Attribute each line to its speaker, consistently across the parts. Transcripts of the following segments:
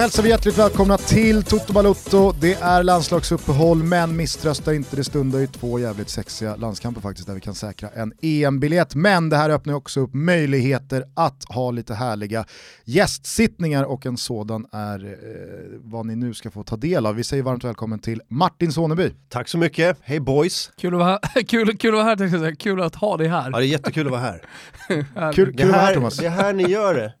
Speaker 1: Hälsar vi hjärtligt välkomna till Toto Balutto. Det är landslagsuppehåll, men misströsta inte, det stundar ju två jävligt sexiga landskamper faktiskt där vi kan säkra en EM-biljett. Men det här öppnar också upp möjligheter att ha lite härliga gästsittningar och en sådan är eh, vad ni nu ska få ta del av. Vi säger varmt välkommen till Martin Soneby.
Speaker 2: Tack så mycket, hej boys!
Speaker 3: Kul att vara här, kul, kul att vara här tänkte jag säga. kul att ha dig här.
Speaker 2: Ja, det är jättekul att vara här.
Speaker 1: Kul,
Speaker 2: Det
Speaker 1: kul att vara här
Speaker 2: här,
Speaker 1: Thomas.
Speaker 2: det är här ni gör det.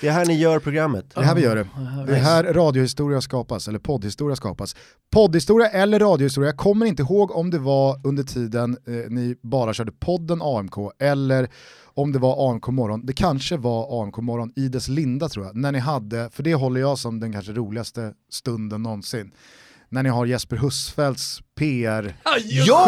Speaker 2: Det är här ni gör programmet.
Speaker 1: Det är här vi gör det. Det är här radiohistoria skapas, eller poddhistoria skapas. Poddhistoria eller radiohistoria, jag kommer inte ihåg om det var under tiden eh, ni bara körde podden AMK eller om det var AMK morgon. Det kanske var AMK morgon i dess linda tror jag, när ni hade, för det håller jag som den kanske roligaste stunden någonsin, när ni har Jesper Husfeldts PR
Speaker 2: Ja!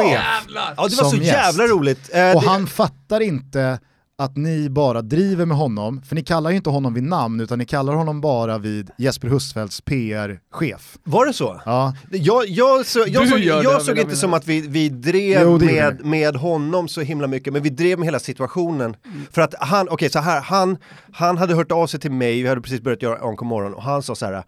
Speaker 2: Ja det var så jävla roligt. Eh,
Speaker 1: och
Speaker 2: det-
Speaker 1: han fattar inte att ni bara driver med honom, för ni kallar ju inte honom vid namn utan ni kallar honom bara vid Jesper Husfeldts PR-chef.
Speaker 2: Var det så?
Speaker 1: Ja.
Speaker 2: Jag, jag, så, jag
Speaker 3: Du
Speaker 2: såg,
Speaker 3: gör det,
Speaker 2: jag
Speaker 3: vill
Speaker 2: såg inte som att vi, vi drev
Speaker 1: Jo, det
Speaker 2: med, med honom så himla mycket, men vi drev med hela situationen. För att han, okej så här, han, han hade hört av sig till mig, vi hade precis börjat göra Anko morgon och han sa så här,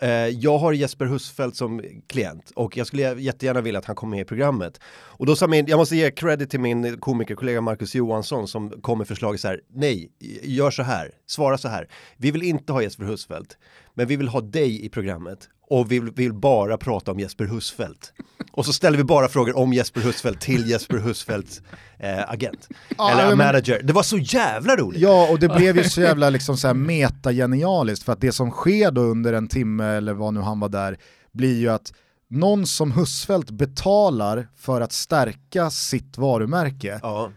Speaker 2: eh, jag har Jesper Husfeldt som klient och jag skulle jättegärna vilja att han kom med i programmet. Och då sa min, jag måste ge credit till min komikerkollega Marcus Johansson som kom med förslaget så här, nej, gör så här, svara så här, vi vill inte ha Jesper Husfeldt, men vi vill ha dig i programmet och vi vill, vill bara prata om Jesper Husfeldt. Och så ställer vi bara frågor om Jesper Husfeldt till Jesper Husfeldts eh, agent.
Speaker 1: Ja,
Speaker 2: Eller
Speaker 1: men-
Speaker 2: manager. Det var så jävla roligt!
Speaker 1: Ja, och det blev ju så jävla liksom så här meta-genialiskt för att det som sker då under en timme eller vad nu han var där blir ju att någon som Husfeldt betalar för att stärka sitt varumärke
Speaker 2: Ja.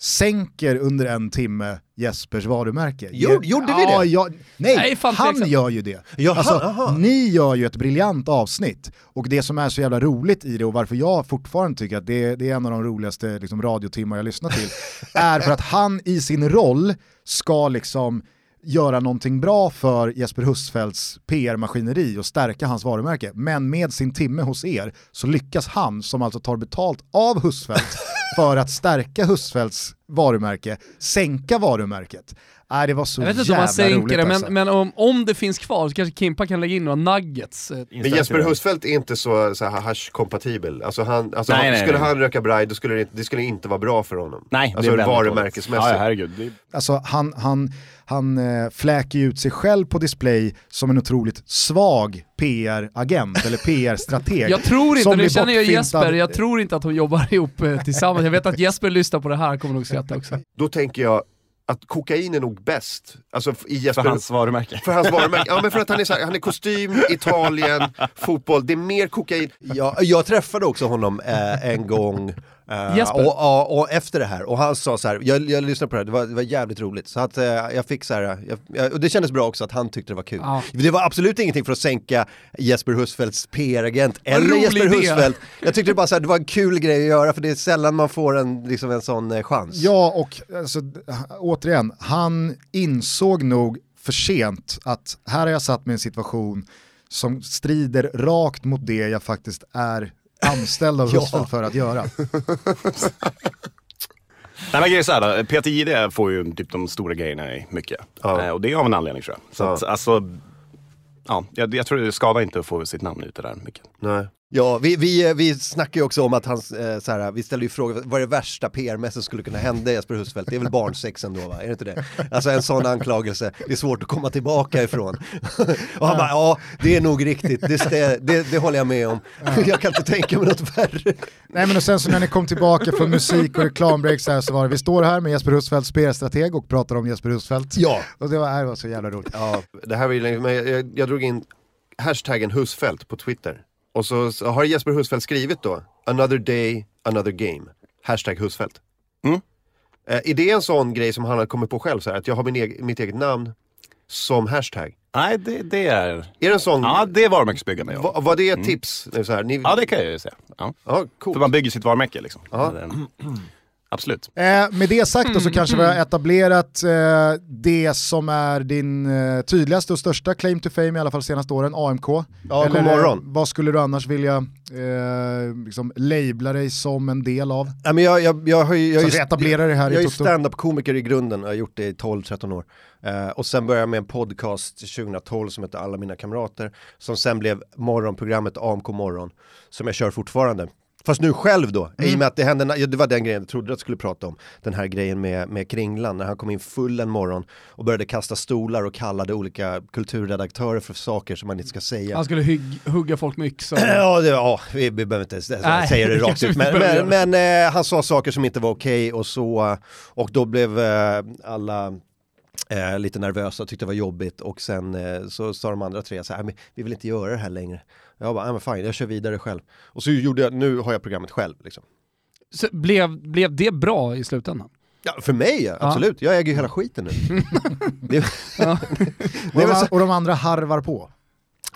Speaker 1: Sänker under en timme Jespers varumärke.
Speaker 2: Jo- gjorde vi det?
Speaker 1: Ja, nej,
Speaker 3: Nej, fan,
Speaker 1: han
Speaker 3: tveksamt.
Speaker 1: gör ju det.
Speaker 2: Jaha,
Speaker 1: alltså, ni gör ju ett briljant avsnitt och det som är så jävla roligt i det och varför jag fortfarande tycker att det, det är en av de roligaste liksom, radiotimmar jag lyssnar till är för att han i sin roll ska liksom göra någonting bra för Jesper Husfeldts PR-maskineri och stärka hans varumärke. Men med sin timme hos er så lyckas han, som alltså tar betalt av Husfeldt för att stärka Husfeldts varumärke, sänka varumärket. Nej, det var så
Speaker 3: Jag vet inte om
Speaker 1: jävla
Speaker 3: man sänker
Speaker 1: roligt
Speaker 3: det, men,
Speaker 1: alltså.
Speaker 3: men om, om det finns kvar så kanske Kimpa kan lägga in några nuggets. eh,
Speaker 4: Men Jesper Husfeldt är inte så, så hash-kompatibel. Alltså han, alltså
Speaker 5: Nej,
Speaker 4: han,
Speaker 5: nej,
Speaker 4: skulle
Speaker 5: nej.
Speaker 4: han röka braj, då skulle det, inte- det skulle inte vara bra för honom.
Speaker 5: Nej,
Speaker 4: alltså
Speaker 5: det
Speaker 4: varumärkesmässigt.
Speaker 5: Ja, herregud. Det.
Speaker 1: Alltså han, han, han eh, fläker ut sig själv på display som en otroligt svag PR-agent eller PR-strateg.
Speaker 3: Jag tror inte, nu känner jag Jesper, jag tror inte att de jobbar ihop eh, tillsammans. Jag vet att Jesper lyssnar på det här, kommer nog skratta också.
Speaker 4: Då tänker jag att kokain är nog bäst. Alltså i Jesper...
Speaker 5: För hans varumärke.
Speaker 4: för hans varumärke. Ja men för att han är, så här, han är kostym, Italien, fotboll. Det är mer kokain.
Speaker 2: Ja, jag träffade också honom eh, en gång eh,
Speaker 3: Jesper?
Speaker 2: och, och, och efter det här och han sa så här, jag, jag lyssnade på det här, det var, det var jävligt roligt. Så att eh, jag fick så här, jag, jag, och det kändes bra också att han tyckte det var kul.
Speaker 3: Ja.
Speaker 2: Det var absolut ingenting för att sänka Jesper Husfeldts PR-agent eller Jesper. Husfeldt. Jag tyckte det bara så här, det var en kul grej att göra för det är sällan man får en, liksom en sån eh, chans.
Speaker 1: Ja, och alltså, återigen, han insåg nog för sent att här har jag satt mig i en situation som strider rakt mot det jag faktiskt är anställd av
Speaker 2: Ja.
Speaker 1: Husfeldt för att göra.
Speaker 5: Nej men grejen är såhär, Peter Jihde får ju typ de stora grejerna i mycket.
Speaker 4: Ja.
Speaker 5: Eh, och det är av en anledning tror jag. Så
Speaker 4: Ja.
Speaker 5: att, alltså, ja, jag, jag tror det skadar inte att få sitt namn ute där mycket.
Speaker 4: Nej.
Speaker 2: Ja, vi, vi, vi snackar ju också om att han, eh, så här, vi ställer ju frågan, vad är det värsta PR-mässigt som skulle kunna hända Jesper Husfeldt? Det är väl barnsex ändå va? Är det inte det? Alltså en sån anklagelse, det är svårt att komma tillbaka ifrån. Och han bara, ja det är nog riktigt, det, stä- det, det håller jag med om. Jag kan inte tänka mig något värre.
Speaker 1: Nej men och sen så när ni kom tillbaka från musik och reklambreak så, här så var det, vi står här med Jesper Husfeldts PR-strateg och pratar om Jesper Husfeldt.
Speaker 2: Ja.
Speaker 1: Och det var, det var så jävla roligt.
Speaker 4: Ja, det här var ju länge, men jag, jag, jag drog in hashtaggen Husfeldt på Twitter. Och så, så har Jesper Husfeldt skrivit då, another day, another game. Hashtag Husfeldt.
Speaker 5: Mm.
Speaker 4: Eh, är det en sån grej som han har kommit på själv, så här, att jag har min eg- mitt eget namn som hashtag?
Speaker 5: Nej, det, det är...
Speaker 4: Är det en sån,
Speaker 5: Ja, det är varumärkesbyggande. Ja.
Speaker 4: va, var det ett tips? Nu Så här, ni,
Speaker 5: ja, det kan jag ju säga. Ja.
Speaker 4: ja,
Speaker 5: För
Speaker 4: coolt.
Speaker 5: man bygger sitt varumärke liksom. Men, Absolut.
Speaker 1: Eh, med det sagt då så
Speaker 3: Mm,
Speaker 1: kanske vi har
Speaker 3: mm.
Speaker 1: etablerat eh, det som är din eh, tydligaste och största claim to fame i alla fall senaste åren, AMK.
Speaker 2: Ja,
Speaker 1: Eller,
Speaker 2: god morgon.
Speaker 1: eh, vad skulle du annars vilja eh, liksom labla dig som en del av?
Speaker 2: Ja, men jag, jag, jag, har ju, jag,
Speaker 1: Så
Speaker 2: är
Speaker 1: att vi
Speaker 2: ju-
Speaker 1: etablerar det här
Speaker 2: jag
Speaker 1: i
Speaker 2: är ju
Speaker 1: Toto.
Speaker 2: stand-up-komiker i grunden, jag har gjort det i 12-13 år. Eh, och sen började jag med en podcast 2012 som heter Alla mina kamrater, som sen blev morgonprogrammet AMK morgon, som jag kör fortfarande. Fast nu själv då, i och med att det hände, ja, det var den grejen jag trodde att jag skulle prata om. Den här grejen med, med Kringlan, när han kom in full en morgon och började kasta stolar och kallade olika kulturredaktörer för saker som man inte ska säga.
Speaker 3: Han skulle hygg, hugga folk med yxor.
Speaker 2: Ja, det, ja vi, vi behöver inte säga det rakt ut. Men, men, men eh, han sa saker som inte var okej och så, och då blev eh, alla eh, lite nervösa och tyckte det var jobbigt och sen eh, så sa de andra tre så här, "Nej, men vi vill inte göra det här längre. Jag bara, "Nej, men fine, jag kör vidare själv. Och så gjorde jag, nu har jag programmet själv liksom.
Speaker 3: Så blev, blev det bra i slutändan?
Speaker 2: Ja, för mig ja, absolut. Jag äger ju hela skiten nu. det,
Speaker 3: Ja.
Speaker 1: Och de, och de andra harvar på.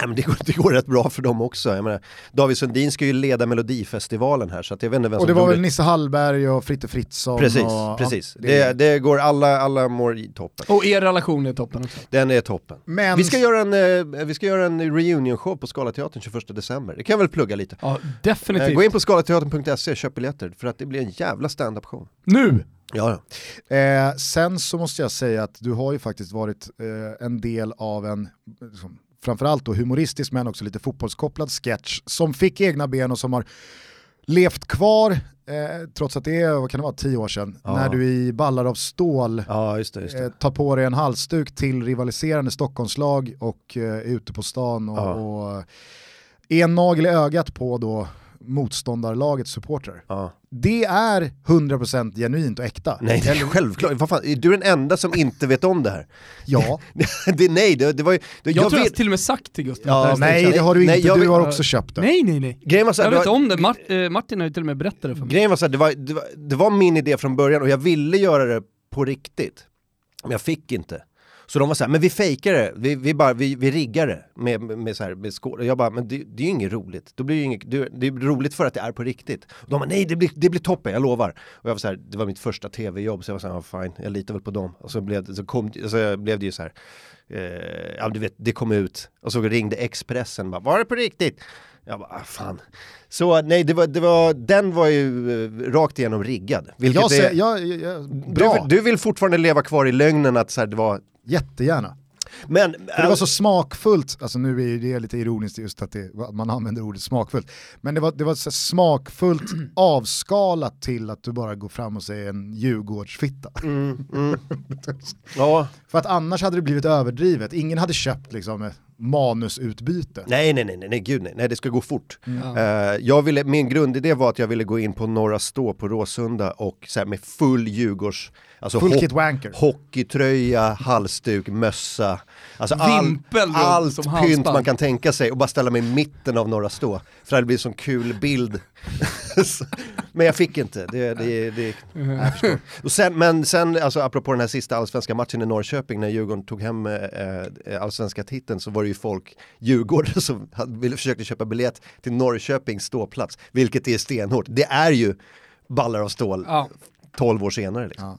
Speaker 2: Ja, men det, går, det går rätt bra för dem också. Jag menar, David Sundin ska ju leda Melodifestivalen här så att jag vet inte vem
Speaker 1: Och
Speaker 2: som
Speaker 1: det var väl Nisse Hallberg och Fritte Fritzson.
Speaker 2: Precis,
Speaker 1: och,
Speaker 2: precis.
Speaker 1: Ja,
Speaker 2: det, det går alla, alla mår i toppen.
Speaker 3: Och er relation är toppen också.
Speaker 2: Den är toppen.
Speaker 1: Men
Speaker 2: Vi ska göra en, eh, vi ska göra en reunion-show på Scalateatern 21 december. Det kan jag väl plugga lite.
Speaker 3: Ja,
Speaker 2: Eh,
Speaker 3: definitivt.
Speaker 2: gå in på scalateatern.se och köp biljetter för att det blir en jävla stand-up show.
Speaker 3: Nu!
Speaker 2: Ja, ja.
Speaker 1: Eh, sen så måste jag säga att du har ju faktiskt varit eh, en del av en, liksom, framförallt då humoristisk men också lite fotbollskopplad sketch som fick egna ben och som har levt kvar, eh, trots att det är, vad kan det vara, tio år sedan,
Speaker 2: Ja.
Speaker 1: när du i Ballar av stål
Speaker 2: ja just det. Just det.
Speaker 1: eh, tar på dig en halsduk till rivaliserande Stockholmslag och eh, är ute på stan och,
Speaker 2: Ja.
Speaker 1: och är en nagel i ögat på då motståndarlagets supportrar.
Speaker 2: Ja.
Speaker 1: Det är 100% genuint och äkta.
Speaker 2: Nej, det är självklart. Vad fan, är du den enda som inte vet om det här?
Speaker 1: Ja,
Speaker 2: det, nej, det, det var ju... Det,
Speaker 3: Jag, tror jag
Speaker 2: vet,
Speaker 3: till och med sagt till Gustav
Speaker 2: Ja,
Speaker 1: nej det har du inte,
Speaker 2: Nej, jag
Speaker 1: du har också köpt det.
Speaker 3: nej, nej, nej.
Speaker 2: grejen var så här,
Speaker 3: Jag
Speaker 2: det
Speaker 3: vet
Speaker 2: var-
Speaker 3: om det. Mart, eh, Martin har ju till och med berättat det för mig.
Speaker 2: Grejen var så här, det var, det, var, det var min idé från början och jag ville göra det på riktigt. Men jag fick inte. Så de var så här, men vi fejkar det, vi, vi, bara, vi, vi riggar det med, med, så här, med skål. Och jag bara, men det, det är ju inget roligt. Då blir det, ju inget, det, det är roligt för att det är på riktigt. Och de bara, nej det blir, det blir toppen, jag lovar. Och jag var så här, det var mitt första tv-jobb, så jag var så här, ja, fine, jag litar väl på dem. Och så blev det, så kom, så blev det ju så här, eh, ja du vet, det kom ut. Och så ringde Expressen, bara, var det på riktigt? Jag bara, ah, fan. Så nej, det var, det var, den var ju eh, rakt igenom riggad. Vilket
Speaker 1: Jag,
Speaker 2: är,
Speaker 1: ser, jag, jag, jag, bra,
Speaker 2: du, du vill fortfarande leva kvar i lögnen att så här, det var...
Speaker 1: jättegärna.
Speaker 2: Men,
Speaker 1: För det var så smakfullt, alltså nu är ju det lite ironiskt just att, det, att man använder ordet smakfullt, men det var, det var så smakfullt avskalat till att du bara går fram och säger en Djurgårdsfitta.
Speaker 2: Mm, mm. Ja,
Speaker 1: För att annars hade det blivit överdrivet, ingen hade köpt liksom manusutbyte.
Speaker 2: nej, nej, nej, nej, nej, gud nej, nej, det ska gå fort.
Speaker 3: Ja.
Speaker 2: Eh, jag ville, min grundidé var att jag ville gå in på Norra Stå på Råsunda och så här, med full Djurgårds, alltså
Speaker 1: Full
Speaker 2: ho-
Speaker 1: kit wanker.
Speaker 2: hockeytröja, halsduk, mössa, alltså all,
Speaker 3: Vimpel runt
Speaker 2: allt
Speaker 3: som
Speaker 2: pynt
Speaker 3: halsband.
Speaker 2: man kan tänka sig och bara ställa mig i mitten av Norra Stå. För det blir en sån kul bild. Men jag fick inte, det, det, det, jag förstår. Och sen, men sen, alltså apropå den här sista allsvenska matchen i Norrköping när Djurgården tog hem eh, eh, allsvenska titeln så var det ju folk, Djurgården som hade, ville, försökte köpa biljett till Norrköpings ståplats, vilket är stenhårt. Det är ju ballar av stål
Speaker 3: Ja.
Speaker 2: 12 år senare. Liksom.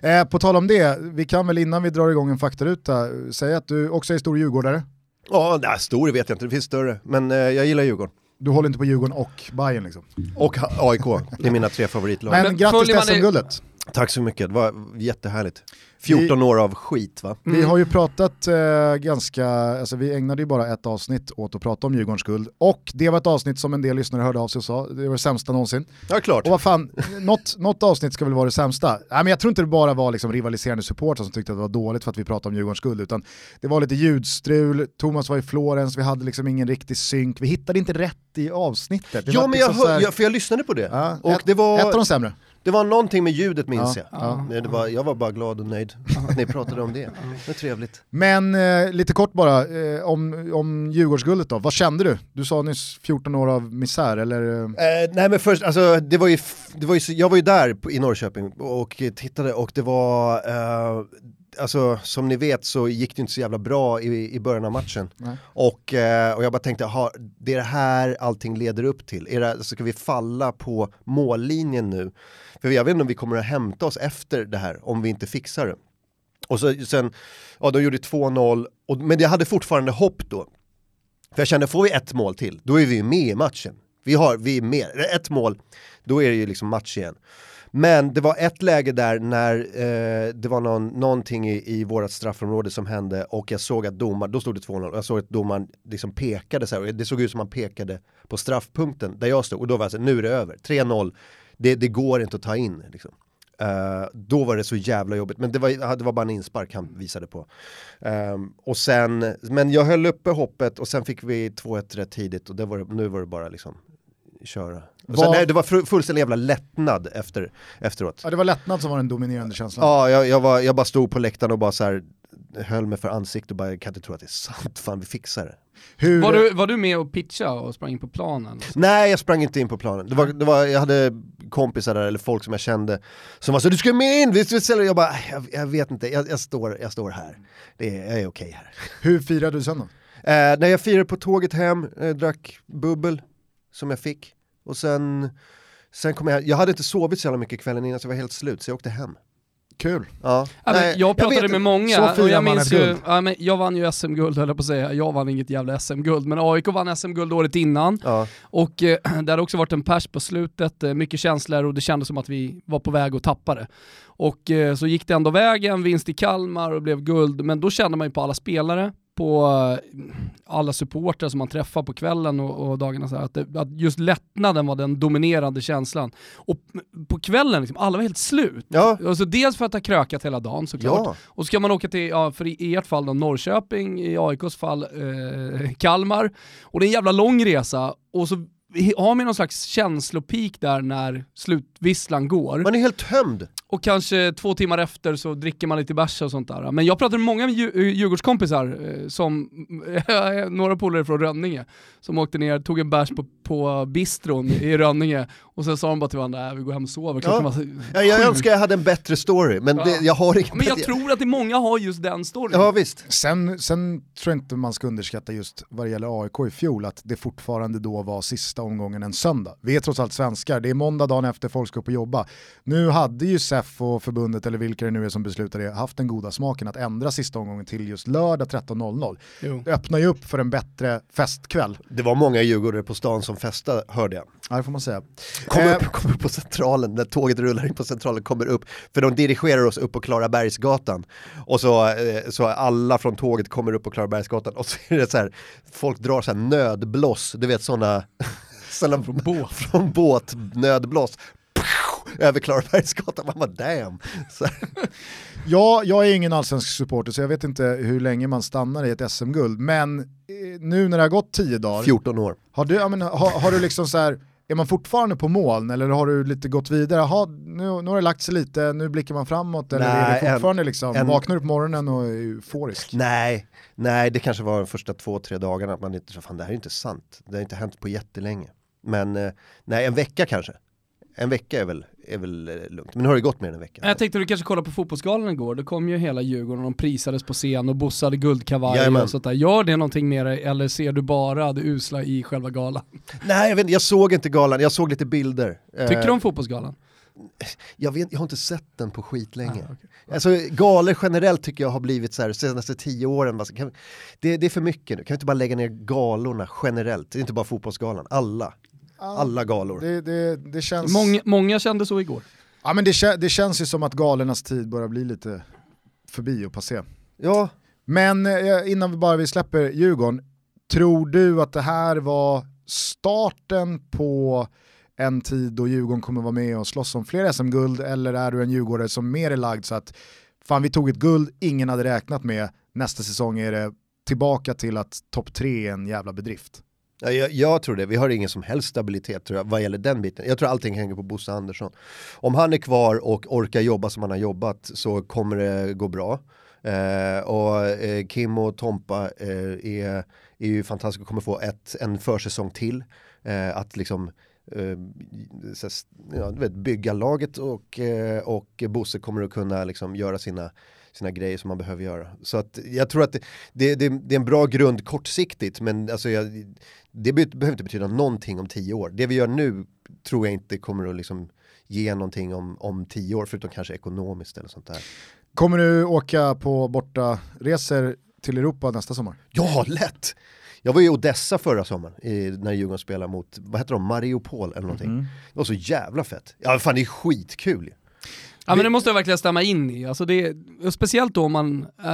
Speaker 1: Ja. Eh, på tal om det, vi kan väl innan vi drar igång en faktaruta säga att du också är stor djurgårdare.
Speaker 2: Ja, nej, stor vet jag inte, det finns större. Men eh, jag gillar Djurgården.
Speaker 1: Du håller inte på Djurgården och Bayern liksom.
Speaker 2: Och AIK, det är mina tre favoritlag.
Speaker 1: Men,
Speaker 3: Men
Speaker 1: grattis till SM-guldet.
Speaker 2: Tack så mycket, det var jättehärligt. 14 år av skit va?
Speaker 1: Vi har ju pratat eh, ganska, alltså vi ägnade ju bara ett avsnitt åt att prata om Djurgårdens guld och det var ett avsnitt som en del lyssnare hörde av sig och sa, det var det sämsta någonsin.
Speaker 2: Ja, klart.
Speaker 1: Och vad fan, något, något avsnitt ska väl vara det sämsta. Nej, men jag tror inte det bara var liksom rivaliserande supportrar som tyckte att det var dåligt för att vi pratade om Djurgårdens guld, utan det var lite ljudstrul, Thomas var i Florens, vi hade liksom ingen riktig synk, vi hittade inte rätt i avsnittet. Det
Speaker 2: Ja
Speaker 1: var
Speaker 2: men jag,
Speaker 1: liksom
Speaker 2: hör,
Speaker 1: här-
Speaker 2: jag, för jag lyssnade på det.
Speaker 1: Ja,
Speaker 2: och
Speaker 1: ett,
Speaker 2: det
Speaker 1: ett av
Speaker 2: var,
Speaker 1: de sämre.
Speaker 2: Det var någonting med ljudet minns
Speaker 1: Ja,
Speaker 2: jag.
Speaker 1: ja.
Speaker 2: Det var, jag var bara glad och nöjd att ni pratade om det. Det är trevligt.
Speaker 1: Men eh, lite kort bara, eh, om, om Djurgårdsguldet då, vad kände du? Du sa nyss 14 år av misär, eller? eh,
Speaker 2: Eh, nej men först, alltså det var ju, det var ju, jag var ju där i Norrköping och tittade och det var, eh, alltså som ni vet så gick det inte så jävla bra i, i början av matchen.
Speaker 1: Nej.
Speaker 2: Och, eh, och jag bara tänkte, aha, det är det här allting leder upp till. Är det, ska vi falla på mållinjen nu? För jag vet inte om vi kommer att hämta oss efter det här om vi inte fixar det. Och så, sen, ja de gjorde 2-0, och, men jag hade fortfarande hopp då. För jag kände, får vi ett mål till, då är vi med i matchen. Vi, har, vi är med, ett mål, då är det ju liksom match igen. Men det var ett läge där när eh, det var någon, någonting i, i vårt straffområde som hände och jag såg att domaren, då stod det 2-0 jag såg att domaren liksom pekade så här, och det såg ut som han pekade på straffpunkten där jag stod och då var jag så här, nu är det över, 3-0, det, det går inte att ta in. Liksom. Eh, då var det så jävla jobbigt, men det var, det var bara en inspark han visade på. Ehm, och sen, men jag höll uppe hoppet och sen fick vi 2-1 rätt tidigt och det var, nu var det bara liksom köra. Och sen, nej, det var fullständig jävla lättnad efter, efteråt.
Speaker 1: Ja, det var lättnad som var den dominerande känslan.
Speaker 2: Ja, jag, jag, var, jag bara stod på läktaren och bara så här höll mig för ansiktet och bara, jag kan inte tro att det är sant, fan vi fixar det.
Speaker 1: Hur,
Speaker 3: Var du, var du med och pitcha och sprang in på planen?
Speaker 2: Nej, jag sprang inte in på planen. Det var, det var, jag hade kompisar där, eller folk som jag kände, som var så du ska med in, visst, visst, jag bara, jag, jag vet inte, jag, jag, står, jag står här. Det är, jag är okej här.
Speaker 1: hur firade du sen då?
Speaker 2: Eh, när jag firade på tåget hem, eh, drack bubbel som jag fick. Och sen, sen kom jag, jag hade inte sovit så jävla mycket kvällen innan så jag var helt slut, så jag åkte hem.
Speaker 1: Kul.
Speaker 2: Ja.
Speaker 3: Ja, men
Speaker 2: Nej,
Speaker 3: jag pratade
Speaker 2: vet
Speaker 3: med många
Speaker 1: Så
Speaker 3: och jag
Speaker 1: man
Speaker 3: minns ju,
Speaker 1: guld.
Speaker 3: ja, men jag vann ju SM-guld höll jag på att säga, jag vann inget jävla SM-guld, men AIK vann SM-guld året innan
Speaker 2: Ja.
Speaker 3: och eh, det hade också varit en pers på slutet, eh, mycket känslor och det kändes som att vi var på väg att tappa det. Och eh, så gick det ändå vägen, vinst i Kalmar och blev guld, men då kände man ju på alla spelare, på eh, alla supportrar som man träffar på kvällen och, och dagarna så här, att, det, att just lättnaden var den dominerande känslan. Och på kvällen, liksom, alla var helt slut.
Speaker 2: Ja.
Speaker 3: Alltså dels för att ha krökat hela dagen såklart,
Speaker 2: Ja.
Speaker 3: och så ska man åka till, ja, för i i ert fall då, Norrköping, i AIKs fall eh, Kalmar. Och det är en jävla lång resa, och så har man någon slags känslopik där när slutvisslan går.
Speaker 2: Man är helt tömd.
Speaker 3: Och kanske två timmar efter så dricker man lite bärs och sånt där. Men jag pratade med många Dju- Djurgårdskompisar, eh, som, några polare från Rönninge, som åkte ner, tog en bärs på, på bistron i Rönninge och sen sa de bara till varandra, "Nej, vi går hem och sover.
Speaker 2: Ja.
Speaker 3: var så-
Speaker 2: Ja, jag
Speaker 3: sju."
Speaker 2: önskar jag hade en bättre story, men det,
Speaker 3: Ja.
Speaker 2: jag har ingen
Speaker 3: Men jag tror att det många har just den storyn.
Speaker 2: Ja visst.
Speaker 1: Sen, sen tror jag inte man ska underskatta just vad det gäller AIK i fjol, att det fortfarande då var sista omgången en söndag. Vi är trots allt svenskar, det är måndag dagen efter folk ska upp och jobba. Nu hade ju SEF och förbundet, eller vilka det nu är som beslutar det, haft den goda smaken att ändra sista omgången till just lördag 13.00.
Speaker 3: Jo.
Speaker 1: Det öppnar ju upp för en bättre festkväll,
Speaker 2: Det var många djurgårdare på stan som festade, hörde jag.
Speaker 1: ja, det får man säga.
Speaker 2: Kommer,
Speaker 1: Eh,
Speaker 2: upp, kommer upp på centralen, när tåget rullar in på centralen, kommer upp, för de dirigerar oss upp på Klarabergsgatan. Och så, eh, så alla från tåget kommer upp på Klarabergsgatan och så är det så här, folk drar så här nödblås, du vet sådana, såna, från
Speaker 3: båt.
Speaker 2: från båt, nödblås. Över Klarabergsgatan, man bara damn. Så.
Speaker 1: Ja, jag är ingen allsvensk supporter så jag vet inte hur länge man stannar i ett SM-guld, men eh, nu när det har gått tio dagar,
Speaker 2: 14 år.
Speaker 1: Har du, men, har, har du liksom så här, är man fortfarande på moln eller har du lite gått vidare? Aha, nu, nu har det lagt sig lite, nu blickar man framåt eller är
Speaker 2: Nej,
Speaker 1: det fortfarande
Speaker 2: en-
Speaker 1: liksom,
Speaker 2: en-
Speaker 1: vaknar du på morgonen och är euforisk?
Speaker 2: Nej, nej det kanske var de första två, tre dagarna att man inte så fan det här är inte sant. Det har inte hänt på jättelänge. Men eh, nej, en vecka kanske. En vecka är väl, är väl eh, lugnt. Men nu har det gått mer än en vecka.
Speaker 3: Jag tänkte du kanske kollade på fotbollsgalan igår, då kom ju hela Djurgården och de prisades på scen och Bosse hade guldkavaj
Speaker 2: Jajamän.
Speaker 3: och sånt där. Gör det någonting med dig eller ser du bara det usla i själva galan?
Speaker 2: Nej, jag, vet, jag såg inte galan, jag såg lite bilder.
Speaker 3: Tycker
Speaker 2: Eh,
Speaker 3: du om fotbollsgalan?
Speaker 2: jag, vet, jag har inte sett den på skitlänge.
Speaker 3: Ah, okej.
Speaker 2: Alltså galor generellt tycker jag har blivit så här, senaste tio åren, kan, det, det är för mycket nu, kan vi inte bara lägga ner galorna generellt? Det är inte bara fotbollsgalan, alla. Alla galor.
Speaker 1: Det, det, det, känns,
Speaker 3: Många, många kände så igår.
Speaker 1: ja, men det, det känns ju som att galernas tid börjar bli lite förbi och passé.
Speaker 2: Ja,
Speaker 1: Men eh, innan vi bara vi släpper Djurgården, tror du att det här var starten på en tid då Djurgården kommer vara med och slåss om fler SM-guld eller är du en djurgårdare som mer är lagd så att fan vi tog ett guld ingen hade räknat med, nästa säsong är det tillbaka till att topp tre är en jävla bedrift.
Speaker 2: Ja, jag, jag tror det, vi har ingen som helst stabilitet tror jag, vad gäller den biten. Jag tror allting hänger på Bosse Andersson. Om han är kvar och orkar jobba som han har jobbat så kommer det gå bra. Eh, och eh, Kim och Tompa eh, är, är ju fantastiska och kommer få ett, en försäsong till. Eh, att liksom eh, ja, du vet, bygga laget och, eh, och Bosse kommer att kunna liksom göra sina, sina grejer som man behöver göra. Så att jag tror att det, det, det, det är en bra grund kortsiktigt men alltså jag, det be- behöver inte betyda någonting om tio år. Det vi gör nu tror jag inte kommer att liksom ge någonting om, om tio år förutom kanske ekonomiskt eller sånt där.
Speaker 1: Kommer du åka på borta resor till Europa nästa sommar?
Speaker 2: Ja, lätt! Jag var i Odessa förra sommaren i, när Djurgården spelade mot, vad heter de, Mariupol eller någonting.
Speaker 1: Mm.
Speaker 2: Det var så jävla fett. Ja fan det är skitkul.
Speaker 3: Ja men det måste jag verkligen stämma in i. Alltså det, speciellt då om man äh,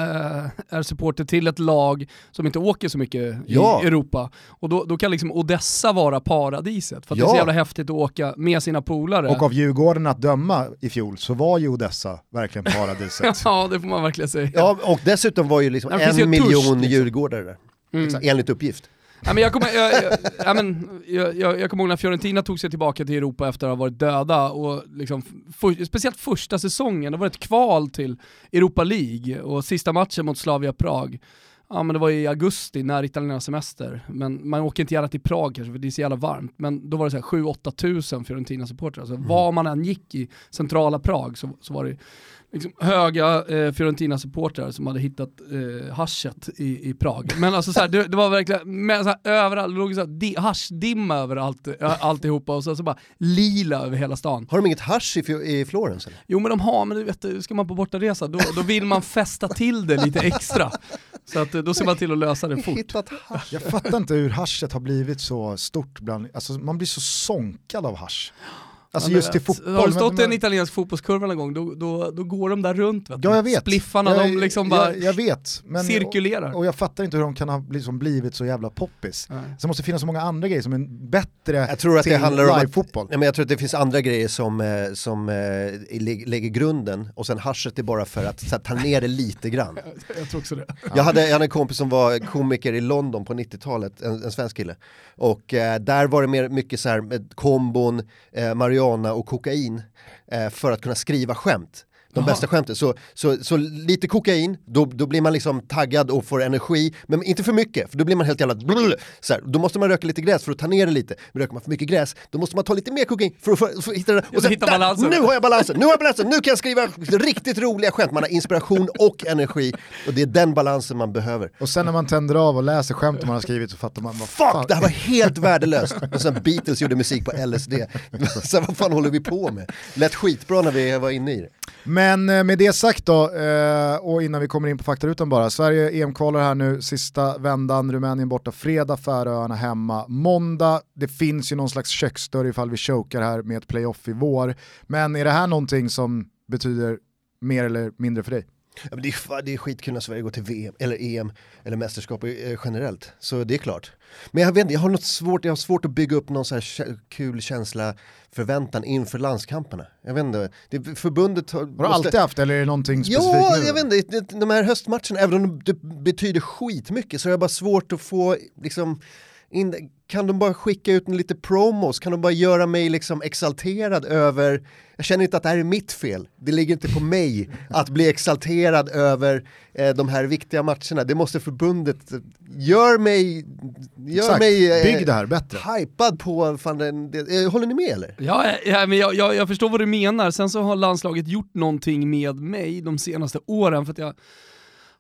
Speaker 3: är supporter till ett lag som inte åker så mycket
Speaker 2: Ja.
Speaker 3: i Europa. Och då, då kan liksom Odessa vara paradiset. För att det är
Speaker 2: Ja.
Speaker 3: så jävla häftigt att åka med sina polare.
Speaker 1: Och av Djurgården att döma i fjol så var ju Odessa verkligen paradiset.
Speaker 3: ja det får man verkligen säga.
Speaker 2: Ja och dessutom var ju liksom
Speaker 3: Ja, ju
Speaker 2: en
Speaker 3: ett
Speaker 2: miljon
Speaker 3: liksom.
Speaker 2: djurgårdare där.
Speaker 3: Mm.
Speaker 2: Enligt uppgift.
Speaker 3: Ja, men jag, kommer, jag, jag, ja, men, jag, jag, jag kommer ihåg när Fiorentina tog sig tillbaka till Europa efter att ha varit döda och liksom, för, speciellt första säsongen, det var ett kval till Europa League och sista matchen mot Slavia Prag. Ja men det var i augusti när italienarnas semester, men man åker inte gärna till Prag kanske för det är så jävla varmt. Men då var det så här 7-8 tusen Fiorentina-supportrar. Alltså var man än gick i centrala Prag så, så var det liksom höga eh, Fiorentina-supportrar som hade hittat eh, haschet i, i Prag. Men alltså så här, det, det var verkligen, med, så här, överallt, det låg så här, di, haschdimma över allt, ö- alltihopa och så, så bara lila över hela stan.
Speaker 2: Har de inget hasch i, i Florens eller?
Speaker 3: Jo men de har, men du vet, ska man på bortaresa då, då vill man fästa till det lite extra. Så att, eh, då ser man till att lösa det fort.
Speaker 1: Jag fattar inte hur haschet har blivit så stort bland, alltså man blir så sonkad av hasch. Alltså
Speaker 3: Ja,
Speaker 1: just
Speaker 3: men,
Speaker 1: till fotboll.
Speaker 3: Har du stått
Speaker 1: men-
Speaker 3: i en italiensk fotbollskurva någon gång, då, då, då går de där runt. Vet.
Speaker 1: Ja jag vet.
Speaker 3: Spliffarna,
Speaker 1: jag,
Speaker 3: de liksom bara
Speaker 1: jag, jag vet. Men,
Speaker 3: cirkulerar.
Speaker 1: Och, och jag fattar inte hur de kan ha liksom blivit så jävla poppis.
Speaker 3: Nej.
Speaker 1: Så det måste finnas så många andra grejer som är bättre
Speaker 2: Jag tror att det
Speaker 1: till
Speaker 2: handlar om att,
Speaker 1: livefotboll.
Speaker 2: nej, men jag tror att det finns andra grejer som, eh, som lä- lägger grunden och sen haschet är bara för att så här, ta ner det lite grann.
Speaker 3: Jag tror också det.
Speaker 2: Jag hade, jag hade en kompis som var komiker i London på 90-talet, en, en svensk kille. Och eh, där var det mer, mycket så här med kombon, eh, marijuana och kokain eh, för att kunna skriva skämt. De
Speaker 3: Jaha.
Speaker 2: bästa skämten. Så, så, så lite kokain, då, då blir man liksom taggad och får energi. Men inte för mycket, för då blir man helt jävla... Blul, så här, då måste man röka lite gräs för att ta ner det lite. Men röker man för mycket gräs, då måste man ta lite mer kokain för att, för, för att hitta det.
Speaker 3: så hitta balansen.
Speaker 2: Nu har jag balansen, nu har jag balansen, nu kan jag skriva riktigt roliga skämt. Man har inspiration och energi. Och det är den balansen man behöver.
Speaker 1: Och sen när man tänder av och läser skämt man har skrivit så fattar man vad
Speaker 2: Fuck,
Speaker 1: fan.
Speaker 2: det här var helt värdelöst! Och sen Beatles gjorde musik på LSD. Så vad fan håller vi på med? Lät skitbra när vi var inne i det.
Speaker 1: Men men eh, med det sagt då, eh, och innan vi kommer in på faktarutan bara. Sverige EM-kvalar här nu, sista vändan, Rumänien borta fredag, Färöarna hemma måndag. Det finns ju någon slags köksdörr ifall vi chokar här med ett playoff i vår. Men är det här någonting som betyder mer eller mindre för dig?
Speaker 2: Ja, men det, är, det är skitkul när Sverige går till VM, eller EM, eller mästerskap eh, generellt. Så det är klart. Men jag vet inte, jag har något svårt, jag har svårt att bygga upp någon så här kul känsla, förväntan inför landskamperna. Jag vet inte, det, förbundet har...
Speaker 1: Har du alltid haft eller är det någonting specifikt
Speaker 2: Ja,
Speaker 1: nu?
Speaker 2: jag vet inte, de här höstmatcherna, även om det betyder skitmycket så är det bara svårt att få liksom in, kan de bara skicka ut en lite promos? Kan de bara göra mig liksom exalterad över, jag känner inte att det här är mitt fel, det ligger inte på mig att bli exalterad över eh, de här viktiga matcherna, det måste förbundet, gör mig, gör
Speaker 1: Exakt.
Speaker 2: mig
Speaker 1: Bygg det här bättre.
Speaker 2: hypad på, fan, den, det, eh, håller ni med eller?
Speaker 3: Ja, ja men jag, jag, jag förstår vad du menar. Sen så har landslaget gjort någonting med mig de senaste åren för att jag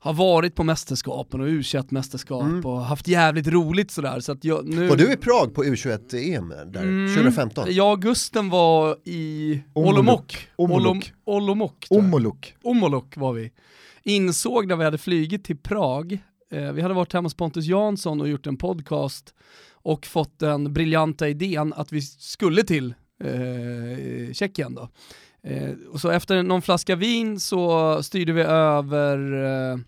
Speaker 3: har varit på mästerskapen och u mästerskap och haft jävligt roligt sådär. Så att jag, nu...
Speaker 2: Var du i Prag på U21-EM där,
Speaker 3: Mm.
Speaker 2: 2015?
Speaker 3: Jag och Gusten var i. Olomouc. Olomouc.
Speaker 1: Omoluk.
Speaker 3: Omolok var vi. Insåg när vi hade flugit till Prag, eh, vi hade varit hemma hos Pontus Jansson och gjort en podcast och fått den briljanta idén att vi skulle till eh, Tjeckien då. Eh, och så efter någon flaska vin så styrde vi över eh,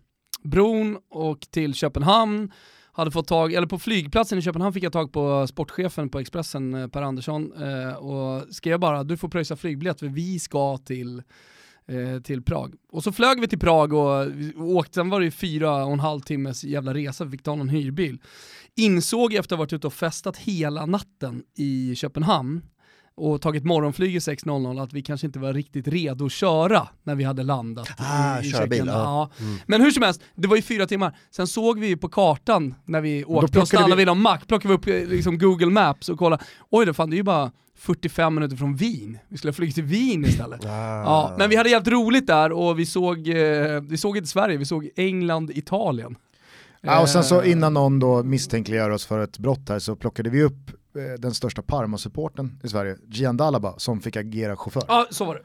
Speaker 3: bron och till Köpenhamn. Hade fått tag, eller på flygplatsen i Köpenhamn fick jag tag på sportchefen på Expressen, eh, Per Andersson, eh, och skrev bara du får pröjsa flygbiljett för vi ska till eh, till Prag. Och så flög vi till Prag och, och åkte, sen var det ju fyra och en halv timmes jävla resa, vi fick ta någon hyrbil. Insåg efter att ha varit ute och festat hela natten i Köpenhamn och tagit morgonflyg 6.00 att vi kanske inte var riktigt redo att köra när vi hade landat
Speaker 2: Ah,
Speaker 3: i, i
Speaker 2: köra bil, ja.
Speaker 3: Ja. Men hur som helst, det var ju fyra timmar. Sen såg vi ju på kartan när vi åkte och stannade
Speaker 1: vi-
Speaker 3: vid någon mack, plockade vi upp eh, liksom Google Maps och kollade, oj det fan det är ju bara 45 minuter från Wien. Vi skulle ha flugit till Wien istället.
Speaker 2: Ah.
Speaker 3: Ja, men vi hade jävligt roligt där och vi såg, eh, vi såg inte Sverige, vi såg England, Italien.
Speaker 1: Ja, och sen så
Speaker 3: Eh,
Speaker 1: innan någon då misstänkliggör oss för ett brott här så plockade vi upp den största Parma-supporten i Sverige, Gian Dalaba, som fick agera chaufför.
Speaker 3: Ja, så var det.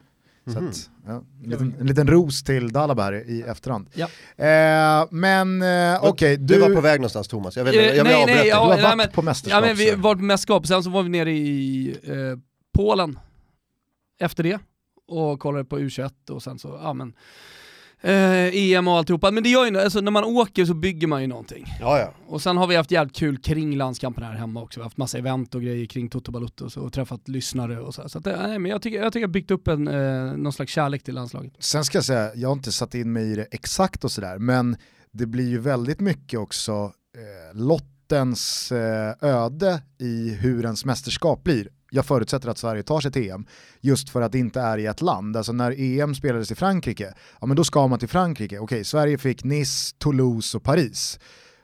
Speaker 1: Så att, ja, en, liten, en liten ros till Dalaba i efterhand.
Speaker 3: Ja.
Speaker 1: Eh, men eh, okej,
Speaker 2: Du
Speaker 1: du,
Speaker 2: var på väg någonstans Thomas, jag, vet,
Speaker 3: Eh,
Speaker 2: jag vill
Speaker 3: nej,
Speaker 2: avbryta
Speaker 3: nej,
Speaker 2: dig.
Speaker 1: du
Speaker 3: ja,
Speaker 1: har
Speaker 3: nej,
Speaker 1: varit
Speaker 3: men-
Speaker 1: på mästerskap.
Speaker 3: Ja men vi var på mästerskap, sen så var vi nere i eh, Polen efter det och kollade på U21 och sen så, ja men eh, EM och alltihopa. Men det gör ju, alltså när man åker så bygger man ju någonting.
Speaker 2: Ja, ja.
Speaker 3: Och sen har vi haft jävligt kul kring landskampen här hemma också. Vi har haft massa event och grejer kring Toto Balutto och, och träffat lyssnare och så. här. Så att, eh, nej, men jag tycker jag tycker jag har byggt upp en, eh, någon slags kärlek till landslaget.
Speaker 1: Sen ska jag säga, jag har inte satt in mig i det exakt och sådär, men det blir ju väldigt mycket också eh, lottens eh, öde i hur ens mästerskap blir. Jag förutsätter att Sverige tar sig till EM, just för att det inte är i ett land. Alltså när EM spelades i Frankrike, ja men då ska man till Frankrike. Okej, Sverige fick Nice, Toulouse och Paris.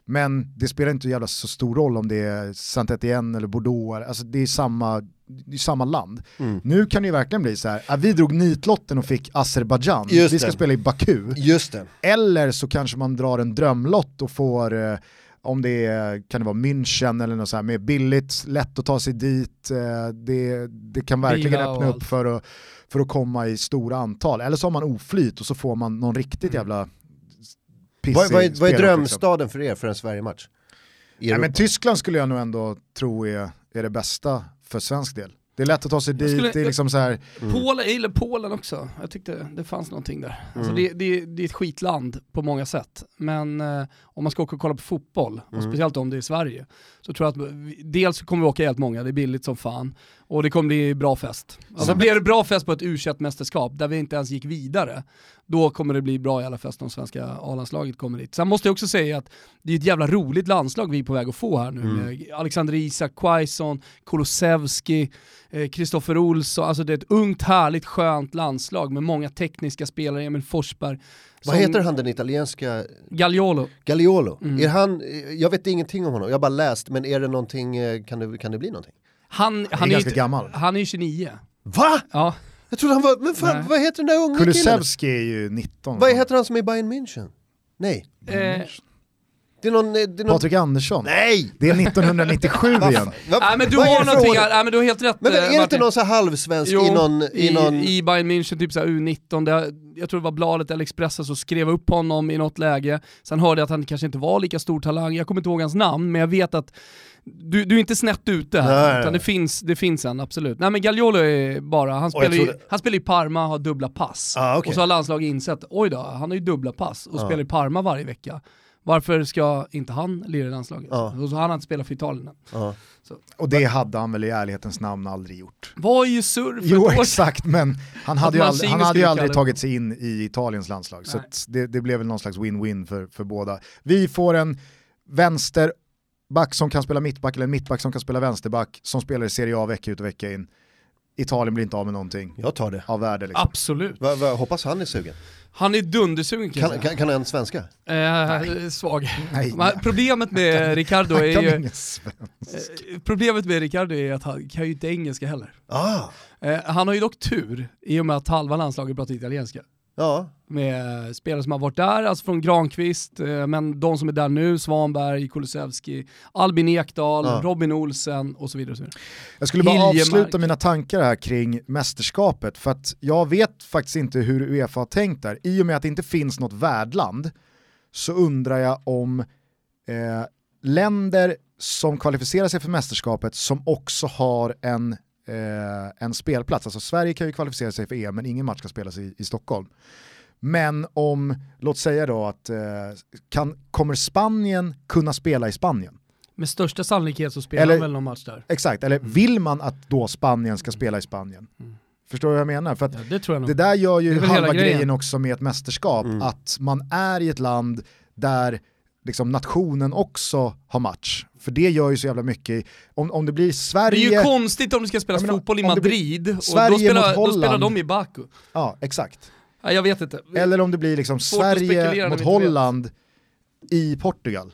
Speaker 1: Men det spelar inte jävla så stor roll om det är Saint-Étienne eller Bordeaux, alltså det är samma, det är samma land.
Speaker 2: Mm.
Speaker 1: Nu kan det ju verkligen bli så här, ah, vi drog nitlotten och fick Azerbajdzjan, vi ska spela i Baku.
Speaker 2: Just det.
Speaker 1: Eller så kanske man drar en drömlott och får, eh, om det är, kan det vara München eller något så här, med billigt, lätt att ta sig dit, eh, det, det kan verkligen öppna upp för att, för att komma i stora antal. Eller så har man oflyt och så får man någon riktigt jävla pissig
Speaker 2: Vad, vad, är, vad är drömstaden för er för en Sverigematch?
Speaker 1: Nej, men Tyskland skulle jag nog ändå tro är, är det bästa för svensk del. Det är lätt att ta sig dit,
Speaker 3: skulle-
Speaker 1: det är liksom så här,
Speaker 3: Polen, jag gillar Polen också. Jag tyckte det fanns någonting där. Alltså
Speaker 2: Mm.
Speaker 3: det, det, det är ett skitland på många sätt. Men eh, om man ska åka och kolla på fotboll, och
Speaker 2: Mm.
Speaker 3: speciellt om det är i Sverige, så tror jag att vi, dels kommer vi åka helt många, det är billigt som fan, och det kommer bli bra fest. Alltså blir det bra fest på ett u mästerskap där vi inte ens gick vidare, då kommer det bli bra i alla fest om svenska A-landslaget kommer dit. Sen måste jag också säga att det är ett jävla roligt landslag vi är på väg att få här nu
Speaker 2: Mm.
Speaker 3: Alexander Isak, Quaison, Kulusevski, Kristoffer Olsson, alltså det är ett ungt, härligt, skönt landslag med många tekniska spelare, Emil Forsberg.
Speaker 2: Vad
Speaker 3: som-
Speaker 2: heter han den italienska,
Speaker 3: Gagliolo.
Speaker 2: Gagliolo?
Speaker 3: Mm.
Speaker 2: Är han, jag vet ingenting om honom, jag har bara läst, men är det någonting, eh, kan det, kan det bli någonting?
Speaker 3: Han,
Speaker 1: han är
Speaker 3: är
Speaker 1: ganska
Speaker 3: ju-
Speaker 1: gammal.
Speaker 3: han är ju 29.
Speaker 2: Va?
Speaker 3: Ja,
Speaker 2: Jag trodde han var, men fan,
Speaker 3: Nej.
Speaker 2: vad heter den där unga killen?
Speaker 1: Kulusevski är ju 19.
Speaker 2: Vad heter han som är i Bayern München? Nej,
Speaker 3: eh,
Speaker 2: det är någon... eh, Det är någon...
Speaker 1: Patrik Andersson.
Speaker 2: Nej!
Speaker 1: Det är 1997 igen.
Speaker 3: Nej men du
Speaker 2: är
Speaker 3: har någonting här, nej men du har helt rätt
Speaker 2: Men är
Speaker 3: eh,
Speaker 2: det inte
Speaker 3: Martin.
Speaker 2: någon så halvsvensk
Speaker 3: Jo,
Speaker 2: i någon... I,
Speaker 3: i,
Speaker 2: någon...
Speaker 3: i Bayern München, typ såhär U19, det, jag tror det var bladet eller Expressen som skrev upp honom i något läge. Sen hörde jag att han kanske inte var lika stor talang, jag kommer inte ihåg hans namn, men jag vet att du, du är inte snett ute här,
Speaker 2: Nej,
Speaker 3: utan
Speaker 2: nej.
Speaker 3: det finns, det finns en, absolut. Nej men Gagliolo är bara, han spelar, ju,
Speaker 2: trodde-
Speaker 3: han spelar i Parma, har dubbla pass.
Speaker 2: Ah, okej.
Speaker 3: Och så har landslaget insett, oj då, han har ju dubbla pass och
Speaker 2: Ja.
Speaker 3: spelar i Parma varje vecka. Varför ska inte han lira i landslaget?
Speaker 2: Ja.
Speaker 3: Och så har han inte spelat för Italien än.
Speaker 2: Ja.
Speaker 1: Och det hade han väl i ärlighetens namn aldrig gjort.
Speaker 3: Var ju surr för
Speaker 1: Jo exakt, men han hade ju aldrig, han hade ju aldrig
Speaker 3: det.
Speaker 1: tagit sig in i Italiens landslag. Så
Speaker 3: Nej.
Speaker 1: att det, det blev väl någon slags win-win för, för båda. Vi får en vänsterback som kan spela mittback eller en mittback som kan spela vänsterback som spelar i Serie A vecka ut och vecka in. Italien blir inte av med någonting
Speaker 2: Jag tar det.
Speaker 1: av värde. Liksom.
Speaker 3: Absolut.
Speaker 2: Va, va, hoppas han är sugen.
Speaker 3: Han är dundersugen kan
Speaker 2: Kan, kan, kan han svenska?
Speaker 3: Eh, svag.
Speaker 1: Nej,
Speaker 3: Men Problemet med Ricardo är
Speaker 1: kan
Speaker 3: ju...
Speaker 1: ingen svensk.
Speaker 3: eh, Problemet med Ricardo är att han kan ju inte engelska heller.
Speaker 2: Ah,
Speaker 3: Eh, han har ju dock tur i och med att halva landslaget pratar italienska.
Speaker 2: Ja.
Speaker 3: Med spelare som har varit där, alltså från Granqvist, eh, men de som är där nu, Svanberg, Kulusevski, Albin Ekdal,
Speaker 2: Ja.
Speaker 3: Robin Olsen och så vidare. Och så vidare.
Speaker 1: Jag skulle bara
Speaker 3: Hiljemark.
Speaker 1: avsluta mina tankar här kring mästerskapet, för att jag vet faktiskt inte hur Uefa har tänkt där. I och med att det inte finns något värdland så undrar jag om eh, länder som kvalificerar sig för mästerskapet som också har en, eh, en spelplats, alltså Sverige kan ju kvalificera sig för EM men ingen match ska spelas i, i Stockholm. Men om, låt säga då att, eh, kan, kommer Spanien kunna spela i Spanien?
Speaker 3: Med största sannolikhet så spelar
Speaker 1: Eller-
Speaker 3: han väl någon match där.
Speaker 1: Exakt, eller vill man att då Spanien ska spela i Spanien?
Speaker 3: Mm.
Speaker 1: Förstår du vad jag menar? För att
Speaker 3: Ja, det tror jag nog.
Speaker 1: det där gör ju halva
Speaker 3: grejen.
Speaker 1: grejen också med ett mästerskap,
Speaker 2: Mm.
Speaker 1: att man är i ett land där liksom nationen också har match. För det gör ju så jävla mycket, om, om det blir
Speaker 3: Det är
Speaker 1: Sverige,
Speaker 3: ju konstigt om det ska spelas
Speaker 1: menar,
Speaker 3: fotboll i Madrid och
Speaker 1: Sverige
Speaker 3: då spelar, då spelar de i Baku.
Speaker 1: ja exakt.
Speaker 3: Ja, jag vet inte.
Speaker 1: Eller om det blir liksom
Speaker 3: Svårt
Speaker 1: Sverige mot. Holland i Portugal.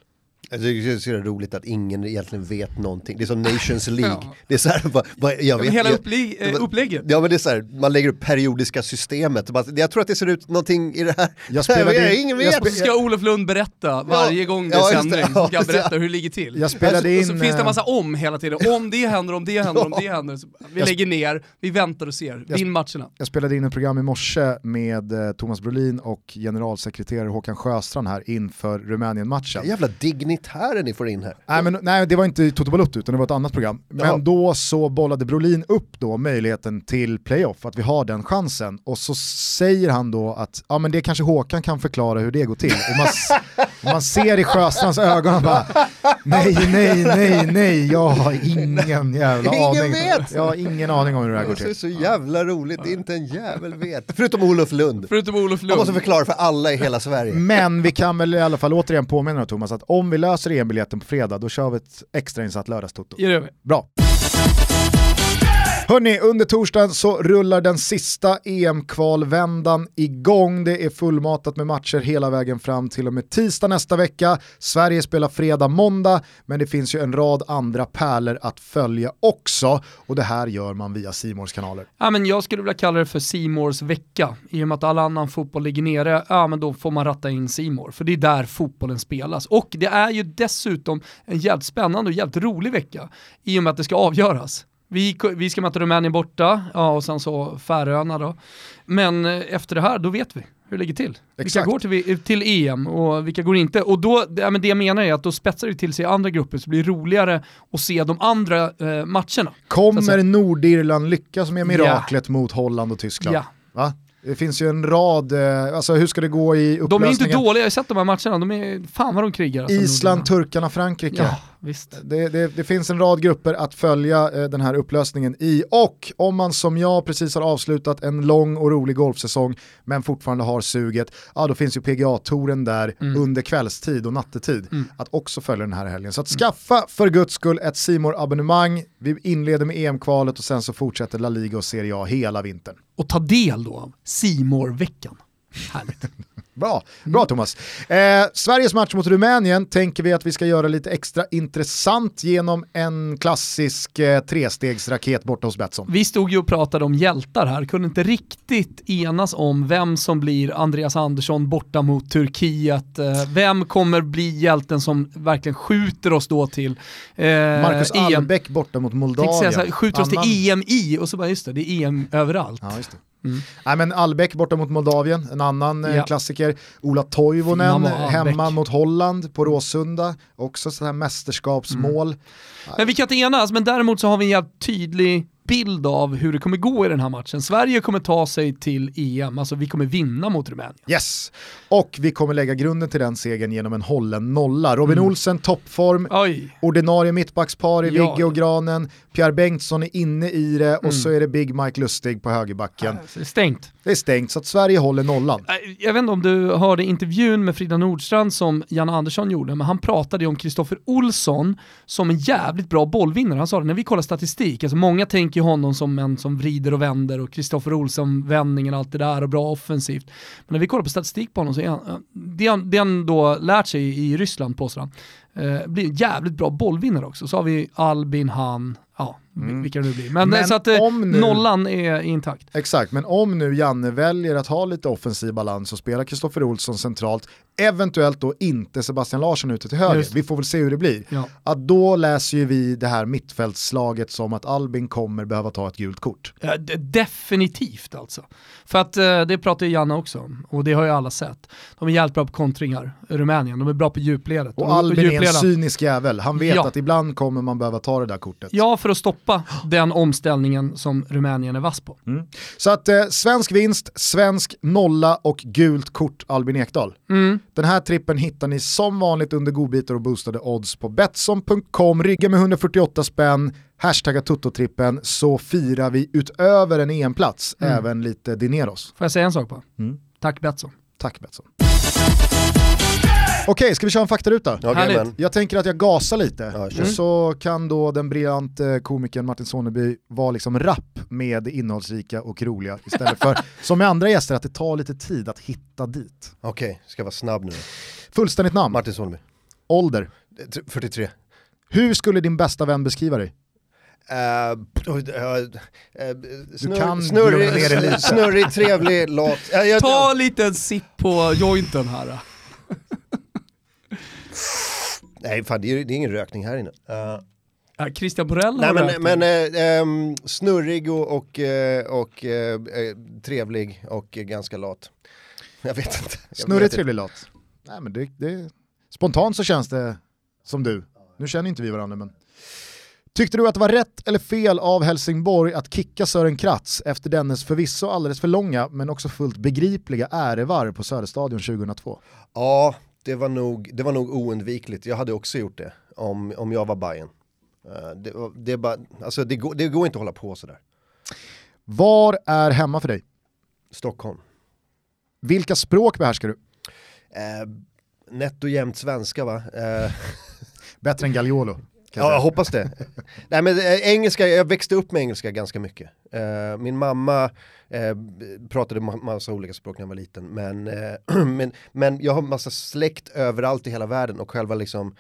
Speaker 2: Alltså, det är så roligt att ingen egentligen vet någonting. Det är som Nations League.
Speaker 3: Ja.
Speaker 2: Det är så här, vad, vad, jag vet,
Speaker 3: Men hela
Speaker 2: jag-
Speaker 3: eh, upplägget.
Speaker 2: Ja men det är så här, man lägger upp periodiska systemet. Bara, Jag tror att det ser ut någonting i det här.
Speaker 1: Jag spelade
Speaker 2: jag,
Speaker 1: in-
Speaker 2: ingen
Speaker 1: jag
Speaker 2: vet.
Speaker 3: så ska Olof Lund berätta varje gång det
Speaker 2: ja,
Speaker 3: är
Speaker 2: det.
Speaker 3: sändning,
Speaker 2: Ja,
Speaker 3: ska
Speaker 2: det.
Speaker 3: berätta hur det ligger till.
Speaker 1: Jag spelade
Speaker 3: och så
Speaker 1: in,
Speaker 3: finns det en
Speaker 1: eh,
Speaker 3: massa om hela tiden. Om det händer, om det händer, om det händer. Så vi
Speaker 1: Jag-
Speaker 3: lägger ner, vi väntar och ser.
Speaker 1: Jag-
Speaker 3: Vinn matcherna.
Speaker 1: Jag spelade in ett program i morse med eh, Thomas Brolin och generalsekreterare Håkan Sjöstrand här inför Rumänien-matchen.
Speaker 2: Jävla dignitärer ni får in här.
Speaker 1: Nej, men, nej, det var inte Toto Balotto utan det var ett annat program. Men
Speaker 2: Jaha.
Speaker 1: då så bollade Brolin upp då möjligheten till playoff, att vi har den chansen. Och så säger han då att ja, men det kanske Håkan kan förklara hur det går till. Och man, man ser i Sjöstrands ögon, han bara nej, nej, nej, nej, jag har ingen jävla
Speaker 2: Ingen
Speaker 1: aning.
Speaker 2: vet.
Speaker 1: Jag har ingen aning om hur det här går
Speaker 2: Det är
Speaker 1: till.
Speaker 2: så jävla roligt, inte en jävel vet. Förutom Olof Lund.
Speaker 3: Förutom Olof
Speaker 2: Han måste
Speaker 3: Lund.
Speaker 2: förklara för alla i hela Sverige.
Speaker 1: Men vi kan väl i alla fall återigen påminna Thomas att om vi löser EM-biljetten på fredag, då kör vi ett extrainsatt lördagstoto.
Speaker 3: Ja, det gör vi.
Speaker 1: Bra. Hörni, under torsdagen så rullar den sista EM-kvalvändan igång. Det är fullmatat med matcher hela vägen fram till och med tisdag nästa vecka. Sverige spelar fredag, måndag, men det finns ju en rad andra pärlor att följa också. Och det här gör man via Simors kanaler.
Speaker 3: Ja, men jag skulle vilja kalla det för Simors vecka. I och med att all annan fotboll ligger nere, ja men då får man ratta in Simor. För det är där fotbollen spelas. Och det är ju dessutom en jävligt spännande och jävligt rolig vecka. I och med att det ska avgöras. Vi, vi ska möta Rumänien borta, ja och sen så Färöarna då. Men eh, efter det här, då vet vi hur det ligger till. Vilka
Speaker 1: Exakt.
Speaker 3: går till, till EM och vilka går inte. Och då, ja, men det jag menar är att då spetsar det till sig andra grupper så det blir roligare att se de andra eh, matcherna.
Speaker 1: Kommer. Nordirland lyckas med miraklet mot Holland och Tyskland? Va? Det finns ju en rad, eh, alltså hur ska det gå i
Speaker 3: De är
Speaker 1: upplösningen?
Speaker 3: inte dåliga, jag har sett de här matcherna, de är, fan vad de krigar. Alltså,
Speaker 1: Island,
Speaker 3: Nordirland.
Speaker 1: turkarna, Frankrike.
Speaker 3: Ja, visst.
Speaker 1: Det, det, det finns en rad grupper att följa eh, den här upplösningen i och om man som jag precis har avslutat en lång och rolig golfsäsong men fortfarande har suget, ja då finns ju PGA-touren där
Speaker 3: Mm.
Speaker 1: under kvällstid och nattetid
Speaker 3: Mm.
Speaker 1: att också följa den här helgen. Så att skaffa för guds skull ett simor abonnemang vi inleder med EM-kvalet och sen så fortsätter La Liga och Serie A hela vintern.
Speaker 3: Och ta del då av simor veckan Härligt.
Speaker 1: Bra, bra Thomas. Eh, Sveriges match mot Rumänien tänker vi att vi ska göra lite extra intressant genom en klassisk eh, trestegsraket borta hos Betsson.
Speaker 3: Vi stod ju och pratade om hjältar här, kunde inte riktigt enas om vem som blir Andreas Andersson borta mot Turkiet. Eh, Vem kommer bli hjälten som verkligen skjuter oss då till eh,
Speaker 1: Marcus
Speaker 3: EM?
Speaker 1: Albeck borta mot Moldavien.
Speaker 3: säga så här, skjuter oss
Speaker 1: Annan-
Speaker 3: till EM i och så bara just det, det är EM överallt.
Speaker 1: Ja, just det.
Speaker 3: Mm.
Speaker 1: Nej, men Albeck borta mot Moldavien, en annan eh,
Speaker 3: Ja.
Speaker 1: klassiker. Ola Toivonen
Speaker 3: Albeck.
Speaker 1: hemma mot Holland på Råsunda, också sådana här mästerskapsmål.
Speaker 3: Men vi kan inte enas, men däremot så har vi en jävligt tydlig bild av hur det kommer gå i den här matchen. Sverige kommer ta sig till EM, alltså vi kommer vinna mot Rumänien.
Speaker 1: Yes! Och vi kommer lägga grunden till den segern genom en hållen nolla. Robin
Speaker 3: Mm.
Speaker 1: Olsen toppform,
Speaker 3: Oj,
Speaker 1: ordinarie mittbackspar i
Speaker 3: Ja.
Speaker 1: Vigge och Granen, Pierre Bengtsson är inne i det och
Speaker 3: Mm.
Speaker 1: så är det Big Mike Lustig på högerbacken.
Speaker 3: det är stängt.
Speaker 1: Det är stängt så att Sverige håller nollan.
Speaker 3: Äh, Jag vet inte om du hörde intervjun med Frida Nordstrand som Jan Andersson gjorde, men han pratade ju om Kristoffer Olsson som en jävligt bra bollvinnare. Han sa det, när vi kollar statistik, alltså många tänker ju honom som en som vrider och vänder och Kristoffer Olsson, vändningen, och allt det där och bra offensivt. Men när vi kollar på statistik på honom så är han, eh, det han, det han då lärt sig i Ryssland påstår han, eh, blir en jävligt bra bollvinnare också. Så har vi Albin, han, ja,
Speaker 1: Mm.
Speaker 3: vilka det nu blir. Men,
Speaker 1: Men
Speaker 3: så att eh,
Speaker 1: om nu-
Speaker 3: nollan är intakt.
Speaker 1: Exakt, men om nu Janne väljer att ha lite offensiv balans och spela Kristoffer Olsson centralt, eventuellt då inte Sebastian Larsson ute till höger,
Speaker 3: Just.
Speaker 1: vi får väl se hur det blir.
Speaker 3: Ja.
Speaker 1: Att då läser ju vi det här mittfältslaget som att Albin kommer behöva ta ett gult kort.
Speaker 3: Ja, definitivt alltså. För att eh, det pratar ju Janne också om, och det har ju alla sett. De är jävligt bra på kontringar, Rumänien. De är bra på djupledet. De
Speaker 1: Och Albin är en cynisk jävel, han vet
Speaker 3: Ja.
Speaker 1: att ibland kommer man behöva ta det där kortet.
Speaker 3: Ja, för att stoppa den omställningen som Rumänien är vass på.
Speaker 1: Så att eh, svensk vinst, svensk nolla och gult kort Albin Ekdal.
Speaker 3: Mm.
Speaker 1: Den här trippen hittar ni som vanligt under godbitar och boostade odds på Betsson.com. Rygga med 148 spänn, hashtagga Toto-trippen så firar vi utöver en EM-plats
Speaker 3: Mm.
Speaker 1: även lite dineros.
Speaker 3: Får jag säga en sak på?
Speaker 1: Mm.
Speaker 3: Tack Betsson.
Speaker 1: Tack Betsson. Okej, ska vi köra en faktaruta?
Speaker 2: Jajamän.
Speaker 1: Jag tänker att jag gasar lite,
Speaker 2: Ja,
Speaker 1: och så kan då den briljante komikern Martin Soneby vara liksom rapp med det innehållsrika och roliga istället för, som med andra gäster, att det tar lite tid att hitta dit.
Speaker 2: Okej, ska jag vara snabb nu.
Speaker 1: Fullständigt namn,
Speaker 2: Martin Soneby.
Speaker 1: ålder,
Speaker 2: T- 43.
Speaker 1: Hur skulle din bästa vän beskriva dig?
Speaker 2: Uh, snurr, snurrig,
Speaker 1: lugna ner dig lite.
Speaker 2: snurrig, trevlig, lat. Jag,
Speaker 3: Ta en liten sipp på jointen här.
Speaker 2: Nej, fan, det, är, det är ingen rökning här inne. Uh,
Speaker 3: Ja, Christian Borell
Speaker 2: nej, men, men eh, ehm, snurrig och, och, eh, och eh, eh, trevlig och eh, ganska lat. Jag vet inte. Jag
Speaker 1: Snurrig,
Speaker 2: vet
Speaker 1: trevlig, lat. Nej, men det, det, spontant så känns det som du. Nu känner inte vi varandra men. Tyckte du att det var rätt eller fel av Helsingborg att kicka Sören Kratz efter dennes förvisso alldeles för långa men också fullt begripliga ärevarv på Söderstadion 2002?
Speaker 2: Ja, det var, nog, det var nog oundvikligt. Jag hade också gjort det om, om jag var Bayern. Eh, det, det, är bara, alltså det, går, det går inte att hålla på sådär.
Speaker 1: Var är hemma för dig?
Speaker 2: Stockholm.
Speaker 1: Vilka språk behärskar du?
Speaker 2: Eh, nätt och jämnt svenska va? Eh,
Speaker 1: Bättre än Gagliolo?
Speaker 2: Ja, jag hoppas det. Nej men eh, engelska, jag växte upp med engelska ganska mycket. Eh, min mamma eh, pratade ma- massa olika språk när jag var liten, men, eh, men, men jag har massa släkt överallt i hela världen och själva liksom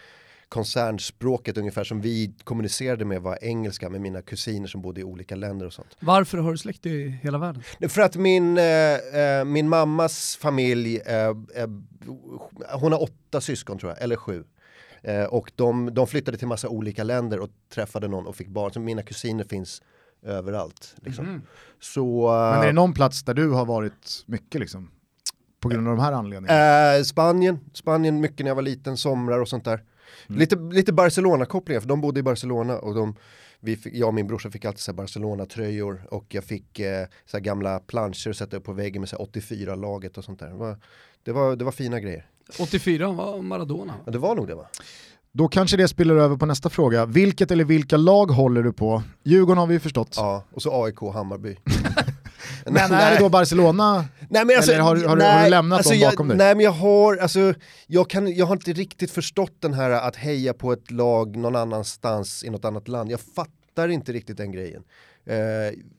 Speaker 2: koncernspråket ungefär som vi kommunicerade med var engelska med mina kusiner som bodde i olika länder och sånt.
Speaker 3: Varför har du släkt i hela världen?
Speaker 2: För att min, eh, eh, min mammas familj, eh, eh, hon har åtta syskon tror jag, eller sju. Eh, och de, de flyttade till massa olika länder och träffade någon och fick barn. Så mina kusiner finns överallt. Liksom. Så,
Speaker 1: Men är det
Speaker 2: eh,
Speaker 1: någon plats där du har varit mycket liksom? På grund av de här anledningarna?
Speaker 2: eh, Spanien, Spanien mycket när jag var liten, somrar och sånt där. Lite, lite Barcelona-kopplingar, för de bodde i Barcelona och de, vi fick, jag och min brorsa fick alltid Barcelona-tröjor och jag fick eh, så gamla planscher att sätta upp på väggen med så här 84-laget och sånt där. Det var, det var, det var fina grejer.
Speaker 3: 84 var Maradona.
Speaker 2: Ja, det var nog det va?
Speaker 1: Då kanske det spiller över på nästa fråga. Vilket eller vilka lag håller du på? Djurgården har vi ju förstått.
Speaker 2: Ja, och så AIK Hammarby.
Speaker 1: Men är det då Barcelona?
Speaker 2: Nej, men alltså,
Speaker 1: Eller har du- har du-
Speaker 2: nej,
Speaker 1: har du lämnat
Speaker 2: alltså
Speaker 1: dem
Speaker 2: jag,
Speaker 1: bakom dig?
Speaker 2: Nej men jag har, alltså, jag, kan, jag har inte riktigt förstått den här att heja på ett lag någon annanstans i något annat land. Jag fattar inte riktigt den grejen. Eh,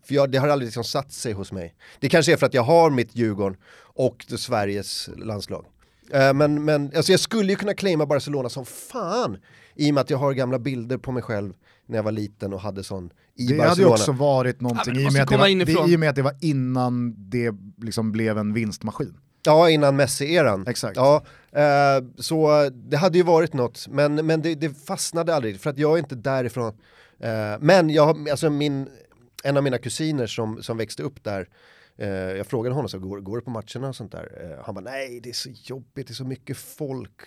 Speaker 2: för jag, det har aldrig liksom satt sig hos mig. Det kanske är för att jag har mitt Djurgården och Sveriges landslag. Eh, men men alltså jag skulle ju kunna claima Barcelona som fan i och med att jag har gamla bilder på mig själv när jag var liten och hade sån i
Speaker 1: Det hade ju
Speaker 2: Barcelona.
Speaker 1: också varit
Speaker 3: Ja,
Speaker 1: någonting
Speaker 3: men
Speaker 1: i, och med att det var, det, i och med att det var innan det liksom blev en vinstmaskin.
Speaker 2: Ja, innan Messi-eran.
Speaker 1: Exakt.
Speaker 2: Ja, eh, så det hade ju varit något, men, men det, det fastnade aldrig för att jag är inte därifrån. Eh, men jag alltså min, en av mina kusiner som, som växte upp där, eh, jag frågade honom så går, går du på matcherna och sånt där? Eh, han bara nej det är så jobbigt, det är så mycket folk.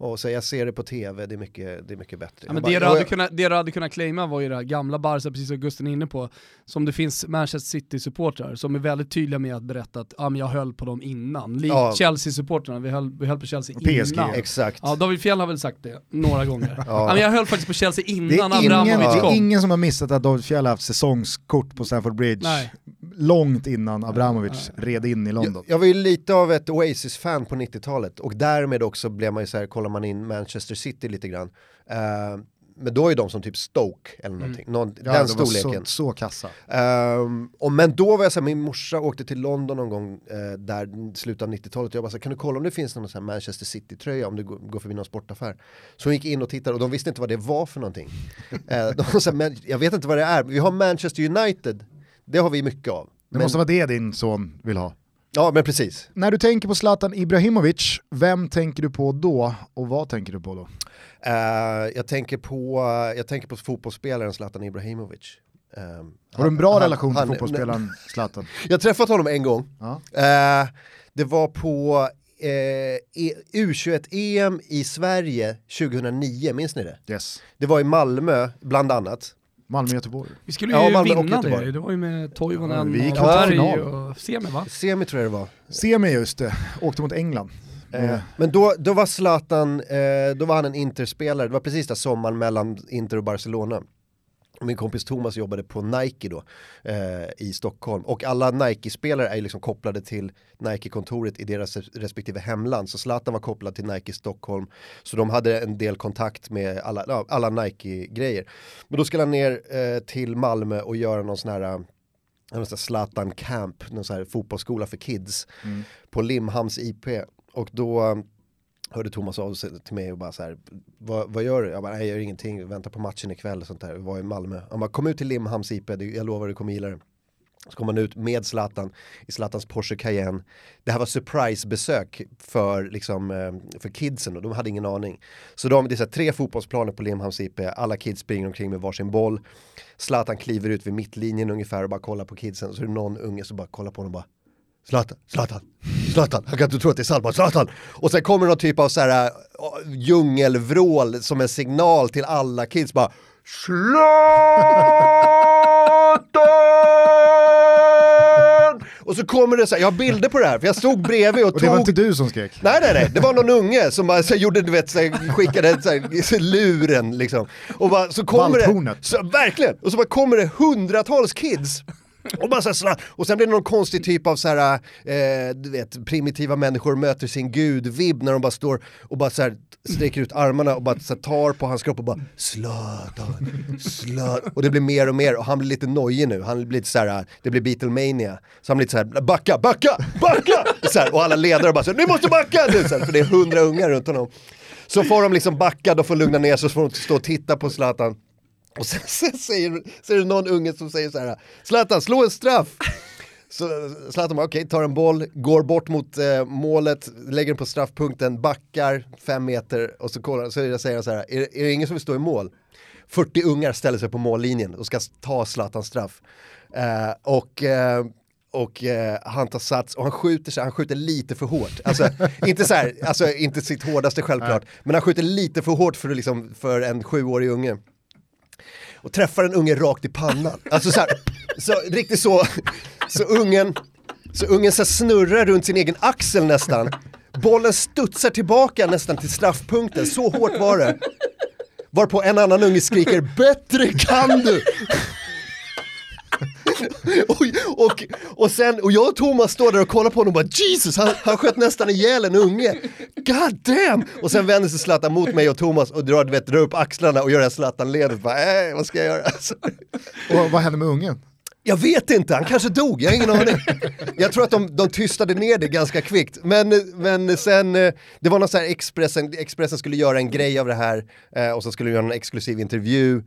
Speaker 2: Och så jag ser det på tv, det är mycket, det är mycket bättre.
Speaker 3: Ja, men
Speaker 2: bara,
Speaker 3: det, du
Speaker 2: "Ja,
Speaker 3: hade
Speaker 2: ja."
Speaker 3: kunnat, det du hade kunnat claima var ju det här gamla Barca, precis som Gusten är inne på, som det finns Manchester City-supportrar som är väldigt tydliga med att berätta att ah, men jag höll på dem innan. Likt
Speaker 2: Ja.
Speaker 3: Chelsea-supportrarna, vi höll, vi höll på Chelsea
Speaker 1: PSG.
Speaker 3: innan.
Speaker 2: Exakt.
Speaker 3: Ja, David Fjell har väl sagt det några gånger. ja. men jag höll faktiskt på Chelsea
Speaker 1: Det
Speaker 3: innan Abramovic
Speaker 1: det
Speaker 3: kom.
Speaker 1: är ingen som har missat att David Fjell har haft säsongskort på Stamford Bridge
Speaker 3: Nej.
Speaker 1: Långt innan Abramovic red in i London.
Speaker 2: Jag, jag var ju lite av ett Oasis-fan på 90-talet och därmed också blev man ju så här, kollar man in Manchester City lite grann. Eh, men då är de som typ Stoke eller någonting, Någon,
Speaker 1: Ja,
Speaker 2: den
Speaker 1: det var
Speaker 2: storleken.
Speaker 1: Så, så kassa.
Speaker 2: Ehm, och men då var jag såhär, min morsa åkte till London någon gång eh, där slutet av 90-talet och jag bara såhär, kan du kolla om det finns någon sån här Manchester City-tröja om du går, går förbi någon sportaffär? Så hon gick in och tittade och de visste inte vad det var för någonting. Eh, de sa, men jag vet inte vad det är, vi har Manchester United, det har vi mycket av.
Speaker 1: Det
Speaker 2: Men,
Speaker 1: måste vara det din son vill ha.
Speaker 2: ja men precis.
Speaker 1: När du tänker på Zlatan Ibrahimovic, vem tänker du på då och vad tänker du på då?
Speaker 2: Eh, jag, tänker på, jag tänker på fotbollsspelaren Zlatan Ibrahimovic. Ehm,
Speaker 1: Har du en bra
Speaker 2: han-
Speaker 1: relation till
Speaker 2: han-
Speaker 1: fotbollsspelaren Zlatan?
Speaker 2: Jag har träffat honom en gång. Eh, det var på eh, E- U21-EM i Sverige 2009, minns ni det?
Speaker 1: Yes.
Speaker 2: Det var i Malmö, bland annat.
Speaker 1: Malmö-Göteborg.
Speaker 3: Vi skulle
Speaker 2: Ja,
Speaker 3: ju
Speaker 2: Malmö och
Speaker 3: vinna det, det var ju med Toivonen
Speaker 1: Ja, vi gick
Speaker 3: och Berg och Semi va?
Speaker 2: Semi tror jag det var.
Speaker 1: Semi just det, åkte mot England.
Speaker 2: Eh,
Speaker 1: Eh,
Speaker 2: men då, då var Zlatan, eh, då var han en Interspelare, det var precis där sommaren mellan Inter och Barcelona. Min kompis Thomas jobbade på Nike då eh, i Stockholm och alla Nike-spelare är ju liksom kopplade till Nike-kontoret i deras respektive hemland. Så Zlatan var kopplad till Nike Stockholm så de hade en del kontakt med alla, alla Nike-grejer. Men då skulle han ner eh, till Malmö och göra någon sån här eh, Zlatan Camp, någon sån här fotbollsskola för kids på Limhamns IP. Och då hörde Thomas av sig till mig och bara så här, vad, vad gör du? Jag bara, nej jag gör ingenting, väntar på matchen ikväll och sånt där. Vi var i Malmö. Han bara, kom ut till Limhamns IP, jag lovar du kommer gilla det. Så kom han ut med Zlatan i Zlatans Porsche Cayenne. Det här var surprise-besök för, liksom, eh, för kidsen och de hade ingen aning. Så de, det är så här, tre fotbollsplaner på Limhamns IP, alla kids springer omkring med varsin boll. Zlatan kliver ut vid mittlinjen ungefär och bara kollar på kidsen. Så är det någon unge som bara kollar på honom och bara Zlatan, Zlatan, Zlatan, han kan inte tro att det är Salman, Zlatan! Och sen kommer någon typ av så här äh, djungelvrål som en signal till alla kids bara Zlatan! Och så kommer det så här, jag har bilder på det här för jag stod bredvid och,
Speaker 1: Och det var
Speaker 2: tog
Speaker 1: inte du som skrek?
Speaker 2: Nej nej nej, det var någon unge som bara så gjorde, du vet, så här, skickade så här, luren liksom. Och bara, så kommer det,
Speaker 1: Valthornet.
Speaker 2: så, verkligen, och så bara kommer det hundratals kids. Och, bara så här, och sen blir det någon konstig typ av så här, eh, du vet, primitiva människor möter sin gud-vibb när de bara står och bara så här, sträcker ut armarna och bara så här, tar på hans kropp och bara Zlatan, Zlatan. Och det blir mer och mer och han blir lite nojig nu, han blir lite så här, det blir Beatlemania. Så han blir lite så här, backa, backa, backa! Så här, och alla ledare bara så här, ni måste backa! Nu, så här, för det är hundra ungar runt honom. Så får de liksom backa, de får lugna ner sig, så får de stå och titta på Zlatan. Och sen, sen säger, så är det någon unge som säger så här, Zlatan slå en straff! Så Zlatan bara okej, tar en boll, går bort mot eh, målet, lägger den på straffpunkten, backar fem meter och så, kollar, så säger han så här, är, är det ingen som vill stå i mål? 40 ungar ställer sig på mållinjen och ska ta Zlatans straff. Eh, och eh, och eh, han tar sats och han skjuter sig, han skjuter lite för hårt. Alltså inte så här, alltså inte sitt hårdaste självklart, men han skjuter lite för hårt för, liksom, för en sjuårig unge och träffar en unge rakt i pannan. Alltså så, här, så riktigt så, så ungen, så ungen så snurrar runt sin egen axel nästan. Bollen studsar tillbaka nästan till straffpunkten, så hårt var det. Varpå en annan unge skriker “Bättre kan du!” Och, och, och, sen, och jag och Thomas står där och kollar på honom och bara Jesus, han, han sköt nästan ihjäl en unge. God damn! Och sen vänder sig Zlatan mot mig och Thomas och drar, vet, drar upp axlarna och gör det här Zlatan-ledet. Äh, vad ska jag göra? Alltså,
Speaker 1: Och vad hände med ungen?
Speaker 2: jag vet inte, han kanske dog, jag har ingen aning. Jag tror att de, de tystade ner det ganska kvickt. Men, men sen, eh, det var någon så här Expressen, Expressen skulle göra en grej av det här eh, och så skulle de göra en exklusiv intervju.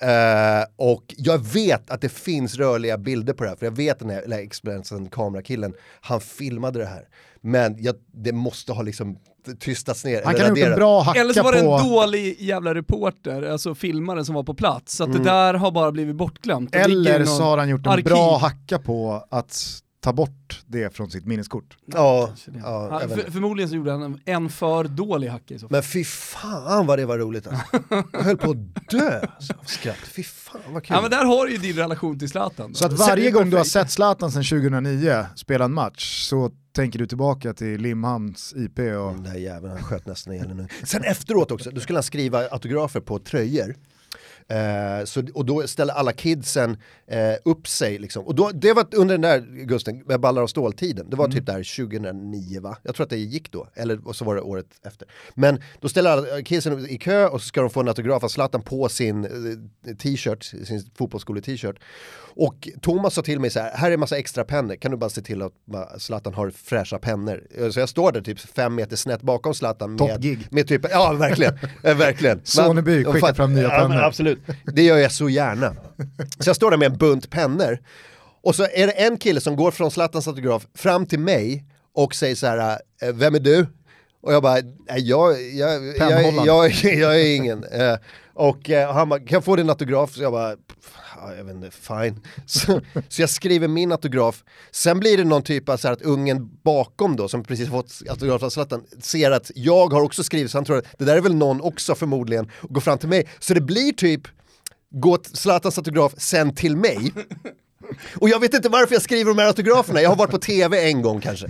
Speaker 2: Eh, och jag vet att det finns rörliga bilder på det här, för jag vet att den här Expressen kamerakillen, han filmade det här. Men jag, det måste ha liksom tystats ner.
Speaker 1: Han
Speaker 2: eller
Speaker 1: kan ha gjort en bra hacka
Speaker 3: Eller så var det
Speaker 1: på...
Speaker 3: en dålig jävla reporter, alltså filmaren som var på plats. Så att det där har bara blivit bortglömt.
Speaker 1: Eller så har han gjort en
Speaker 3: arkiv.
Speaker 1: bra hacka på att ta bort det från sitt minneskort.
Speaker 2: Ja, ja,
Speaker 3: Han- för, förmodligen så gjorde han en, för dålig hacka i så fall.
Speaker 2: Men fy fan vad det var roligt alltså. Jag höll på att dö alltså, av skratt. Fy fan vad kul.
Speaker 3: Ja men där har du ju din relation till Zlatan. då.
Speaker 1: Så att varje gång du har sett Zlatan sedan 2009 spela en match så tänker du tillbaka till Limhamns IP och...
Speaker 2: Den där jäveln, han sköt nästan ihjäl unge. Sen efteråt också, då skulle han skriva autografer på tröjor. Eh, så, och då ställer alla kidsen eh, upp sig liksom. Och då, det var under den där Gusten, med ballar och stål-tiden. Det var typ där 2009 va? Jag tror att det gick då, eller så var det året efter. Men då ställer alla kidsen i kö och så ska de få en autograf av Zlatan på sin eh, t-shirt, sin fotbollsskole-t-shirt. Och Thomas sa till mig så här, här är en massa extra pennor, kan du bara se till att bara, Zlatan har fräscha pennor? Eh, Så jag står där typ fem meter snett bakom Zlatan med, med typ, ja verkligen, eh, verkligen.
Speaker 1: Soneby, skicka fram nya
Speaker 2: ja,
Speaker 1: pennor.
Speaker 2: men Absolut, det gör jag så gärna. Så jag står där med en bunt pennor och så är det en kille som går från Zlatans autograf fram till mig och säger så här, eh, vem är du? Och jag bara, nej jag, jag, jag, jag, jag är ingen. Och eh, han bara, kan jag få din autograf? Så jag bara, jag vet inte, fine. Så, så jag skriver min autograf. Sen blir det någon typ av så här att ungen bakom då, som precis fått autograf av Zlatan, ser att jag har också skrivit, så han tror att det där är väl någon också förmodligen, och går fram till mig. Så det blir typ, gå Zlatans autograf sen till mig. Och jag vet inte varför jag skriver de här autograferna, jag har varit på tv en gång kanske.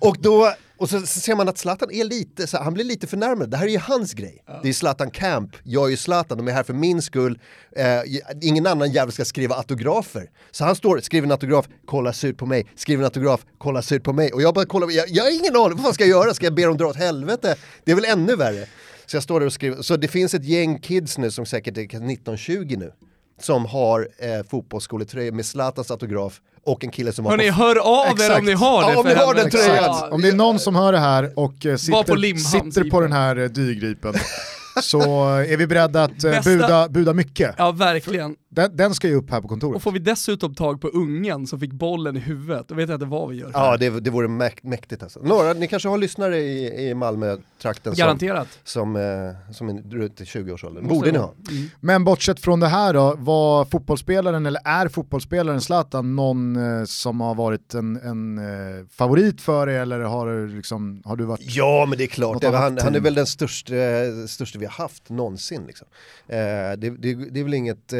Speaker 2: Och då, och så, så ser man att Zlatan är lite, så, han blir lite förnärmad, det här är ju hans grej. Det är Zlatan Camp, jag är ju Zlatan, de är här för min skull, eh, ingen annan jävel ska skriva autografer. Så han står, skriver en autograf, kollar surt på mig, skriver en autograf, kollar surt på mig. Och jag bara kollar, jag, jag har ingen aning, vad fan ska jag göra? Ska jag be dem dra åt helvete? Det är väl ännu värre. Så jag står där och skriver, så det finns ett gäng kids nu som säkert är 19-20 nu som har eh, fotbollsskoletröjor med Zlatans autograf och en kille som var
Speaker 3: Hörni,
Speaker 2: på...
Speaker 3: hör av er om ni har det
Speaker 2: Ja, om ni har den tröjan.
Speaker 3: Ja,
Speaker 1: Om det är någon som hör det här och eh,
Speaker 3: Var på
Speaker 1: sitter, sitter på den här eh, dyrgripen så är vi beredda att eh,
Speaker 3: Bästa-
Speaker 1: buda, buda mycket.
Speaker 3: Ja, verkligen.
Speaker 1: Den, den ska ju upp här på kontoret.
Speaker 3: Och får vi dessutom tag på ungen som fick bollen i huvudet, då vet jag inte vad vi gör.
Speaker 2: Ja, det, det vore mäk- mäktigt alltså. Några, ni kanske har lyssnare i, i Malmö-trakten som,
Speaker 3: Garanterat.
Speaker 2: som, eh, som är runt i 20-årsåldern.
Speaker 3: Måste
Speaker 2: Borde ni ha.
Speaker 3: Mm.
Speaker 1: Men bortsett från det här då, var fotbollsspelaren, eller är fotbollsspelaren Zlatan någon eh, som har varit en, en eh, favorit för dig eller har, du liksom, har du varit...
Speaker 2: Ja, men det är klart. Det, han, han är väl den största, största vi har haft någonsin. Liksom. Det, det, det är väl inget...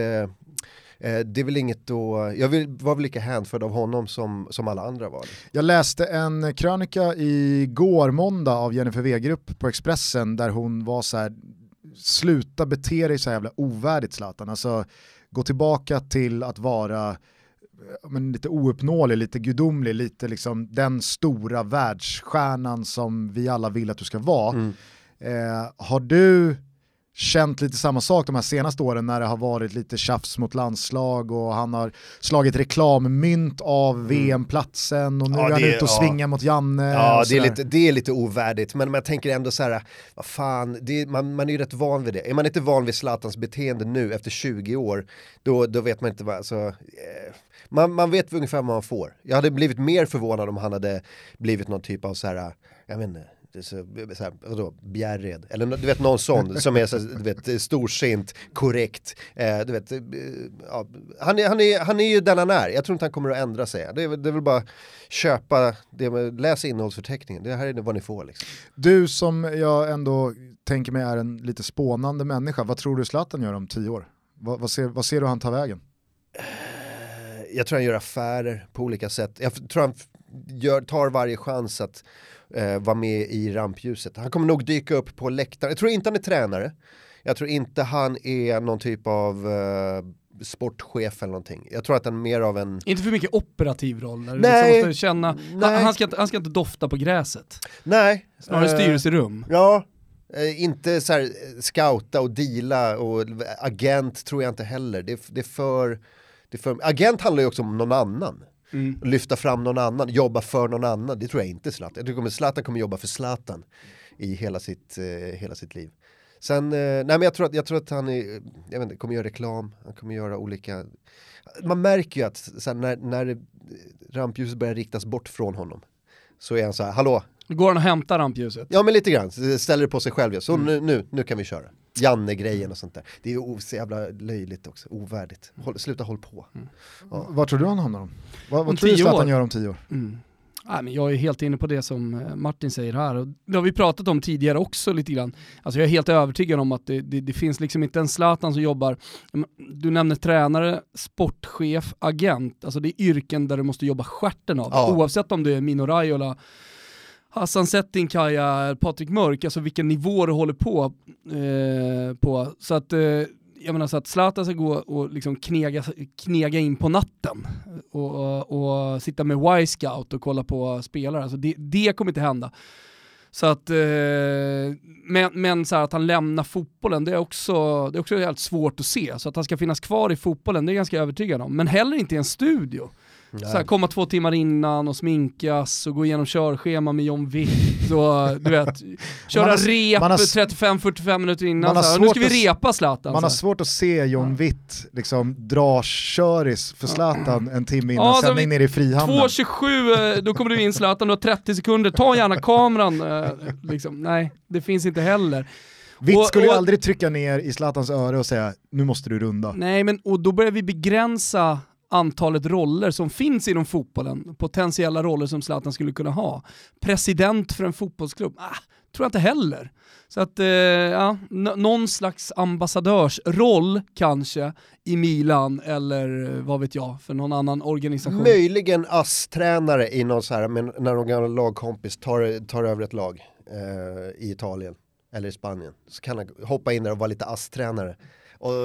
Speaker 2: Eh, det är väl inget då, jag var väl lika hänförd av honom som, som alla andra var.
Speaker 1: Jag läste en krönika igår måndag av Jennifer Wegerup på Expressen där hon var så här, sluta bete dig så här jävla ovärdigt Zlatan. Alltså gå tillbaka till att vara men, lite ouppnåelig, lite gudomlig, lite liksom den stora världsstjärnan som vi alla vill att du ska vara.
Speaker 2: Mm.
Speaker 1: Eh, har du känt lite samma sak de här senaste åren när det har varit lite tjafs mot landslag och han har slagit reklammynt av VM-platsen och nu
Speaker 2: Mm. Ja,
Speaker 1: är han ute och
Speaker 2: ja.
Speaker 1: svingar mot Janne.
Speaker 2: Ja, det är, lite, det är lite ovärdigt, men jag tänker ändå så här, vad fan, det man, man är ju rätt van vid det. Är man inte van vid Zlatans beteende nu efter 20 år, då, då vet man inte vad, alltså, eh, man, man vet ungefär vad man får. Jag hade blivit mer förvånad om han hade blivit någon typ av så här, jag vet inte, så, så här, vadå, Bjärred, eller du vet någon sån som är så, du vet, storsint, korrekt, eh, du vet, eh, ja, han, är, han, är, han är ju den han är, jag tror inte han kommer att ändra sig. Det är, det är väl bara köpa, det med, läs innehållsförteckningen, det här är vad ni får liksom.
Speaker 1: Du som jag ändå tänker mig är en lite spånande människa, vad tror du Zlatan gör om tio år? Vad, vad, ser, vad ser du han ta vägen?
Speaker 2: Eh, Jag tror han gör affärer på olika sätt. Jag tror han gör, tar varje chans att eh, vara med i rampljuset. Han kommer nog dyka upp på läktaren. Jag tror inte han är tränare. Jag tror inte han är någon typ av eh, sportchef eller någonting. Jag tror att han är mer av en...
Speaker 3: Inte för mycket operativ roll, där du
Speaker 2: Nej.
Speaker 3: liksom måste känna,
Speaker 2: Nej.
Speaker 3: han, ska inte, han ska inte dofta på gräset,
Speaker 2: Nej.
Speaker 3: snarare
Speaker 2: eh,
Speaker 3: styrelserum.
Speaker 2: Ja, eh, inte så här eh, scouta och deala och agent tror jag inte heller. Det det för... Det för agent handlar ju också om någon annan.
Speaker 3: Mm.
Speaker 2: lyfta fram någon annan, jobba för någon annan. Det tror jag inte Zlatan. Jag tror kommer Zlatan kommer jobba för Zlatan i hela sitt, eh, hela sitt liv. Sen, eh, nej men jag tror att, jag tror att han är, jag vet inte, kommer göra reklam, han kommer göra olika, man märker ju att så här, när, när rampljuset börjar riktas bort från honom så är han så här, hallå,
Speaker 3: Går han och hämtar rampljuset?
Speaker 2: ja men lite grann, ställer det på sig själv, ja. så
Speaker 3: Mm.
Speaker 2: nu, nu, nu kan vi köra. Janne-grejen och sånt där. Det är så jävla löjligt också, ovärdigt. Håll, sluta håll på.
Speaker 3: Mm.
Speaker 2: Ja.
Speaker 1: Vad tror du han hamnar om? Vad,
Speaker 3: Om
Speaker 1: vad tror du Zlatan
Speaker 3: år?
Speaker 1: gör om tio år?
Speaker 3: Mm. Nej, men jag är helt inne på det som eh, Martin säger här. Och det har vi pratat om tidigare också lite grann. Alltså jag är helt övertygad om att det, det, det finns liksom inte en Zlatan som jobbar, du nämner tränare, sportchef, agent. Alltså det är yrken där du måste jobba stjärten av.
Speaker 2: Ja.
Speaker 3: Oavsett om du är Mino Raiola, Hassan Settinkaja, Patrik Mörk, alltså vilken nivå du håller på. Eh, på. Så att eh, jag menar så att Zlatan ska gå och liksom knega, knega in på natten och, och, och sitta med Y-scout och kolla på spelare. Alltså det, det kommer inte hända. Så att, eh, men men så här att han lämnar fotbollen, det är, också, det är också helt svårt att se. Så att han ska finnas kvar i fotbollen, det är jag ganska övertygad om. Men heller inte i en studio. Så här, komma två timmar innan och sminkas och gå igenom körschema med John Witt och du vet, köra
Speaker 1: Man har-
Speaker 3: rep
Speaker 1: man har-
Speaker 3: 35-45 minuter innan.
Speaker 1: man
Speaker 3: Så här, och nu ska vi repa Zlatan.
Speaker 1: Man har svårt att se John Witt liksom dra köris för Zlatan en timme innan
Speaker 3: Ja,
Speaker 1: sändning nere i Frihamnen.
Speaker 3: 2.27, eh, då kommer du in Zlatan, du har 30 sekunder, ta gärna kameran. eh, Liksom. Nej, det finns inte heller. Och-
Speaker 1: skulle ju
Speaker 3: och-
Speaker 1: aldrig trycka ner i Zlatans öra och säga nu måste du runda.
Speaker 3: Nej, men och då börjar vi begränsa antalet roller som finns inom fotbollen, potentiella roller som Zlatan skulle kunna ha. President för en fotbollsklubb, ah, tror jag inte heller. Så att, eh, ja, någon slags ambassadörsroll kanske i Milan eller eh, vad vet jag, för någon annan organisation.
Speaker 2: Möjligen ASS-tränare i någon så här, men när någon gammal lagkompis tar, tar över ett lag eh, i Italien eller i Spanien så kan han hoppa in där och vara lite ASS-tränare.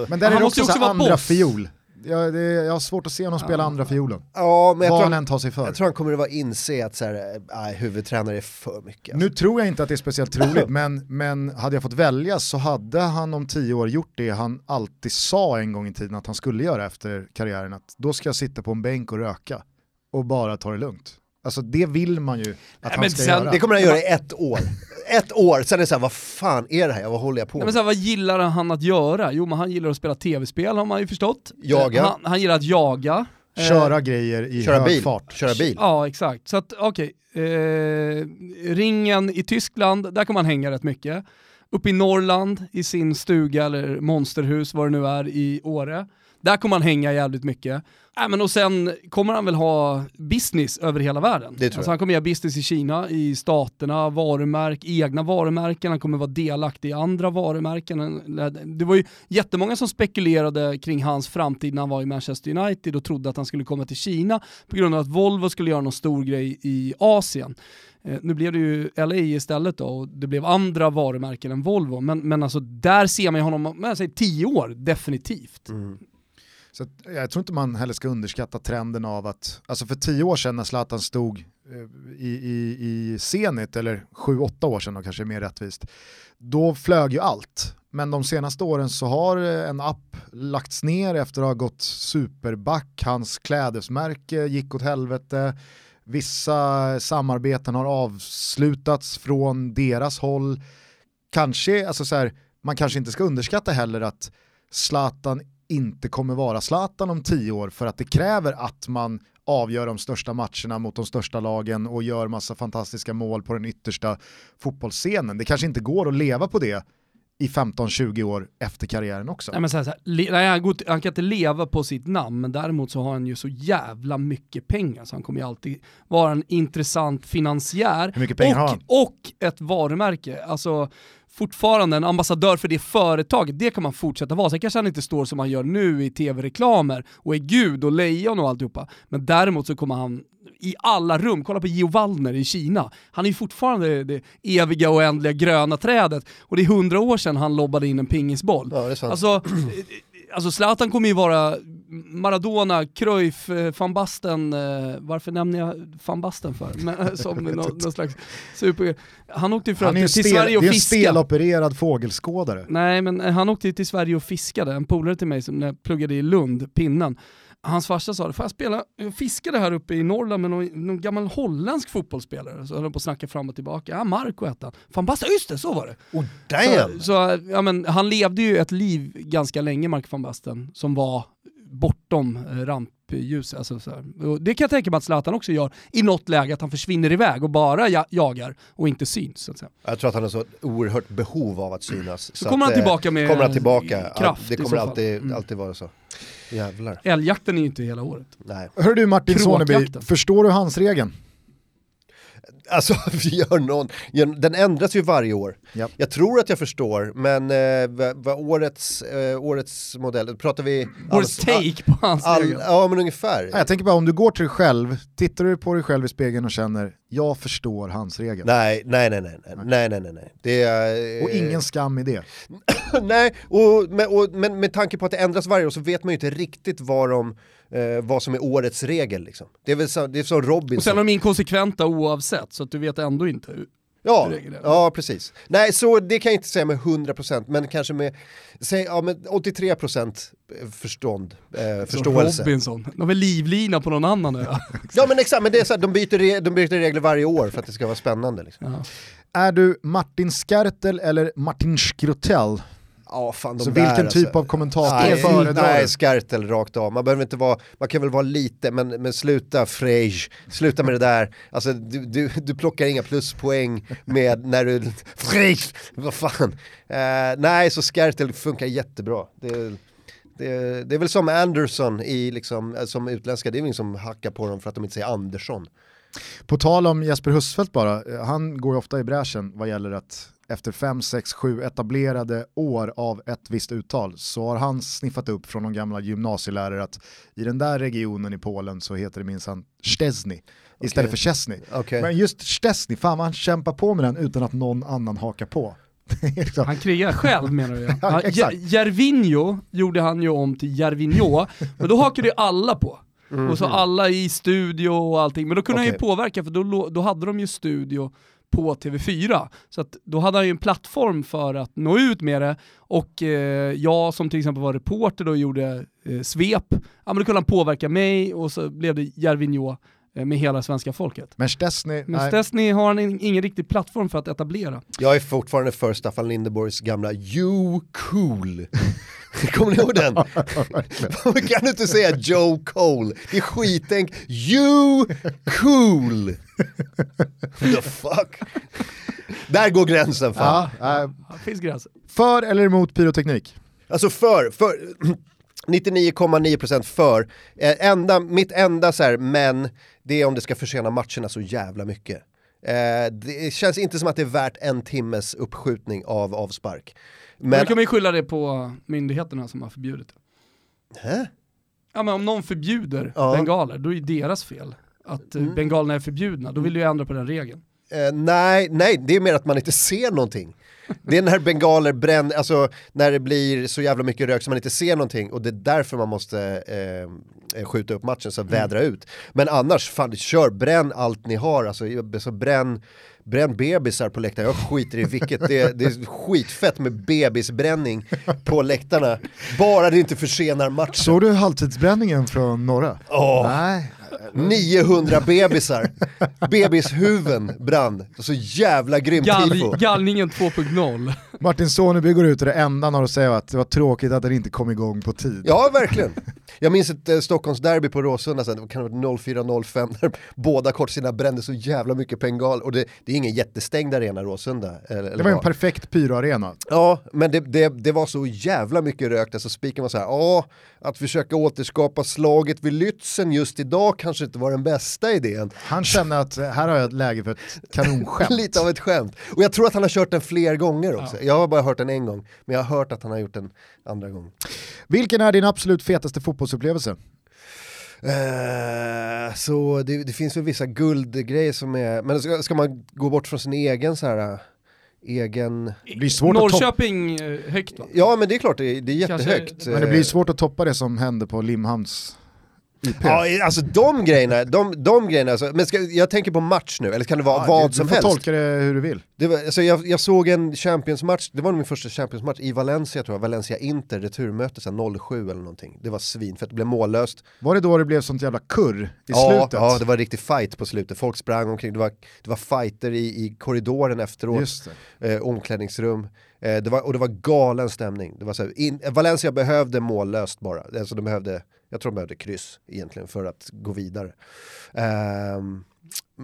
Speaker 1: Men där
Speaker 3: Han
Speaker 1: är det
Speaker 3: måste
Speaker 1: också,
Speaker 3: också vara
Speaker 1: andra
Speaker 3: boss.
Speaker 1: fiol. Jag, det, jag har svårt att se honom spela andra fiolen.
Speaker 2: Ja, men jag
Speaker 1: Vad
Speaker 2: tror,
Speaker 1: han än tar sig för.
Speaker 2: jag tror han kommer att vara inse att så här, nej, huvudtränare är för mycket.
Speaker 1: Nu tror jag inte att det är speciellt troligt, men, men hade jag fått välja så hade han om tio år gjort det han alltid sa en gång i tiden att han skulle göra efter karriären, att då ska jag sitta på en bänk och röka och bara ta det lugnt. Alltså det vill man ju att han
Speaker 3: men
Speaker 1: ska
Speaker 3: sen-
Speaker 1: göra.
Speaker 2: Det kommer han göra i ett år. Ett år, sen är det såhär, vad fan är det här? Vad håller jag på
Speaker 3: Nej,
Speaker 2: med?
Speaker 3: men så här, vad gillar han att göra? Jo men han gillar att spela tv-spel har man ju förstått.
Speaker 2: Jaga.
Speaker 3: Eh, Han, han gillar att jaga. Eh,
Speaker 1: Köra grejer i
Speaker 2: Köra
Speaker 1: hög
Speaker 2: bil.
Speaker 1: fart.
Speaker 2: Köra bil.
Speaker 3: Ja exakt, så att okej. Eh, ringen i Tyskland, där kommer han hänga rätt mycket. Uppe i Norrland, i sin stuga eller monsterhus, vad det nu är, i Åre. Där kommer han hänga jävligt mycket. Äh, men och sen kommer han väl ha business över hela världen.
Speaker 2: Det tror
Speaker 3: alltså han kommer göra business i Kina, i staterna, varumärk, egna varumärken, han kommer vara delaktig i andra varumärken. Det var ju jättemånga som spekulerade kring hans framtid när han var i Manchester United och trodde att han skulle komma till Kina på grund av att Volvo skulle göra någon stor grej i Asien. Eh, nu blev det ju LA istället då och det blev andra varumärken än Volvo. Men, men alltså där ser man ju honom, jag säger tio år, definitivt.
Speaker 2: Mm.
Speaker 1: Så att, jag tror inte man heller ska underskatta trenden av att, alltså för tio år sedan när Zlatan stod eh, i, i, i Zenit, eller sju, åtta år sedan då kanske är mer rättvist, då flög ju allt. Men de senaste åren så har eh, en app lagts ner efter att ha gått superback, hans klädesmärke gick åt helvete, vissa samarbeten har avslutats från deras håll. Kanske, alltså så här, man kanske inte ska underskatta heller att Zlatan inte kommer vara Zlatan om tio år för att det kräver att man avgör de största matcherna mot de största lagen och gör massa fantastiska mål på den yttersta fotbollsscenen. Det kanske inte går att leva på det i 15-20 år efter karriären också.
Speaker 3: Nej, men så här, så här, nej, han, går, inte- han kan inte leva på sitt namn, men däremot så har han ju så jävla mycket pengar så han kommer ju alltid vara en intressant finansiär.
Speaker 1: Hur mycket pengar har
Speaker 3: och,
Speaker 1: han?
Speaker 3: och ett varumärke. Alltså fortfarande en ambassadör för det företaget, det kan man fortsätta vara. Sen kanske han inte står som han gör nu i tv-reklamer och är gud och lejon och alltihopa. Men däremot så kommer han i alla rum, kolla på Gio Wallner i Kina. Han är ju fortfarande det eviga och oändliga gröna trädet och det är hundra år sedan han lobbade in en pingisboll.
Speaker 2: Ja.
Speaker 3: Alltså, alltså Zlatan kommer ju vara Maradona, Cruyff, eh, van Basten, eh, varför nämner jag van Basten för? Men, eh, som någon, någon slags super... Han åkte ju att, till
Speaker 1: stel,
Speaker 3: Sverige och
Speaker 1: det är en
Speaker 3: fiskade.
Speaker 1: stelopererad fågelskådare.
Speaker 3: Nej men han åkte ju till Sverige och fiskade, en polare till mig som när jag pluggade i Lund, pinnen. Hans farsa sa det, får jag spela, jag fiskade här uppe i Norrland med någon, någon gammal holländsk fotbollsspelare. Så höll de på att snacka fram och tillbaka. Ja, Marco hette han. Fan Basten, just det, så var det.
Speaker 2: Oh, damn!
Speaker 3: Så, så, ja, men, han levde ju ett liv ganska länge, Mark van Basten, som var bortom eh, rampljus. Alltså, så det kan jag tänka mig att Zlatan också gör i något läge, att han försvinner iväg och bara ja, jagar och inte syns. Så att säga.
Speaker 2: Jag tror att han har så oerhört behov av att synas.
Speaker 3: Så kommer
Speaker 2: att,
Speaker 3: han
Speaker 2: eh,
Speaker 3: tillbaka med
Speaker 2: kommer han tillbaka.
Speaker 3: kraft
Speaker 2: det kommer
Speaker 3: så
Speaker 2: alltid,
Speaker 3: Mm.
Speaker 2: alltid vara så. Jävlar.
Speaker 3: Älgjakten är ju inte hela året.
Speaker 2: Nej.
Speaker 1: Hör du Martin Soneby, förstår du hans regeln?
Speaker 2: Alltså, gör någon, gör, den ändras ju varje år.
Speaker 1: Japp.
Speaker 2: Jag tror att jag förstår, men eh, vad, vad årets, eh, årets modell, pratar vi...
Speaker 3: Årets take på hans
Speaker 2: all. Ja men ungefär.
Speaker 1: Jag tänker bara om du går till dig själv, tittar du på dig själv i spegeln och känner jag förstår hans regel.
Speaker 2: Nej, nej, nej, nej, nej, nej, nej, nej. Det är,
Speaker 1: och eh, ingen skam i det.
Speaker 2: nej, och, men, och, men med tanke på att det ändras varje år så vet man ju inte riktigt vad, de, eh, vad som är årets regel. Liksom. Det är väl så, det är som Robinson.
Speaker 3: Och sen är de inkonsekventa oavsett, så att du vet ändå inte
Speaker 2: Ja,
Speaker 3: regel är.
Speaker 2: ja, precis. Nej, så det kan jag inte säga med 100% men kanske med, säg, ja, med 83% förstånd, eh, förståelse.
Speaker 3: Robinson, de väl livlina på någon annan ö.
Speaker 2: Ja men exakt, men det är så här, de, byter de byter regler varje år för att det ska vara spännande. Liksom.
Speaker 3: Ja.
Speaker 1: Är du Martin Skertel eller Martin Skrutell?
Speaker 2: Ja, fan
Speaker 1: Så
Speaker 2: där,
Speaker 1: vilken typ
Speaker 2: alltså.
Speaker 1: av kommentator
Speaker 2: Nej,
Speaker 1: föredrar
Speaker 2: nej,
Speaker 1: du?
Speaker 2: Skartel rakt av. Man behöver inte vara, man kan väl vara lite, men, men sluta Frej, sluta med det där. Alltså du, du, du plockar inga pluspoäng med när du, Frej, vad fan. Eh, nej, så Skartel funkar jättebra. Det, det, det är väl som Anderson i liksom, eh, som utländska, det är väl ingen som hackar på dem för att de inte säger Andersson.
Speaker 1: På tal om Jesper Husfeldt bara, eh, han går ju ofta i bräschen vad gäller att efter 5, 6, 7 etablerade år av ett visst uttal så har han sniffat upp från de gamla gymnasielärare att i den där regionen i Polen så heter det minsann Szczesny istället
Speaker 2: Okej.
Speaker 1: för Szczesny.
Speaker 2: Okej.
Speaker 1: Men just Szczesny, fan vad han kämpar på med den utan att någon annan hakar på. Liksom-
Speaker 3: Han krigar själv menar du ja.
Speaker 1: Ja,
Speaker 3: Jervinho gjorde han ju om till Jervinho, men då hakade ju alla på. Och så alla i studio och allting, men då kunde han
Speaker 2: Okej.
Speaker 3: ju påverka för då, då hade de ju studio på TV4. Så att då hade han ju en plattform för att nå ut med det och eh, jag som till exempel var reporter då och gjorde eh, svep, ja men då kunde han påverka mig och så blev det Jervinho eh, med hela svenska folket.
Speaker 1: Men Stesny,
Speaker 3: Men Stesny har han in- ingen riktig plattform för att etablera.
Speaker 2: Jag är fortfarande för Staffan Lindeborgs gamla You Cool. Kommer ni ihåg den? Varför kan du inte säga Joe Cole? Det är skitänk. You Cool! The fuck? Där går gränsen fan.
Speaker 1: ja, äh,
Speaker 3: finns gränser.
Speaker 1: för eller emot pyroteknik?
Speaker 2: Alltså för, för 99,9% för. Eh, enda, mitt enda så här, men det är om det ska försena matcherna så jävla mycket. Eh, det känns inte som att det är värt en timmes uppskjutning av avspark.
Speaker 3: Men... Då kan man ju skylla det på myndigheterna som har förbjudit det.
Speaker 2: Hä?
Speaker 3: Ja men om någon förbjuder
Speaker 2: Ja. Mm.
Speaker 3: bengaler, då är det deras fel. Att eh, bengalerna är förbjudna, då vill du ju ändra på den regeln.
Speaker 2: Eh, nej, nej, det är mer att man inte ser någonting. Det är när bengaler bränner, alltså när det blir så jävla mycket rök så man inte ser någonting och det är därför man måste eh, eh, skjuta upp matchen så att vädra ut. Men annars, fan kör, bränn allt ni har, alltså så bränn, bränn bebisar på läktaren, jag skiter i vilket, det, är- det är skitfett med bebisbränning på läktarna. Bara det inte försenar matchen.
Speaker 1: Såg du halvtidsbränningen från norra?
Speaker 2: Åh.
Speaker 1: Nej.
Speaker 2: 900 bebisar, bebishuven brann, så jävla grymt tifo.
Speaker 3: Gall, gallningen 2.0.
Speaker 1: Martin Soneby går ut och det enda han har att säga att det var tråkigt att den inte kom igång på tid.
Speaker 2: Ja, verkligen. Jag minns ett eh, Stockholmsderby på Råsunda, sen, det kan ha varit 04-05, där båda kortsidorna brände så jävla mycket pengal. Och det, det är ingen jättestängd arena, Råsunda. Eller, eller
Speaker 1: Det var en
Speaker 2: vad.
Speaker 1: perfekt pyroarena.
Speaker 2: Ja, men det, det, det var så jävla mycket rök där så spiken var så här, ja, att försöka återskapa slaget vid Lützen just idag kanske inte var den bästa idén.
Speaker 1: Han kände att eh, här har jag ett läge för ett kanonskämt.
Speaker 2: Lite av ett skämt. Och jag tror att han har kört den fler gånger också. Jag har bara hört den en gång, men jag har hört att han har gjort den andra gång.
Speaker 1: Vilken är din absolut fetaste fotbollsupplevelse?
Speaker 2: Eh, så det, det finns väl vissa guldgrejer som är, men ska, ska man gå bort från sin egen så här, egen...
Speaker 1: Det blir svårt att
Speaker 3: Norrköping eh, högt va?
Speaker 2: Ja men det är klart, det är, det är
Speaker 3: Kanske-
Speaker 2: jättehögt.
Speaker 1: men det blir svårt att toppa det som hände på Limhamns IP.
Speaker 2: Ja, alltså de grejerna, de, de grejerna, alltså, men ska, jag tänker på match nu, eller kan det vara
Speaker 1: Ja,
Speaker 2: vad
Speaker 1: du,
Speaker 2: som
Speaker 1: du får
Speaker 2: helst?
Speaker 1: tolka det hur du vill.
Speaker 2: Det var, alltså jag, jag såg en Champions-match, det var min första Champions-match i Valencia tror jag, Valencia-Inter, returmöte sen 07 eller någonting. Det var svin för det blev mållöst.
Speaker 1: Var det då det blev sånt jävla kurr i
Speaker 2: ja,
Speaker 1: slutet?
Speaker 2: Ja, det var riktig fight på slutet, folk sprang omkring, det var, det var fighter i, i korridoren efteråt. Eh, omklädningsrum. Eh, det var, och det var galen stämning. Det var så här, in, Valencia behövde mållöst bara. Alltså de behövde, jag tror de behövde kryss egentligen för att gå vidare. Ehm,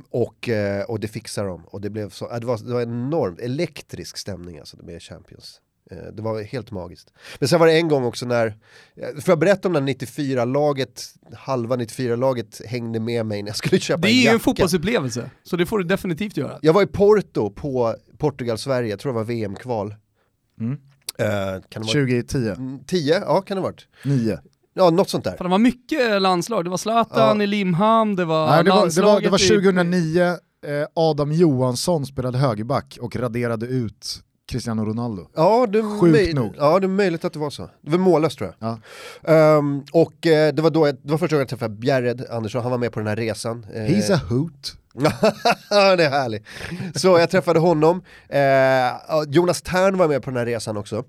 Speaker 2: och, eh, och det fixar de. Och det, blev så, det, var, det var enormt elektrisk stämning alltså med Champions. Eh, Det var helt magiskt. Men sen var det en gång också när, eh, får jag berätta om när 94-laget, halva 94-laget hängde med mig när jag skulle köpa
Speaker 3: Det är
Speaker 2: en
Speaker 3: ju
Speaker 2: jacka.
Speaker 3: en fotbollsupplevelse, så det får du definitivt göra.
Speaker 2: Jag var i Porto på Portugal-Sverige, jag tror det var VM-kval.
Speaker 1: Mm.
Speaker 2: Eh, kan det vara
Speaker 1: 2010,
Speaker 2: Mm, 10? Ja, kan det ha varit.
Speaker 1: 9.
Speaker 2: Ja, något sånt där.
Speaker 3: För det var mycket landslag, det var Zlatan
Speaker 2: Ja.
Speaker 3: i Limhamn, det var
Speaker 1: Nej, det, var, det, var, det var
Speaker 3: i-
Speaker 1: 2009, eh, Adam Johansson spelade högerback och raderade ut Cristiano Ronaldo.
Speaker 2: Ja, det,
Speaker 1: Sjukt nog.
Speaker 2: ja, det är möjligt att det var så. Det var mållöst tror jag.
Speaker 1: Ja.
Speaker 2: Ehm, och eh, det var då jag, det var första gången jag träffade Bjärred Andersson, han var med på den här resan. Eh,
Speaker 1: He's a hoot.
Speaker 2: Det är härligt. Så jag träffade honom, eh, Jonas Tern var med på den här resan också.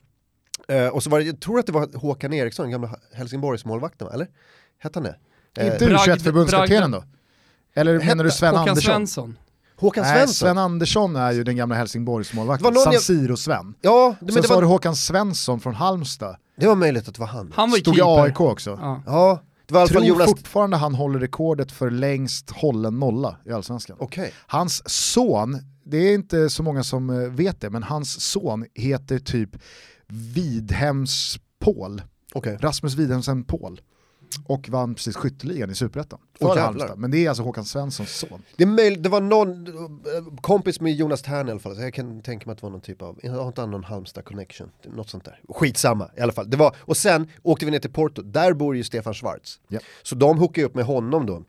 Speaker 2: Eh, och så var det, jag tror att det var Håkan Eriksson, gamla Helsingborgsmålvakten, va? eller? Hette han det? Eh,
Speaker 1: Inte
Speaker 3: Bragd-
Speaker 1: U21-förbundskaptenen då? Eller
Speaker 2: Hette-
Speaker 1: menar du Sven
Speaker 3: Håkan
Speaker 1: Andersson?
Speaker 3: Svensson.
Speaker 2: Håkan
Speaker 1: Nej,
Speaker 2: Svensson?
Speaker 1: Sven Andersson är ju den gamla
Speaker 2: Det
Speaker 1: Helsingborgsmålvakten, San Siro-Sven.
Speaker 2: Ja, men
Speaker 1: Sen
Speaker 2: det
Speaker 1: så
Speaker 2: var,
Speaker 1: Håkan Svensson från Halmstad,
Speaker 2: det var möjligt att det var han.
Speaker 3: Han var
Speaker 1: stod i
Speaker 3: keeper.
Speaker 1: AIK också.
Speaker 3: Ja.
Speaker 2: Ja, det var i
Speaker 1: Tror
Speaker 2: Jonas...
Speaker 1: fortfarande han håller rekordet för längst hållen nolla i Allsvenskan.
Speaker 2: Okej.
Speaker 1: Hans son, det är inte så många som eh, vet det, men hans son heter typ Vidhems Paul.
Speaker 2: Okej.
Speaker 1: Rasmus Widhemsen Paul. Och vann precis skytteligan i Superettan. För. Halmstad. Men det är alltså Håkan Svenssons son.
Speaker 2: Det, är möjligt, det var någon eh, kompis med Jonas Tern i alla fall, så jag kan tänka mig att det var någon typ av, jag har inte någon Halmstad connection, något sånt där. Skitsamma i alla fall. Det var, och sen åkte vi ner till Porto, där bor ju Stefan Schwarz.
Speaker 1: Ja.
Speaker 2: Så de hookade upp med honom då.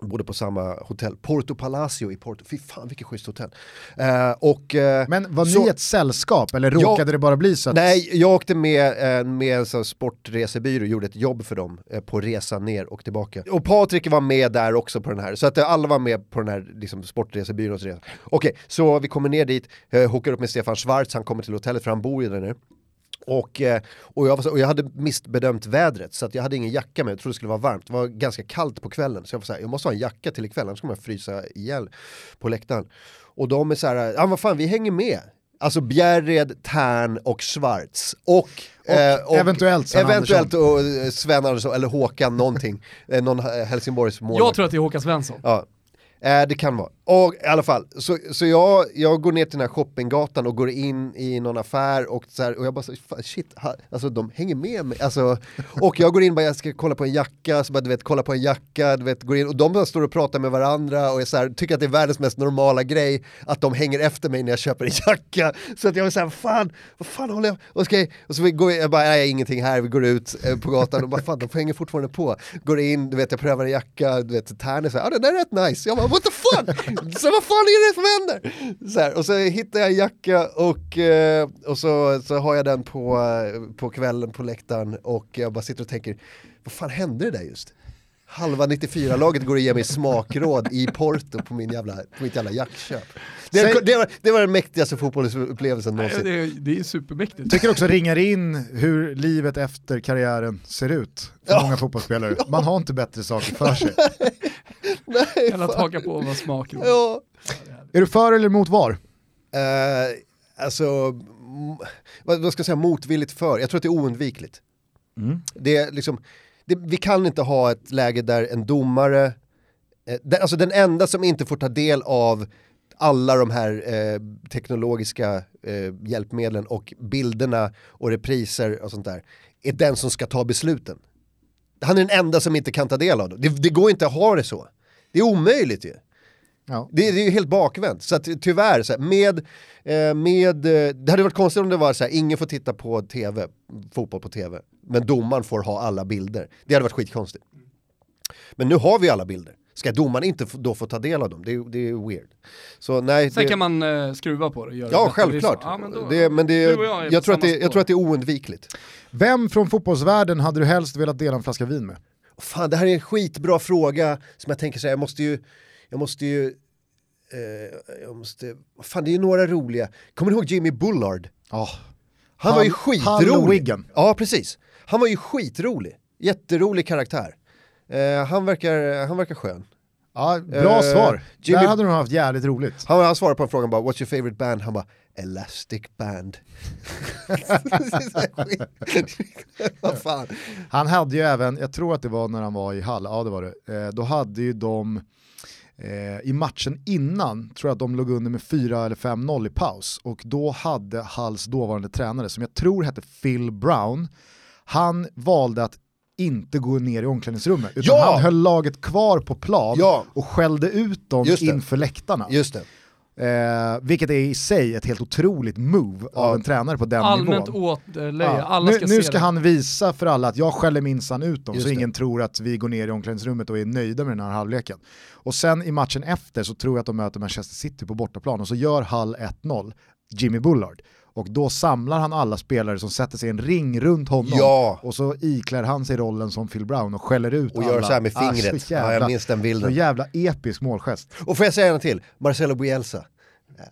Speaker 2: Bodde på samma hotell, Porto Palacio i Porto, fy fan vilket schysst hotell. Eh, och, eh,
Speaker 1: Men var
Speaker 2: så-
Speaker 1: ni ett sällskap eller råkade det bara bli så att...
Speaker 2: Nej, jag åkte med, eh, med en sån sportresebyrå, gjorde ett jobb för dem eh, på resan ner och tillbaka. Och Patrik var med där också på den här, så att eh, alla var med på den här liksom, sportresebyråns resa. Okej, så vi kommer ner dit, eh, hookar upp med Stefan Schwarz, han kommer till hotellet för han bor ju där nere. Och, eh, och, jag var och jag hade missbedömt vädret så att jag hade ingen jacka med, jag trodde det skulle vara varmt. Det var ganska kallt på kvällen så jag var så här, jag måste ha en jacka till ikväll annars kommer jag frysa ihjäl på läktaren. Och de är så här, ja vad fan vi hänger med. Alltså Bjärred, Tern och Schwarz. Och,
Speaker 1: Och eventuellt Sven
Speaker 2: eventuellt och, eh, Sven Andersson eller Håkan någonting. Eh, någon eh, Helsingborgs målvakt.
Speaker 3: Jag tror att det är Håkan Svensson.
Speaker 2: Ja, eh, det kan vara. Och i alla fall, så, så jag, jag går ner till den här shoppinggatan och går in i någon affär och, så här, och jag bara så, shit, ha, alltså de hänger med mig. Alltså, och jag går in och bara, jag ska kolla på en jacka, så bara, du vet, kolla på en jacka, du vet, går in och de bara står och pratar med varandra och jag så här, tycker att det är världens mest normala grej att de hänger efter mig när jag köper en jacka. Så att jag var såhär, fan, vad fan håller jag, och, ska och så vi går, jag bara, nej ingenting här, vi går ut eh, på gatan och bara, fan de hänger fortfarande på. Går in, du vet, jag prövar en jacka, du vet, tärn är såhär, ja den där är rätt nice. Jag bara, what the fuck? Så vad fan är det som händer? Så här, och så hittar jag en jacka och, eh, och så, så har jag den på, eh, på kvällen på läktaren och jag bara sitter och tänker, vad fan hände det där just? Halva 94-laget går och ger mig smakråd i Porto på, min jävla, på mitt jävla jackköp. Det,
Speaker 1: Säg-
Speaker 2: det, var, det var den mäktigaste fotbollsupplevelsen
Speaker 3: Det
Speaker 2: någonsin.
Speaker 3: är, det är supermäktigt.
Speaker 1: tycker också ringar in hur livet efter karriären ser ut för många fotbollsspelare. Man har inte bättre saker för sig.
Speaker 2: Nej,
Speaker 3: Eller att haka på vad smak är.
Speaker 2: Ja.
Speaker 1: Är du för eller emot VAR?
Speaker 2: Eh, alltså, vad, vad ska jag säga, motvilligt för. Jag tror att det är oundvikligt. Det är liksom, det, vi kan inte ha ett läge där en domare, eh, den, alltså den enda som inte får ta del av alla de här eh, teknologiska eh, hjälpmedlen och bilderna och repriser och sånt där, är den som ska ta besluten. Han är den enda som inte kan ta del av dem. Det, det går inte att ha det så. Det är omöjligt ju.
Speaker 1: Ja.
Speaker 2: Det, det är ju helt bakvänt. Så att, tyvärr, så här, med, eh, med, eh, det hade varit konstigt om det var så här, ingen får titta på tv, fotboll på tv, men domaren får ha alla bilder. Det hade varit skitkonstigt. Men nu har vi alla bilder. Ska domaren inte då få ta del av dem? Det, är- det är weird. Så nej,
Speaker 3: Sen
Speaker 2: det,
Speaker 3: kan man eh, skruva på det och göra
Speaker 2: ja
Speaker 3: det
Speaker 2: självklart.
Speaker 3: Det är så. Ja, men, då,
Speaker 2: det, men det,
Speaker 3: du och jag är
Speaker 2: jag,
Speaker 3: på
Speaker 2: tror att
Speaker 3: samma
Speaker 2: det, jag
Speaker 3: spår.
Speaker 2: tror att det är oundvikligt.
Speaker 1: Vem från fotbollsvärlden hade du helst velat dela en flaska vin med?
Speaker 2: Fan, det här är en skitbra fråga som jag tänker så här, jag måste ju, jag måste ju, eh, jag måste, fan det är ju några roliga. Kommer du ihåg Jimmy Bullard?
Speaker 1: Ja.
Speaker 2: Han
Speaker 1: Hall-
Speaker 2: var ju skitrolig.
Speaker 1: Wigan.
Speaker 2: Ja, precis. Han var ju skitrolig. Jätterolig karaktär. Eh, han, verkar, han verkar skön.
Speaker 1: Ja, bra
Speaker 2: Eh,
Speaker 1: svar.
Speaker 2: Jimmy-
Speaker 1: Där hade de haft jävligt roligt.
Speaker 2: Han, han svarade på en fråga bara, what's your favorite band? Han bara, Elastic Band. Vad fan.
Speaker 1: Han hade ju även, jag tror att det var när han var i Hall, ja det var det, eh, då hade ju de eh, i matchen innan, tror jag att de låg under med 4 eller 5-0 i paus och då hade Halls dåvarande tränare, som jag tror hette Phil Brown, han valde att inte gå ner i omklädningsrummet, utan
Speaker 2: Ja!
Speaker 1: han höll laget kvar på plan
Speaker 2: Ja.
Speaker 1: och skällde ut dem inför läktarna.
Speaker 2: Just det.
Speaker 1: Eh, vilket är i sig ett helt otroligt move
Speaker 2: Ja.
Speaker 1: av en tränare på den
Speaker 3: Allmänt
Speaker 1: nivån.
Speaker 3: åtlöje,
Speaker 1: Ja.
Speaker 3: alla
Speaker 1: nu,
Speaker 3: ska
Speaker 1: nu ska
Speaker 3: det.
Speaker 1: han visa för alla att jag skäller minsann ut dem
Speaker 2: Just
Speaker 1: så
Speaker 2: det.
Speaker 1: ingen tror att vi går ner i omklädningsrummet och är nöjda med den här halvleken. Och sen i matchen efter så tror jag att de möter Manchester City på bortaplan och så gör Hull 1-0, Jimmy Bullard. Och då samlar han alla spelare som sätter sig i en ring runt honom
Speaker 2: Ja.
Speaker 1: och så iklär han sig rollen som Phil Brown och skäller ut
Speaker 2: Och
Speaker 1: alla.
Speaker 2: gör så här med
Speaker 1: Ah,
Speaker 2: fingret.
Speaker 1: så
Speaker 2: ja,
Speaker 1: jävla,
Speaker 2: jag minns den
Speaker 1: så
Speaker 2: bilden.
Speaker 1: jävla episk målgest.
Speaker 2: Och får jag säga en till? Marcelo Bielsa.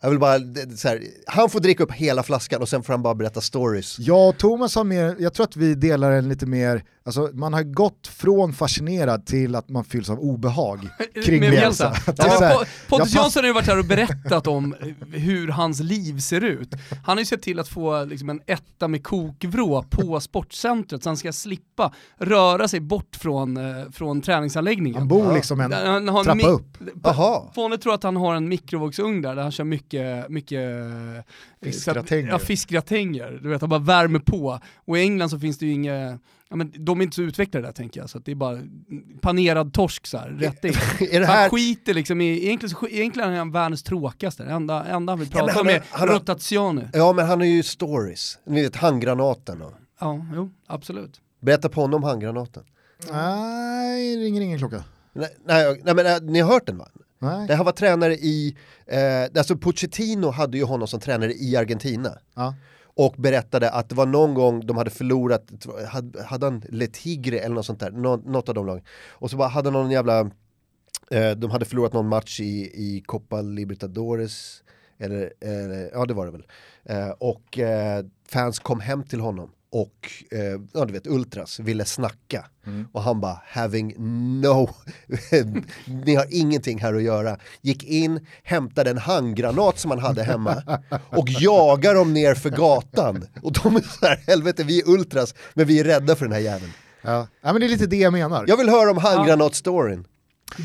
Speaker 2: Jag vill bara, det- så här, han får dricka upp hela flaskan och sen får han bara berätta stories.
Speaker 1: Jag och Thomas har mer, jag tror att vi delar en lite mer, alltså man har gått från fascinerad till att man fylls av obehag kring Bielsa. Är
Speaker 3: Ja, Pontus Jansson har ju varit här och berättat om hur hans liv ser ut. Han har ju sett till att få liksom, en etta med kokvrå på sportcentret så han ska slippa röra sig bort från, eh, från träningsanläggningen.
Speaker 1: Han bor liksom en
Speaker 3: han har en
Speaker 1: trappa upp.
Speaker 3: Fåne tror att han har en mikrovågsugn där, där han kör mycket, mycket eh,
Speaker 1: Fiskgratänger.
Speaker 3: Ja, fiskgratänger. Du vet, han bara värmer på. Och i England så finns det ju inga, ja, men de är inte så utvecklade där tänker jag, så att det är bara panerad torsk så här, rätt in.
Speaker 2: Är det
Speaker 3: Så han
Speaker 2: här,
Speaker 3: skiter liksom i, egentligen, egentligen är han världens tråkigaste, det enda, enda han vill
Speaker 2: Ja, men
Speaker 3: prata
Speaker 2: han
Speaker 3: om
Speaker 2: har-
Speaker 3: är
Speaker 2: han
Speaker 3: rotazione.
Speaker 2: ja men han har ju stories. Ni vet handgranaten och.
Speaker 3: Ja, jo, absolut.
Speaker 2: Berätta på honom om handgranaten.
Speaker 1: Nej, ringer ingen klocka.
Speaker 2: Nej, nej, nej men äh, ni har hört den va?
Speaker 1: Nej.
Speaker 2: Det här var tränare i, eh, alltså Pochettino hade ju honom som tränare i Argentina.
Speaker 1: Ja.
Speaker 2: Och berättade att det var någon gång de hade förlorat, hade, hade han Le Tigre eller något sånt där, Nå, något av de lagen. Och så bara hade någon jävla, eh, de hade förlorat någon match i, i Copa Libertadores, eller, eller ja det var det väl. Eh, och eh, fans kom hem till honom och, eh, ja du vet, Ultras ville snacka. Och han bara, having no, ni har ingenting här att göra. Gick in, hämtade en handgranat som han hade hemma och jagar dem ner för gatan. Och de är så här, helvete vi är Ultras, men vi är rädda för den här jäveln.
Speaker 1: Ja. ja, men det är lite det jag menar.
Speaker 2: Jag vill höra om handgranat-storyn.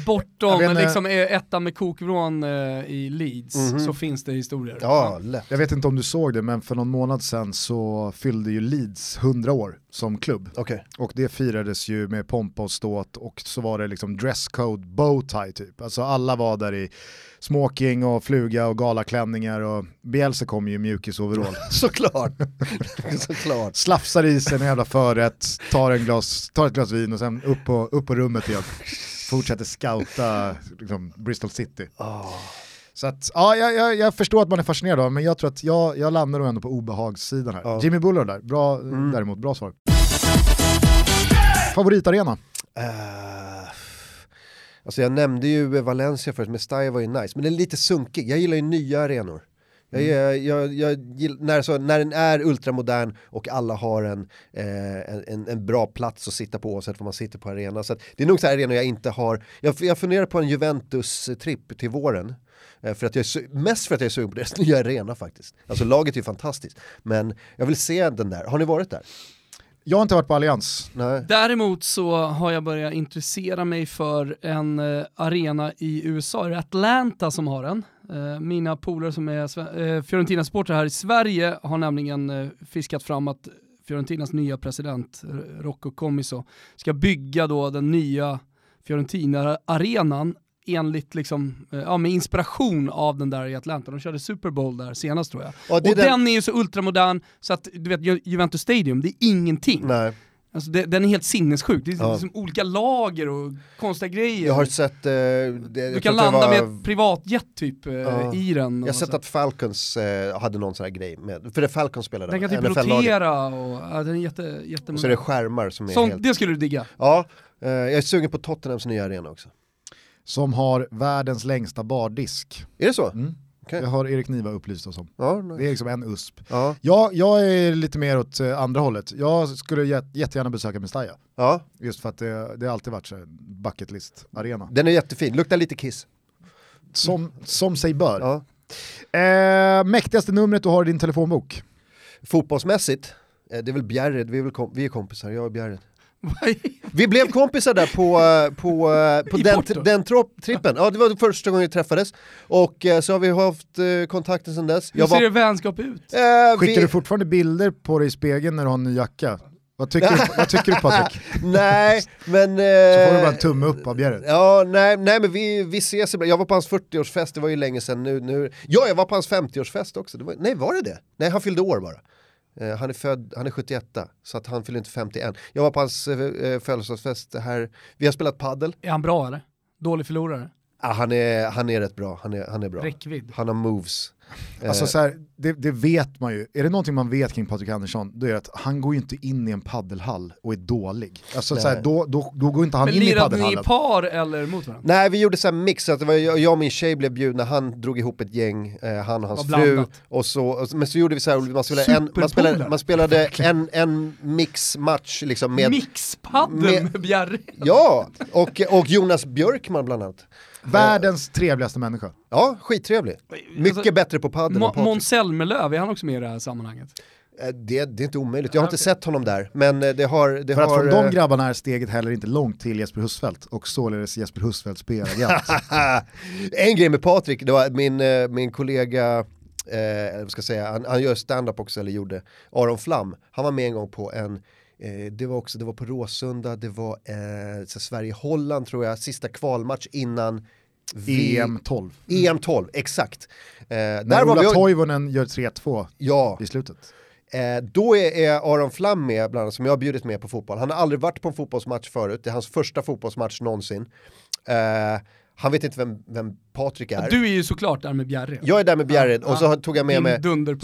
Speaker 3: Bortom
Speaker 1: vet
Speaker 3: liksom, eh, ettan med kokvrån eh, i Leeds
Speaker 2: Mhm.
Speaker 3: så finns det historier.
Speaker 2: Ja, lätt.
Speaker 1: Jag vet inte om du såg det, men för någon månad sedan så fyllde ju Leeds 100 år som klubb.
Speaker 2: Okej.
Speaker 1: Och det firades ju med pompa och ståt och så var det liksom dresscode bowtie typ. Alltså alla var där i smoking och fluga och galaklänningar och Bielsa kom ju i mjukisoverall.
Speaker 2: Såklart. Såklart.
Speaker 1: Slafsar i sig en jävla förrätt, tar, en glas, tar ett glas vin och sen upp på, upp på rummet igen. Fortsätter scouta liksom, Bristol City. Så att, ja, jag, jag, jag förstår att man är fascinerad av men jag tror att jag, jag landar ändå på obehagssidan här.
Speaker 2: Ja.
Speaker 1: Jimmy Bullard där, bra, däremot, bra svar. Favoritarena?
Speaker 2: Uh, alltså jag nämnde ju Valencia förut, Mestalla var ju nice, men den är lite sunkig. Jag gillar ju nya arenor. Jag, jag, jag, jag, när, så, när den är ultramodern och alla har en, eh, en- en, bra plats att sitta på oavsett var man sitter på arena. Så att det är nog så här arenor jag inte har. Jag, jag funderar på en Juventus-tripp till våren. Eh, För att jag är mest för att jag är sugen på deras nya arena faktiskt. Alltså laget är ju fantastiskt. Men jag vill se den där. Har ni varit där?
Speaker 1: Jag har inte varit på Allians.
Speaker 2: Nej.
Speaker 3: Däremot så har jag börjat intressera mig för en eh, arena i USA, är det Atlanta som har den. Eh, mina polare som är eh, Fiorentina-supportrar här i Sverige har nämligen eh, fiskat fram att Fiorentinas nya president, Rocco Commisso, ska bygga då den nya Fiorentina-arenan enligt liksom, ja, med inspiration av den där i Atlanta. De körde Super Bowl där senast tror jag.
Speaker 2: Är
Speaker 3: och
Speaker 2: den-
Speaker 3: den... är ju så ultramodern så att du vet Ju- Juventus Stadium, det är ingenting.
Speaker 2: Nej.
Speaker 3: Alltså det, den är helt sinnessjuk, det är
Speaker 2: Ja.
Speaker 3: liksom olika lager och konstiga grejer.
Speaker 2: Jag har sett... Eh, det,
Speaker 3: du kan landa
Speaker 2: var-
Speaker 3: med ett privatjet typ eh,
Speaker 2: Ja.
Speaker 3: i den.
Speaker 2: Jag har sett
Speaker 3: så.
Speaker 2: att Falcons eh, hade någon sån här grej med, för det Falcons spelade
Speaker 3: Den kan typ rotera och ja, den är jätte,
Speaker 2: Och så är det skärmar som är
Speaker 3: Sånt,
Speaker 2: helt...
Speaker 3: det skulle du digga.
Speaker 2: Ja, eh, jag är sugen på Tottenhams nya arena också.
Speaker 1: Som har världens längsta bardisk.
Speaker 2: Är det så?
Speaker 1: Mm.
Speaker 2: Okej.
Speaker 1: Det har Erik Niva upplyst oss om.
Speaker 2: Ja,
Speaker 1: Det är liksom en USP.
Speaker 2: ja.
Speaker 1: Ja, jag är lite mer åt eh, andra hållet. Jag skulle jät- jättegärna besöka Mestalla.
Speaker 2: ja,
Speaker 1: Just för att det, det har alltid varit så här bucket list-arena.
Speaker 2: den är jättefin, luktar lite kiss.
Speaker 1: Som, som sig bör.
Speaker 2: Ja.
Speaker 1: Eh, mäktigaste numret du har i din telefonbok?
Speaker 2: Fotbollsmässigt, eh, det är väl Bjärred, vi är, väl kom- vi är kompisar, jag och Bjärred. Vi blev kompisar där på, eh, på, eh, på
Speaker 3: I
Speaker 2: den,
Speaker 3: Porto?
Speaker 2: den trippen. Ja, det var första gången vi träffades. Och eh, så har vi haft kontakten sedan dess.
Speaker 3: Hur ser det vänskap ut?
Speaker 2: eh,
Speaker 1: Skickar
Speaker 2: vi-
Speaker 1: du fortfarande bilder på dig i spegeln när du har en ny jacka? Vad tycker, du, vad tycker du Patrik?
Speaker 2: Nej, men...
Speaker 1: Så får du bara en tumme upp av Bjerret.
Speaker 2: Ja, nej, nej men vi, vi ses ibland. Jag var på hans 40-årsfest, det var ju länge sedan nu. nu. Ja, jag var på hans 50-årsfest också. Det var, nej, var det det? Nej, han fyllde år bara. Eh, han är född, han är 71, så att han fyller inte 51. Jag var på hans eh, eh, födelsedagsfest här. Vi har spelat paddel.
Speaker 3: Är han bra eller? Dålig förlorare?
Speaker 2: Ah, han, är, han är rätt bra, han är, han är bra.
Speaker 3: Räckvidd?
Speaker 2: Han har moves. Eh,
Speaker 1: Alltså så här, det, det vet man ju. Är det någonting man vet kring Patrik Andersson, då är det att han går ju inte in i en paddelhall och är dålig. Alltså så här,
Speaker 2: Nej.
Speaker 1: då, då, då går inte han
Speaker 3: Men
Speaker 1: in i
Speaker 3: lirade ni i
Speaker 1: paddelhallen.
Speaker 3: par eller mot varandra?
Speaker 2: Nej, vi gjorde så här mix, så att det var jag, jag och min tjej blev bjudna, han drog ihop ett gäng, eh, han och hans
Speaker 3: Vad
Speaker 2: fru. Och så, och, men så gjorde vi så här, man spelade, en, man spelade, man spelade en, en mixmatch liksom med...
Speaker 3: Mixpaddel
Speaker 2: med-
Speaker 3: med, Bjarre?
Speaker 2: Ja, och, och Jonas Björkman bland annat.
Speaker 1: Världens trevligaste människa.
Speaker 2: Ja, skittrevlig. Mycket
Speaker 3: Alltså,
Speaker 2: bättre på padel än.
Speaker 3: Måns Zelmerlöw, är han också med i det här sammanhanget?
Speaker 2: Eh, Det, det är inte omöjligt, jag har inte sett honom där, men eh, det har... Det
Speaker 1: För att
Speaker 2: har
Speaker 1: från de
Speaker 2: eh,
Speaker 1: grabbarna är steget heller inte långt till Jesper Husfeldt och således Jesper Husfeldts PR-agent.
Speaker 2: en grej med Patrik, det var min, min kollega, eh, vad ska jag säga, han, han gör stand-up också, eller gjorde, Aron Flam, han var med en gång på en eh, det var också, det var på Råsunda, det var eh, Sverige-Holland tror jag, sista kvalmatch innan
Speaker 1: EM 12.
Speaker 2: EM 12, exakt. Eh,
Speaker 1: När
Speaker 2: där var
Speaker 1: Ola
Speaker 2: vi,
Speaker 1: Toivonen gör 3-2
Speaker 2: ja,
Speaker 1: i slutet.
Speaker 2: Eh, då är, är Aron Flam med, bland annat, som jag har bjudit med på fotboll. Han har aldrig varit på en fotbollsmatch förut, det är hans första fotbollsmatch någonsin. Eh, han vet inte vem, vem Patrik är.
Speaker 3: Du är ju såklart där med Bjerre.
Speaker 2: Jag är där med Bjerred
Speaker 3: Ja,
Speaker 2: och så
Speaker 3: ja.
Speaker 2: tog jag med mig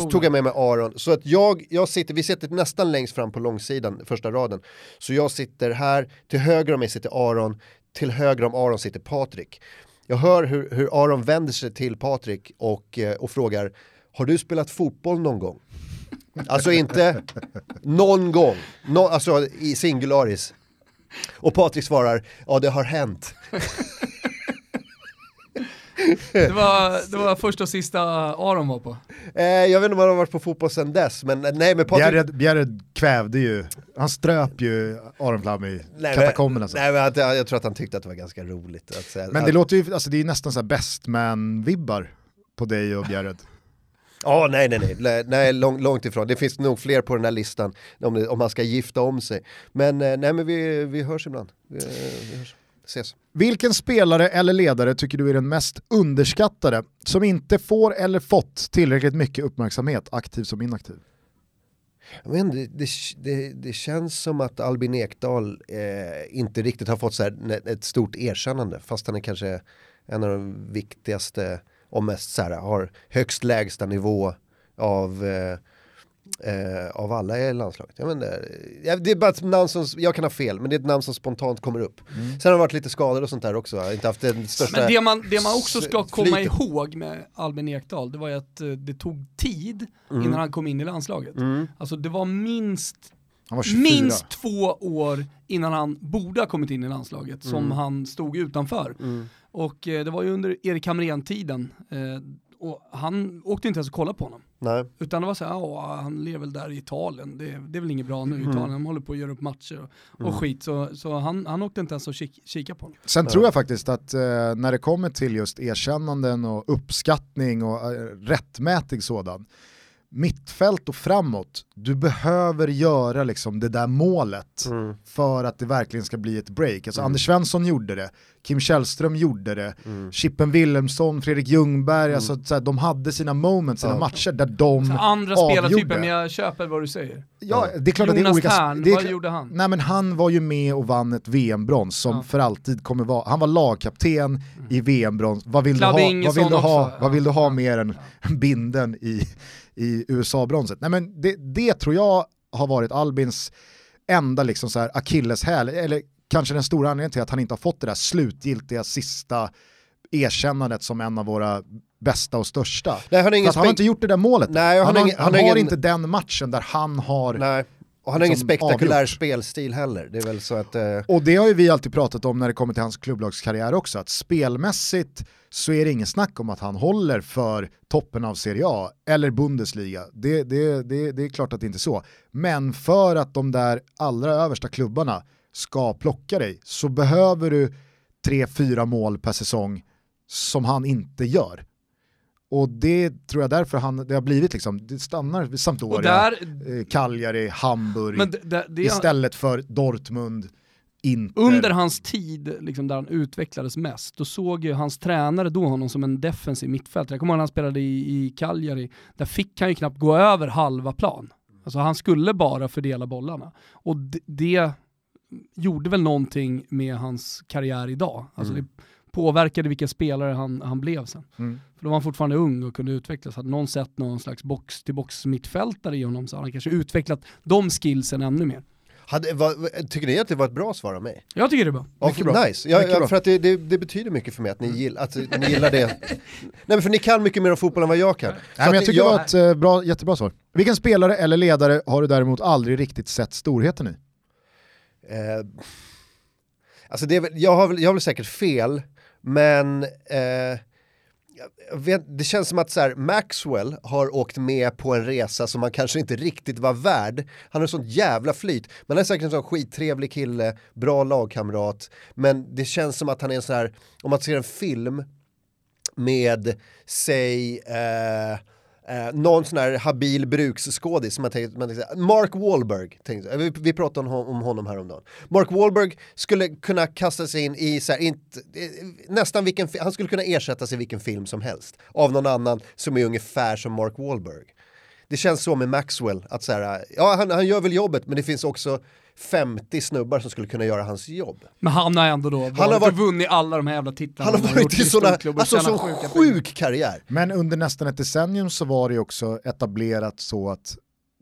Speaker 2: tog jag med mig Aron. Så att jag, jag sitter, vi sitter nästan längst fram på långsidan, första raden. Så jag sitter här, till höger om mig sitter Aron, till höger om Aron sitter Patrik. Jag hör hur, hur Aron vänder sig till Patrik och, eh, och frågar, har du spelat fotboll någon gång? Alltså inte någon gång, no, alltså i singularis. Och Patrik svarar, ja det har hänt.
Speaker 3: Det var, det var första och sista Aron var på.
Speaker 2: Eh, jag vet inte om han har varit på fotboll sedan dess, men eh, nej men Patrik...
Speaker 1: Bjerred kvävde ju, han ströp ju Aron Flam i
Speaker 2: Nej,
Speaker 1: katakomberna.
Speaker 2: Nej, men att, jag tror att han tyckte att det var ganska roligt. Att säga,
Speaker 1: Men
Speaker 2: att,
Speaker 1: det låter ju, alltså det är nästan så här best man-vibbar på dig och Bjerred.
Speaker 2: Ja, nej, nej, nej, nej, nej lång, långt ifrån. Det finns nog fler på den här listan om, om man ska gifta om sig. Men eh, nej, men vi, vi hörs ibland. Vi, vi hörs. Ses.
Speaker 1: Vilken spelare eller ledare tycker du är den mest underskattade, som inte får eller fått tillräckligt mycket uppmärksamhet, aktiv som inaktiv?
Speaker 2: Jag vet inte, det, det, det, det känns som att Albin Ekdal eh, inte riktigt har fått så här, ett stort erkännande, fast han är kanske en av de viktigaste och mest så här, har högst lägsta nivå av, eh, eh, av alla i landslaget. Jag ja, det är bara ett namn som, jag kan ha fel, men det är ett namn som spontant kommer upp. Sen har det varit lite skador och sånt där också, inte haft den största...
Speaker 3: Men det man, det man också ska komma ihåg med Albin Ekdal, det var ju att eh, det tog tid innan han kom in i landslaget.
Speaker 2: Mm.
Speaker 3: Alltså det var minst,
Speaker 1: var 24.
Speaker 3: minst två år innan han borde ha kommit in i landslaget som
Speaker 2: Mm.
Speaker 3: han stod utanför. Och eh, det var ju under Erik Hamrén-tiden. Eh, och han åkte inte ens att kolla på honom.
Speaker 2: Nej.
Speaker 3: Utan det var så här, "Ja, han lever väl där i Italien, det, det är väl inget bra nu i Italien, de håller på att göra upp matcher och, och skit. Så, så han, han åkte inte ens att kik, kika på honom.
Speaker 1: Sen tror jag faktiskt att eh, när det kommer till just erkännanden och uppskattning och eh, rättmätig sådan, mittfält och framåt, du behöver göra liksom det där målet
Speaker 2: Mm.
Speaker 1: för att det verkligen ska bli ett break. Alltså Anders Svensson gjorde det, Kim Källström gjorde det, Chippen Wilhelmsson, Fredrik Ljungberg, alltså, så här, de hade sina moments, sina
Speaker 2: Ja.
Speaker 1: matcher där de
Speaker 3: Så andra
Speaker 1: avgjorde.
Speaker 3: spelartyper, men jag köper vad du säger.
Speaker 1: Ja, det är klart att det är
Speaker 3: Jonas
Speaker 1: olika...
Speaker 3: Tern,
Speaker 1: det är
Speaker 3: vad gjorde han?
Speaker 1: Nej men han var ju med och vann ett VM-brons som
Speaker 3: Ja.
Speaker 1: för alltid kommer vara, han var lagkapten i VM-brons, vad vill, du
Speaker 3: Claude
Speaker 1: ha, vad, vill du ha,
Speaker 3: också.
Speaker 1: vad vill du ha
Speaker 3: Ja.
Speaker 1: mer än binden i, i USA-bronset? Nej men det, det tror jag har varit Albins enda liksom så här akilleshäl, eller kanske den stora anledningen till att han inte har fått det där slutgiltiga sista erkännandet som en av våra bästa och största.
Speaker 2: Nej, han har
Speaker 1: han har inte gjort det där målet.
Speaker 2: Nej,
Speaker 1: han,
Speaker 2: han har ingen-
Speaker 1: han
Speaker 2: har ingen-
Speaker 1: inte den matchen där han har
Speaker 2: Nej. Och han har ingen
Speaker 1: Liksom
Speaker 2: spektakulär
Speaker 1: avgjort.
Speaker 2: spelstil heller. Det är väl så att... Eh,
Speaker 1: Och det har ju vi alltid pratat om när det kommer till hans klubblagskarriär också, att spelmässigt så är det ingen snack om att han håller för toppen av Serie A eller Bundesliga. Det, det, det, det är klart att det inte är så. Men för att de där allra översta klubbarna ska plocka dig så behöver du tre, fyra mål per säsong som han inte gör. Och det tror jag därför han, det har blivit liksom, det stannar vid Sampdoria,
Speaker 3: där,
Speaker 1: eh, Cagliari, Hamburg,
Speaker 3: det, det, det,
Speaker 1: istället för Dortmund, Inter.
Speaker 3: under hans tid liksom, där han utvecklades mest, då såg ju hans tränare då honom som en defensiv mittfältare. Jag kommer ihåg när han spelade i, i Cagliari, där fick han ju knappt gå över halva plan. Alltså han skulle bara fördela bollarna. Och det gjorde väl någonting med hans karriär idag. Alltså det påverkade vilken spelare han, han blev sen.
Speaker 1: Mm.
Speaker 3: För då var han fortfarande ung och kunde utvecklas. Hade någon sett någon slags box-till-box mittfältare i honom så hade han kanske utvecklat de skillsen ännu mer.
Speaker 2: hade, vad, tycker ni att det var ett bra svar av mig?
Speaker 3: Jag tycker det är bra.
Speaker 2: Ja,
Speaker 1: Mycket bra.
Speaker 2: Nice, ja,
Speaker 1: Mycket
Speaker 2: ja, för att det, det, det betyder mycket för mig att ni, gill, att ni gillar det. Nej men för ni kan mycket mer om fotboll än vad jag kan. Så
Speaker 1: Nej, men jag
Speaker 2: att
Speaker 1: tycker det var ett eh, bra, jättebra svar. Vilken spelare eller ledare har du däremot aldrig riktigt sett storheten i?
Speaker 2: Eh, alltså det är jag, har väl, jag har väl säkert fel, men eh, vet, det känns som att så här, Maxwell har åkt med på en resa som han kanske inte riktigt var värd. Han har sånt jävla flyt, men han är säkert en sån skittrevlig kille, bra lagkamrat, men det känns som att han är en sån här, om man ser en film med, säg, eh, Eh, någon sån här habil bruksskådis som man tänkte, man tänkte Mark Wahlberg, tänkte, vi, vi pratade om, om honom häromdagen. Mark Wahlberg skulle kunna kasta sig in i så här, inte, eh, nästan vilken, han skulle kunna ersättas i vilken film som helst av någon annan som är ungefär som Mark Wahlberg. Det känns så med Maxwell, att så här, ja han, han gör väl jobbet men det finns också 50 snubbar som skulle kunna göra hans jobb.
Speaker 3: Men han har ändå då varit,
Speaker 2: har varit-
Speaker 3: vunnit alla de här jävla titlarna.
Speaker 2: Han har varit i sådana, alltså sån sjuk karriär.
Speaker 1: Men under nästan ett decennium så var det också etablerat så att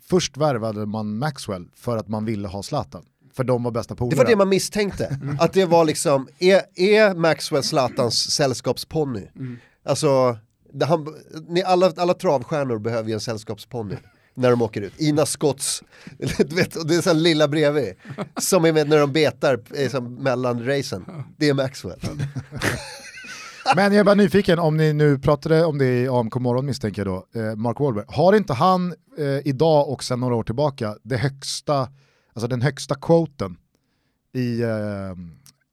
Speaker 1: först värvade man Maxwell för att man ville ha Zlatan. För de var bästa polare.
Speaker 2: Det var det man misstänkte, att det var liksom, är, är Maxwell Zlatans sällskapsponny? Alltså, det, han, ni, alla, alla travstjärnor behöver ju en sällskapsponny när de åker ut. Ina Scotts, du vet, och det är så här lilla bredvid, som är med när de betar eh, som mellan racen. Det är Maxwell.
Speaker 1: Men jag är bara nyfiken, om ni nu pratade om det i AMK morgon misstänker jag då, eh, Mark Wahlberg. Har inte han eh, idag och sedan några år tillbaka det högsta, alltså den högsta quoten i eh,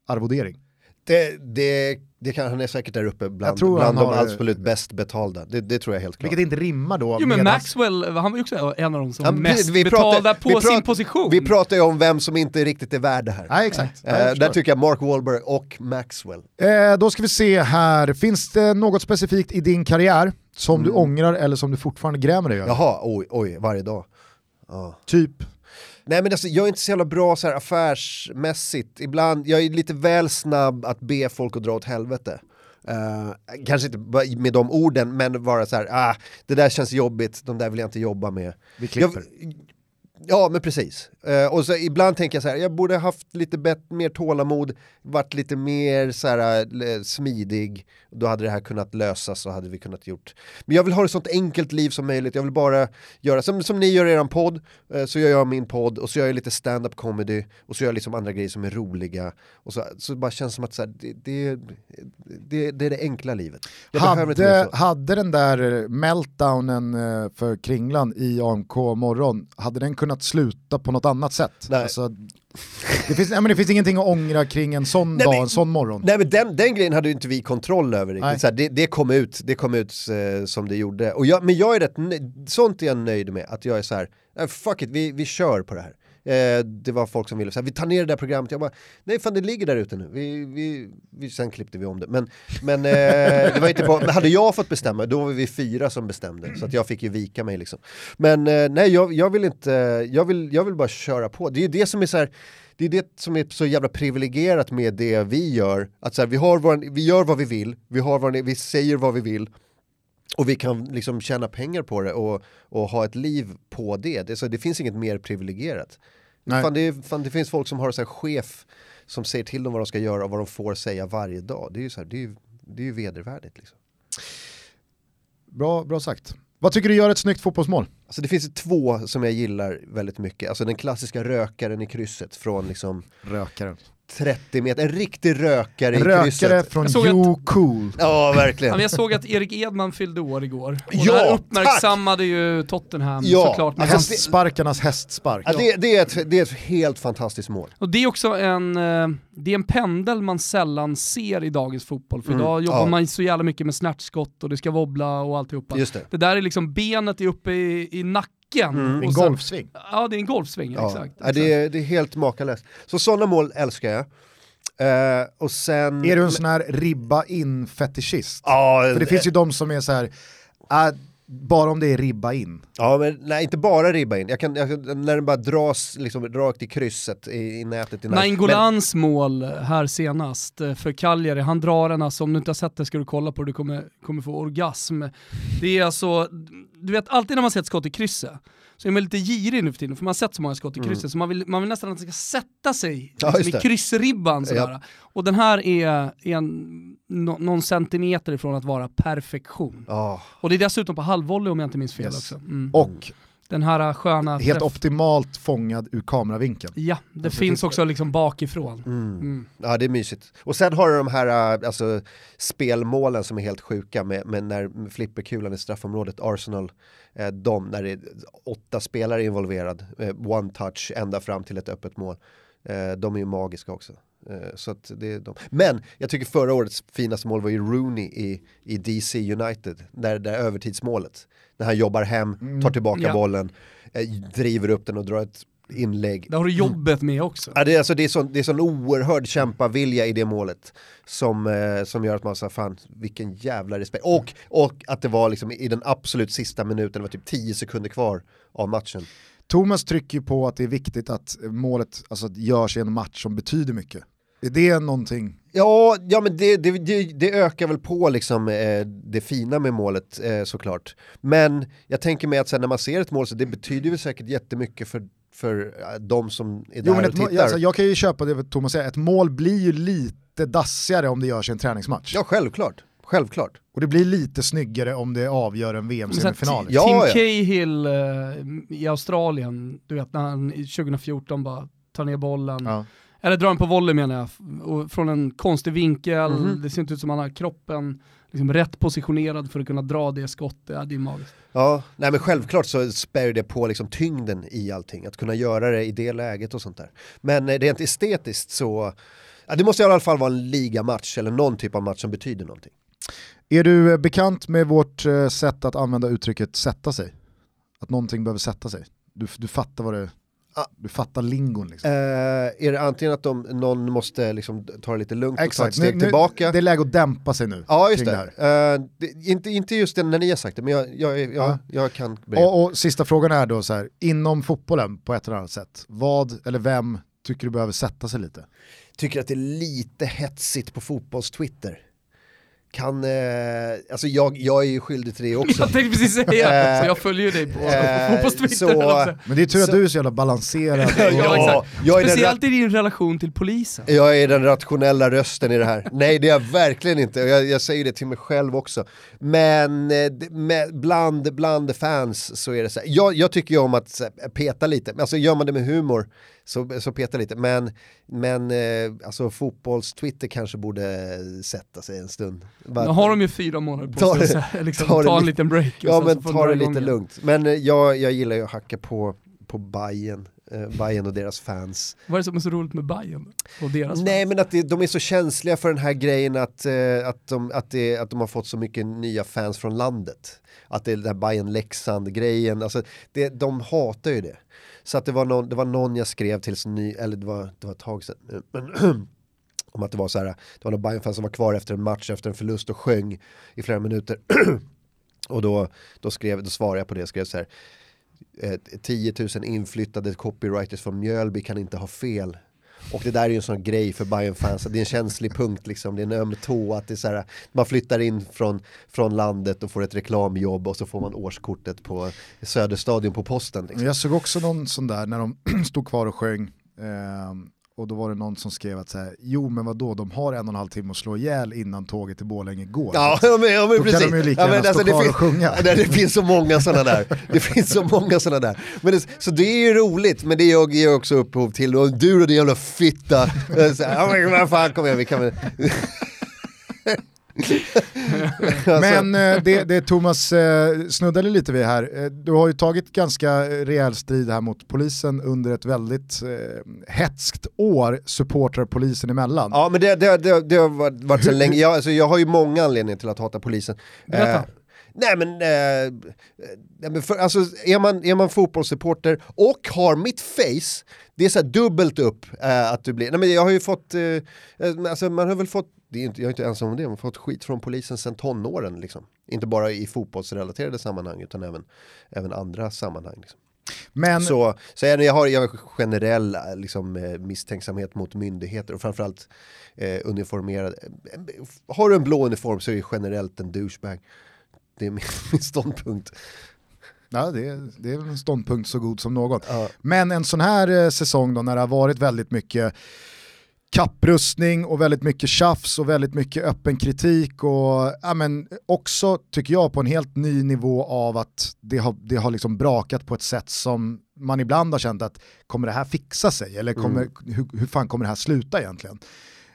Speaker 1: arvodering?
Speaker 2: Det, det, det kan, han är säkert där uppe bland,
Speaker 1: Jag tror
Speaker 2: bland de
Speaker 1: har-
Speaker 2: absolut bäst betalda. Det, det tror jag helt klart.
Speaker 1: Vilket inte rimmar då
Speaker 3: Jo men Maxwell, han var ju också en av de som
Speaker 2: Ja,
Speaker 3: mest
Speaker 2: vi
Speaker 3: betalda
Speaker 2: pratar-
Speaker 3: på
Speaker 2: vi pratar-
Speaker 3: sin position.
Speaker 2: Vi pratar ju om vem som inte riktigt är värd det här.
Speaker 1: Nej exakt. Ja,
Speaker 2: Eh,
Speaker 1: förstår.
Speaker 2: där tycker jag Mark Wahlberg och Maxwell.
Speaker 1: Eh, då ska vi se här, finns det något specifikt i din karriär som du ångrar eller som du fortfarande grämer dig över?
Speaker 2: Mm. Jaha, oj, oj, varje dag. Ja.
Speaker 1: Typ,
Speaker 2: Nej men alltså, jag är inte så jävla bra så här affärsmässigt, ibland, jag är lite väl snabb att be folk att dra åt helvete. Eh, kanske inte med de orden, men vara så här, ah, det där känns jobbigt, de där vill jag inte jobba med.
Speaker 1: vi klipper.
Speaker 2: Jag, ja men precis. Eh, och så ibland tänker jag så här, jag borde haft lite bet- mer tålamod, varit lite mer så här, eh, smidig, då hade det här kunnat lösas och hade vi kunnat gjort. Men jag vill ha ett sånt enkelt liv som möjligt, jag vill bara göra, som, som ni gör i eran podd, eh, så gör jag min podd och så gör jag lite stand-up comedy och så gör jag liksom andra grejer som är roliga. Och så, så bara känns som att så här, det, det, det, det är det enkla livet. Jag
Speaker 1: Hade, hade den där meltdownen eh, för Kringlan i AMK morgon, hade den kunnat sluta på något annat sätt?
Speaker 2: Nej.
Speaker 1: Alltså, det, finns, nej, men det finns ingenting att ångra kring en sån
Speaker 2: Nej,
Speaker 1: dag,
Speaker 2: men-
Speaker 1: en sån morgon.
Speaker 2: Nej men den, den grejen hade ju inte vi kontroll över riktigt. Så här, det, det kom ut, det kom ut eh, som det gjorde. Och jag, men jag är rätt sånt är jag nöjd med, att jag är så här, "Nej, fuck it, vi, vi kör på det här. Eh, det var folk som ville säga vi tar ner det där programmet, jag bara, nej fan det ligger där ute nu, vi, vi, vi, sen klippte vi om det. Men, men eh, det var inte på, hade jag fått bestämma, då var vi fyra som bestämde, så att jag fick ju vika mig liksom. Men eh, nej, jag, jag vill inte, jag vill, jag vill bara köra på. Det är ju det som är så här, det är det som är så jävla privilegierat med det vi gör, att så här, vi, har våran, vi gör vad vi vill, vi, har våran, vi säger vad vi vill, och vi kan liksom tjäna pengar på det och, och ha ett liv på det. Det, så det finns inget mer privilegierat. Fan, det, fan, det finns folk som har en chef som säger till dem vad de ska göra och vad de får säga varje dag. Det är ju, så här, det är ju, det är ju vedervärdigt. Liksom.
Speaker 1: Bra, bra sagt. Vad tycker du gör ett snyggt fotbollsmål?
Speaker 2: Alltså det finns två som jag gillar väldigt mycket. Alltså den klassiska rökaren i krysset från liksom
Speaker 1: Rökaren.
Speaker 2: 30 meter, en riktig rökare i
Speaker 1: Rökare
Speaker 2: krysset.
Speaker 1: från
Speaker 3: Jag såg
Speaker 1: You Cool.
Speaker 2: Ja, verkligen.
Speaker 3: jag såg att Erik Edman fyllde år igår. Och
Speaker 2: Ja,
Speaker 3: det här uppmärksammade ju Tottenham
Speaker 2: Ja,
Speaker 3: såklart. med
Speaker 2: alltså,
Speaker 3: hans-
Speaker 1: Hästsparkarnas hästspark.
Speaker 2: Ja, det, det, är ett, det är ett helt fantastiskt mål.
Speaker 3: Och det är också en, eh, det är en pendel man sällan ser i dagens fotboll. För
Speaker 2: Mm,
Speaker 3: idag jobbar
Speaker 2: ja.
Speaker 3: man så jävla mycket med snärtskott och det ska wobbla och alltihopa.
Speaker 2: Just det.
Speaker 3: Det där är liksom, benet är uppe i, i nacken.
Speaker 2: Mm.
Speaker 3: och
Speaker 1: En golfsving.
Speaker 3: Ja, det är en golfsving,
Speaker 2: Ja,
Speaker 3: exakt.
Speaker 2: ja, det, är, det är helt makalöst. Så sådana mål älskar jag. Eh, och sen...
Speaker 1: Är du en sån här ribba in fetischist?
Speaker 2: Ja,
Speaker 1: För det finns ju de som är så här, äh, bara om det är ribba in.
Speaker 2: Ja, men nej, inte bara ribba in. Jag kan, jag, när den bara dras liksom, rakt i krysset i, i nätet. I.
Speaker 3: Naingolans mål här senast eh, för Cagliari, han drar den alltså, om du inte har sett det ska du kolla på det, du kommer, kommer få orgasm. Det är alltså, du vet alltid när man sett skott i krysset, så är man lite girig nu för tiden, för man har sett så många skott i krysset, så man vill, man vill nästan att det ska sätta sig
Speaker 2: Mm. Ja,
Speaker 3: liksom, i kryssribban. Sådär. Och den här är, är en, nå- någon centimeter ifrån att vara perfektion.
Speaker 2: Ja,
Speaker 3: Och det är dessutom på halvvolley om jag inte minns fel
Speaker 1: Yes.
Speaker 3: också. Mm.
Speaker 1: Och
Speaker 3: Den här sköna
Speaker 1: helt
Speaker 3: träff-
Speaker 1: optimalt fångad ur kameravinkeln.
Speaker 3: Ja, det
Speaker 1: Alltså,
Speaker 3: finns
Speaker 1: det-
Speaker 3: också liksom bakifrån.
Speaker 2: mm.
Speaker 3: Mm.
Speaker 2: ja, det är mysigt. Och sen har du de här äh, alltså, spelmålen som är helt sjuka med, med när flipperkulan i straffområdet, Arsenal, eh, de, när det är åtta spelare involverad, eh, one touch ända fram till ett öppet mål. Eh, de är ju magiska också. Eh, så att det är de. Men jag tycker förra årets finaste mål var ju Rooney i, i DC United, där, där övertidsmålet. När han jobbar hem, tar tillbaka
Speaker 3: Ja.
Speaker 2: bollen, eh, driver upp den och drar ett inlägg.
Speaker 3: Där har du jobbet med också.
Speaker 2: Ja, det, är, alltså, det, är sån, det är sån oerhörd kämpavilja i det målet som, eh, som gör att man säger fan vilken jävla respekt. Och, och att det var liksom i den absolut sista minuten, det var typ 10 sekunder kvar av matchen.
Speaker 1: Thomas trycker på att det är viktigt att målet alltså, görs i en match som betyder mycket. Är det någonting?
Speaker 2: Ja, ja men det, det, det, det ökar väl på liksom, eh, det fina med målet eh, såklart. Men jag tänker mig att sen när man ser ett mål så det betyder väl säkert jättemycket för, för eh, de som är där
Speaker 1: Jo, men
Speaker 2: och tittar.
Speaker 1: alltså, jag kan ju köpa det Thomas säger, ett mål blir ju lite dassigare om det görs i en träningsmatch.
Speaker 2: Ja, självklart. Självklart.
Speaker 1: Och det blir lite snyggare om det avgör en VM-semifinal.
Speaker 2: Ja,
Speaker 3: Tim
Speaker 2: ja.
Speaker 3: Cahill eh, i Australien, du vet när han i 2014 bara tar ner bollen.
Speaker 1: Ja.
Speaker 3: Eller drar den på volley menar jag, och från en konstig vinkel,
Speaker 2: Mhm.
Speaker 3: det ser inte ut som han har kroppen liksom rätt positionerad för att kunna dra det skottet, ja, det är magiskt.
Speaker 2: Ja, nej men självklart så spär det på liksom tyngden i allting, att kunna göra det i det läget och sånt där. Men eh, rent estetiskt så, ja, det måste i alla fall vara en ligamatch eller någon typ av match som betyder någonting.
Speaker 1: Är du eh, bekant med vårt eh, sätt att använda uttrycket sätta sig? Att någonting behöver sätta sig. Du, du fattar vad det
Speaker 2: Ja.
Speaker 1: Du fattar lingon liksom.
Speaker 2: Eh, är det antingen att de, någon måste liksom ta det lite lugnt och ta ett
Speaker 1: Exakt,
Speaker 2: steg
Speaker 1: nu, nu,
Speaker 2: tillbaka?
Speaker 1: det är läge att dämpa sig nu.
Speaker 2: ja, just det.
Speaker 1: här.
Speaker 2: Eh, det inte, inte just det när ni har sagt det, men jag, jag, jag,
Speaker 1: Ja.
Speaker 2: jag kan.
Speaker 1: Och, och sista frågan är då så här, inom fotbollen på ett eller annat sätt, vad eller vem tycker du behöver sätta sig lite?
Speaker 2: Tycker att det är lite hetsigt på fotbolls-Twitter. Kan, eh, alltså jag, jag är ju skyldig till det också.
Speaker 3: Jag tänkte precis säga
Speaker 2: Eh,
Speaker 3: så jag följer ju dig på
Speaker 2: eh, så-
Speaker 3: på att säga.
Speaker 1: Men det är tur att
Speaker 2: Så-
Speaker 1: du är så jävla balanserad.
Speaker 3: Ja,
Speaker 2: Ja,
Speaker 3: Speciellt i din relation till polisen.
Speaker 2: Jag är den rationella rösten i det här. Nej det är jag verkligen inte, jag, jag säger det till mig själv också. Men eh, med, bland, bland fans så är det så här, jag, jag tycker ju om att så här, peta lite, alltså gör man det med humor så, så peta lite. Men, men eh, alltså fotbolls-Twitter kanske borde sätta sig en stund. Bara-
Speaker 3: Nu har de ju fyra månader på
Speaker 2: Ta
Speaker 3: sig
Speaker 2: det-
Speaker 3: att liksom,
Speaker 2: ta
Speaker 3: ta en
Speaker 2: li-
Speaker 3: liten break.
Speaker 2: Ja men ta
Speaker 3: de
Speaker 2: det lite lugnt. Men eh, jag, jag gillar ju att hacka på, på Bayern eh, Bayern och deras fans.
Speaker 3: Vad är det som är så roligt med Bayern och deras
Speaker 2: Nej
Speaker 3: fans?
Speaker 2: men att det, de är så känsliga för den här grejen att, eh, att, de, att, det, att de har fått så mycket nya fans från landet. Att det är den här bayern leksand grejen alltså det, de hatar ju det. Så att det var någon, det var någon jag skrev till, ny, eller det var, det var ett tag sedan, men om att det var så här, det var någon bayern fan som var kvar efter en match, efter en förlust och sjöng i flera minuter. och då, då, skrev, då svarade jag på det, jag skrev så här, eh, 10 000 inflyttade copywriters från Mjölby kan inte ha fel. Och det där är ju en sån grej för bayern fans det är en känslig punkt liksom, det är en öm tå att det är så här, man flyttar in från, från landet och får ett reklamjobb och så får man årskortet på Söderstadion på posten. Liksom.
Speaker 1: Jag såg också någon sån där när de stod kvar och sjöng. eh, och då var det någon som skrev att så här, jo men vadå, de har en och en halv timme att slå ihjäl innan tåget till Borlänge går.
Speaker 2: Ja, ja, men, ja men
Speaker 1: Då kan
Speaker 2: precis.
Speaker 1: de ju lika
Speaker 2: ja,
Speaker 1: gärna
Speaker 2: men,
Speaker 1: stå
Speaker 2: det
Speaker 1: kvar
Speaker 2: finns,
Speaker 1: och sjunga.
Speaker 2: Ja, det finns så många sådana där. Det finns så många sådana där. Men det, så det är ju roligt, men det ger ger också upphov till, och du och din jävla fitta. Så här, men vad fan kom igen, vi kan väl... Alltså,
Speaker 1: Men eh, det, det Thomas eh, snuddade lite vid här, eh, du har ju tagit ganska rejäl strid här mot polisen under ett väldigt eh, hetskt år, supportrar polisen emellan.
Speaker 2: Ja men det, det, det, det har varit, så länge, jag, alltså, jag har ju många anledningar till att hata polisen. Eh, nej men, eh, nej, men för, alltså, är, man, är man fotbollssupporter och har mitt face, det är så här dubbelt upp eh, att du blir, nej men jag har ju fått, alltså man har väl fått, det är inte, jag är inte ensam om det, man har fått skit från polisen sedan tonåren liksom. Inte bara i fotbollsrelaterade sammanhang utan även, även andra sammanhang. Liksom.
Speaker 1: Men
Speaker 2: Så, så jag, jag har jag har generell liksom, eh, misstänksamhet mot myndigheter och framförallt eh, uniformerade. eh, Har du en blå uniform så är du generellt en douchebag. Det är min, min ståndpunkt.
Speaker 1: ja, det, är- det är en ståndpunkt så god som någon.
Speaker 2: Ja.
Speaker 1: Men en sån här eh, säsong då när det har varit väldigt mycket kapprustning och väldigt mycket tjafs och väldigt mycket öppen kritik och ja, men också tycker jag på en helt ny nivå av att det har, det har liksom brakat på ett sätt som man ibland har känt att kommer det här fixa sig eller kommer, hur, hur fan kommer det här sluta egentligen?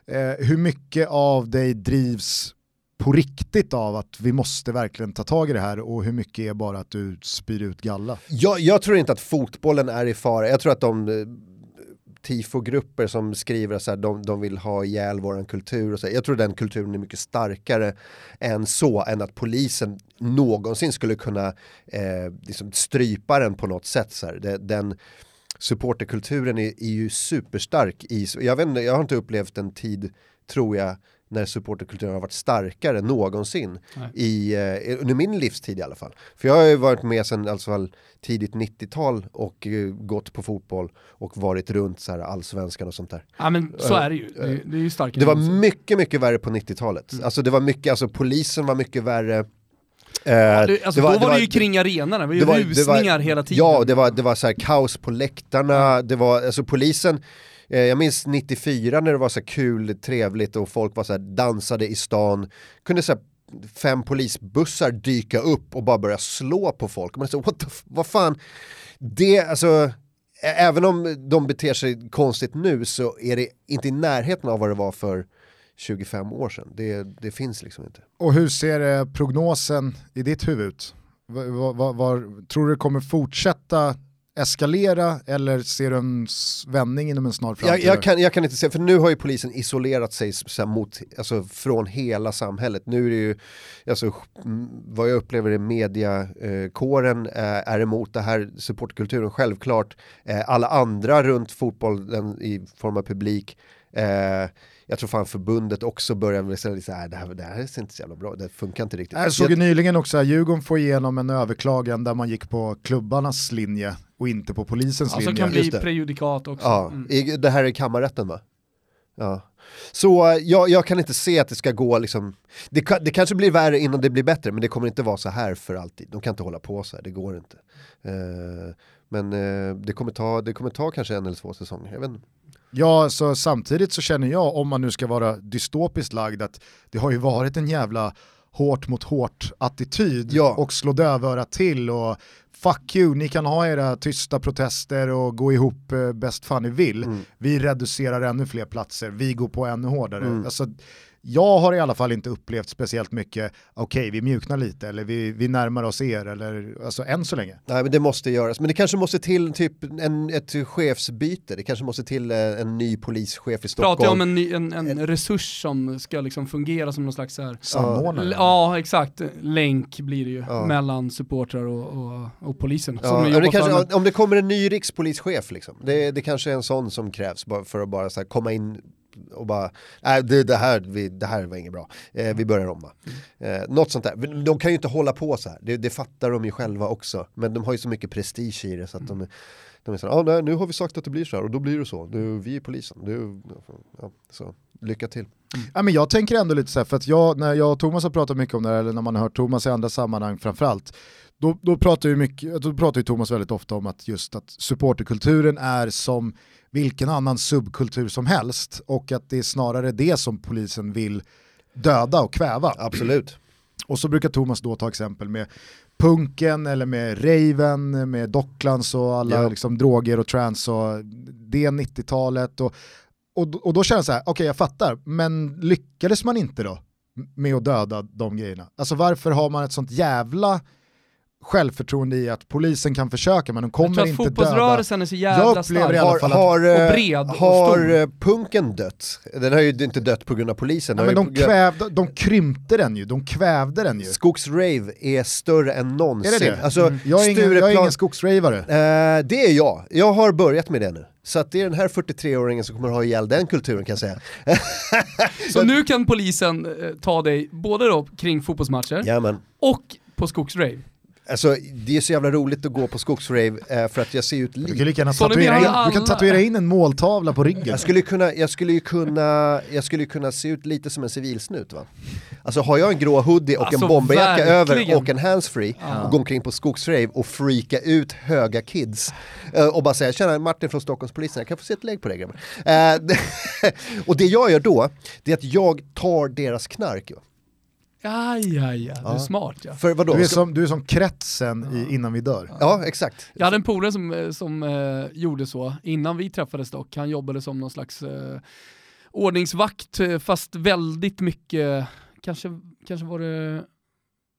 Speaker 1: Eh, hur mycket av dig drivs på riktigt av att vi måste verkligen ta tag i det här och hur mycket är bara att du spyr ut galla?
Speaker 2: Jag, jag tror inte att fotbollen är i fara. Jag tror att de tifogrupper som skriver att de, de vill ha ihjäl våran kultur och så. här. Jag tror den kulturen är mycket starkare än så, än att polisen någonsin skulle kunna eh, liksom strypa den på något sätt. Så här. Den supporterkulturen är, är ju superstark i, jag, vet inte, jag har inte upplevt en tid, tror jag, när supporterkulturen har varit starkare någonsin
Speaker 3: Nej.
Speaker 2: i, eh, under min livstid i alla fall. För jag har ju varit med sedan alltså, tidigt 90-tal och eh, gått på fotboll och varit runt så här allsvenskan och sånt där.
Speaker 3: Ja men så är det ju, det, det är ju starkare.
Speaker 2: Det var
Speaker 3: än någonsin.
Speaker 2: mycket, mycket värre på 90-talet. Alltså det var mycket, alltså polisen var mycket värre. Eh,
Speaker 3: det, alltså, då var det, ju kring arenorna, det var ju
Speaker 2: det var- det var-
Speaker 3: rusningar hela tiden.
Speaker 2: Ja, det var, det var så här kaos på läktarna, det var, alltså polisen, eh, Eh, jag minns 94 när det var så här kul, trevligt och folk var så här, dansade i stan, kunde så här, fem polisbussar dyka upp och bara börja slå på folk. Man är så, what the vad fan, det, alltså, även om de beter sig konstigt nu så är det inte i närheten av vad det var för 25 år sedan. Det, det finns liksom inte.
Speaker 1: Och hur ser eh, prognosen i ditt huvud ut? Var, var, var, tror du det kommer fortsätta eskalera eller ser du en vändning inom en snar
Speaker 2: Jag,
Speaker 1: framtid?
Speaker 2: jag, kan, jag kan inte se, för nu har ju polisen isolerat sig så mot, alltså, från hela samhället. Nu är det ju, alltså, vad jag upplever är mediakåren eh, är emot det här, supportkulturen självklart. Eh, alla andra runt fotbollen i form av publik. Eh, jag tror fan förbundet också börjar väl säga lite så här, det här, det här ser inte så jävla bra, det funkar inte riktigt.
Speaker 1: Jag såg ju nyligen också att Djurgården får igenom en överklagan där man gick på klubbarnas linje och inte på polisens
Speaker 3: Ja, som
Speaker 1: linje.
Speaker 3: kan bli prejudikat också.
Speaker 2: Ja,
Speaker 3: Mm.
Speaker 2: i, det här är kammarrätten va? Ja. Så eh, jag, jag kan inte se att det ska gå liksom, det, det kanske blir värre innan det blir bättre men det kommer inte vara så här för alltid. De kan inte hålla på så här, det går inte. Eh, men eh, det, kommer ta, det kommer ta kanske en eller två säsonger, jag vet inte.
Speaker 1: Ja, så samtidigt så känner jag, om man nu ska vara dystopiskt lagd, att det har ju varit en jävla hårt mot hårt attityd
Speaker 2: Ja.
Speaker 1: och slå dövörat till och fuck you, ni kan ha era tysta protester och gå ihop eh, bäst fan ni vill.
Speaker 2: Mm.
Speaker 1: Vi reducerar ännu fler platser, vi går på ännu hårdare.
Speaker 2: Mm.
Speaker 1: Alltså, jag har i alla fall inte upplevt speciellt mycket, okej vi mjuknar lite eller vi, vi närmar oss er, eller, alltså än så länge.
Speaker 2: Nej men det måste göras, men det kanske måste till typ en, ett chefsbyte, det kanske måste till eh, en ny polischef i Stockholm.
Speaker 3: Pratar jag om en, ny, en, en resurs som ska liksom fungera som någon slags så här,
Speaker 1: Samordnare.
Speaker 3: Ja, exakt. Länk blir det ju
Speaker 2: Ja.
Speaker 3: mellan supportrar och, och, och polisen.
Speaker 2: Ja, det kanske, Om det kommer en ny rikspolischef, liksom. det, det kanske är en sån som krävs för att bara så här, komma in och bara, nej det, det, här, vi, det här var inget bra, eh, vi börjar om va. Eh, något sånt där, de kan ju inte hålla på så här, det, det fattar de ju själva också, men de har ju så mycket prestige i det så att de, de är så här, ah, nej, nu har vi sagt att det blir så här. Och då blir det så, nu, vi är polisen, nu, ja, så. Lycka till.
Speaker 1: Ja, men jag tänker ändå lite så här, för att jag, när jag och Thomas har pratat mycket om det här, eller när man har hört Thomas i andra sammanhang framförallt, då, då, pratar ju mycket, då pratar ju Thomas väldigt ofta om att just att supporterkulturen är som vilken annan subkultur som helst och att det är snarare det som polisen vill döda och kväva.
Speaker 2: Absolut.
Speaker 1: Och så brukar Thomas då ta exempel med punken eller med raven, med Docklands och alla
Speaker 2: Ja.
Speaker 1: liksom, droger och trance och det 90-talet. Och, och, och då känner jag så här, okej jag fattar, men lyckades man inte då med att döda de grejerna? Alltså varför har man ett sånt jävla självförtroende i att polisen kan försöka men de
Speaker 3: jag
Speaker 1: kommer
Speaker 3: tror att
Speaker 1: inte döda.
Speaker 3: fotbollsrörelsen är så jävla
Speaker 1: Jag
Speaker 3: stark.
Speaker 2: Har,
Speaker 1: att-
Speaker 2: har, eh,
Speaker 3: och bred och
Speaker 2: har
Speaker 3: stor.
Speaker 2: eh, punken dött? Den har ju inte dött på grund av polisen.
Speaker 1: Nej, men de, kvävde, de krympte den ju, de kvävde den ju.
Speaker 2: Skogsrave är större än någonsin.
Speaker 1: Är det det?
Speaker 2: Alltså,
Speaker 1: Mm. Jag, är ingen, jag är ingen skogsravare.
Speaker 2: Eh, det är jag. Jag har börjat med det nu. Så att det är den här 43-åringen som kommer ha ihjäl den kulturen kan jag säga.
Speaker 3: Så nu kan polisen eh, ta dig både då kring fotbollsmatcher
Speaker 2: Jajamän.
Speaker 3: och på skogsrave.
Speaker 2: Alltså det är så jävla roligt att gå på skogsrave eh, för att jag ser ut
Speaker 1: Du kan
Speaker 2: lite...
Speaker 1: lika gärna
Speaker 3: Så det
Speaker 1: tatuera in, du kan tatuera in en måltavla på ryggen.
Speaker 2: Jag skulle, kunna, jag, skulle ju kunna, jag skulle ju kunna se ut lite som en civilsnut va? Alltså har jag en grå hoodie och
Speaker 3: Alltså,
Speaker 2: en bomberjacka över och en handsfree och går omkring på skogsrave och freaka ut höga kids eh, och bara säga tjena Martin från Stockholmspolisen, jag kan få se ett lägg på dig grabbar. Eh, och det jag gör då, det är att jag tar deras knark. Ju.
Speaker 3: Aj, aj, aj. Du är
Speaker 2: Ja.
Speaker 3: smart ja.
Speaker 2: För vadå?
Speaker 1: Du är som, du är som kretsen i Innan vi dör.
Speaker 2: Ja exakt.
Speaker 3: Jag hade en polare som, eh, som eh, gjorde så, innan vi träffades dock, han jobbade som någon slags eh, ordningsvakt, eh, fast väldigt mycket, kanske, kanske var det,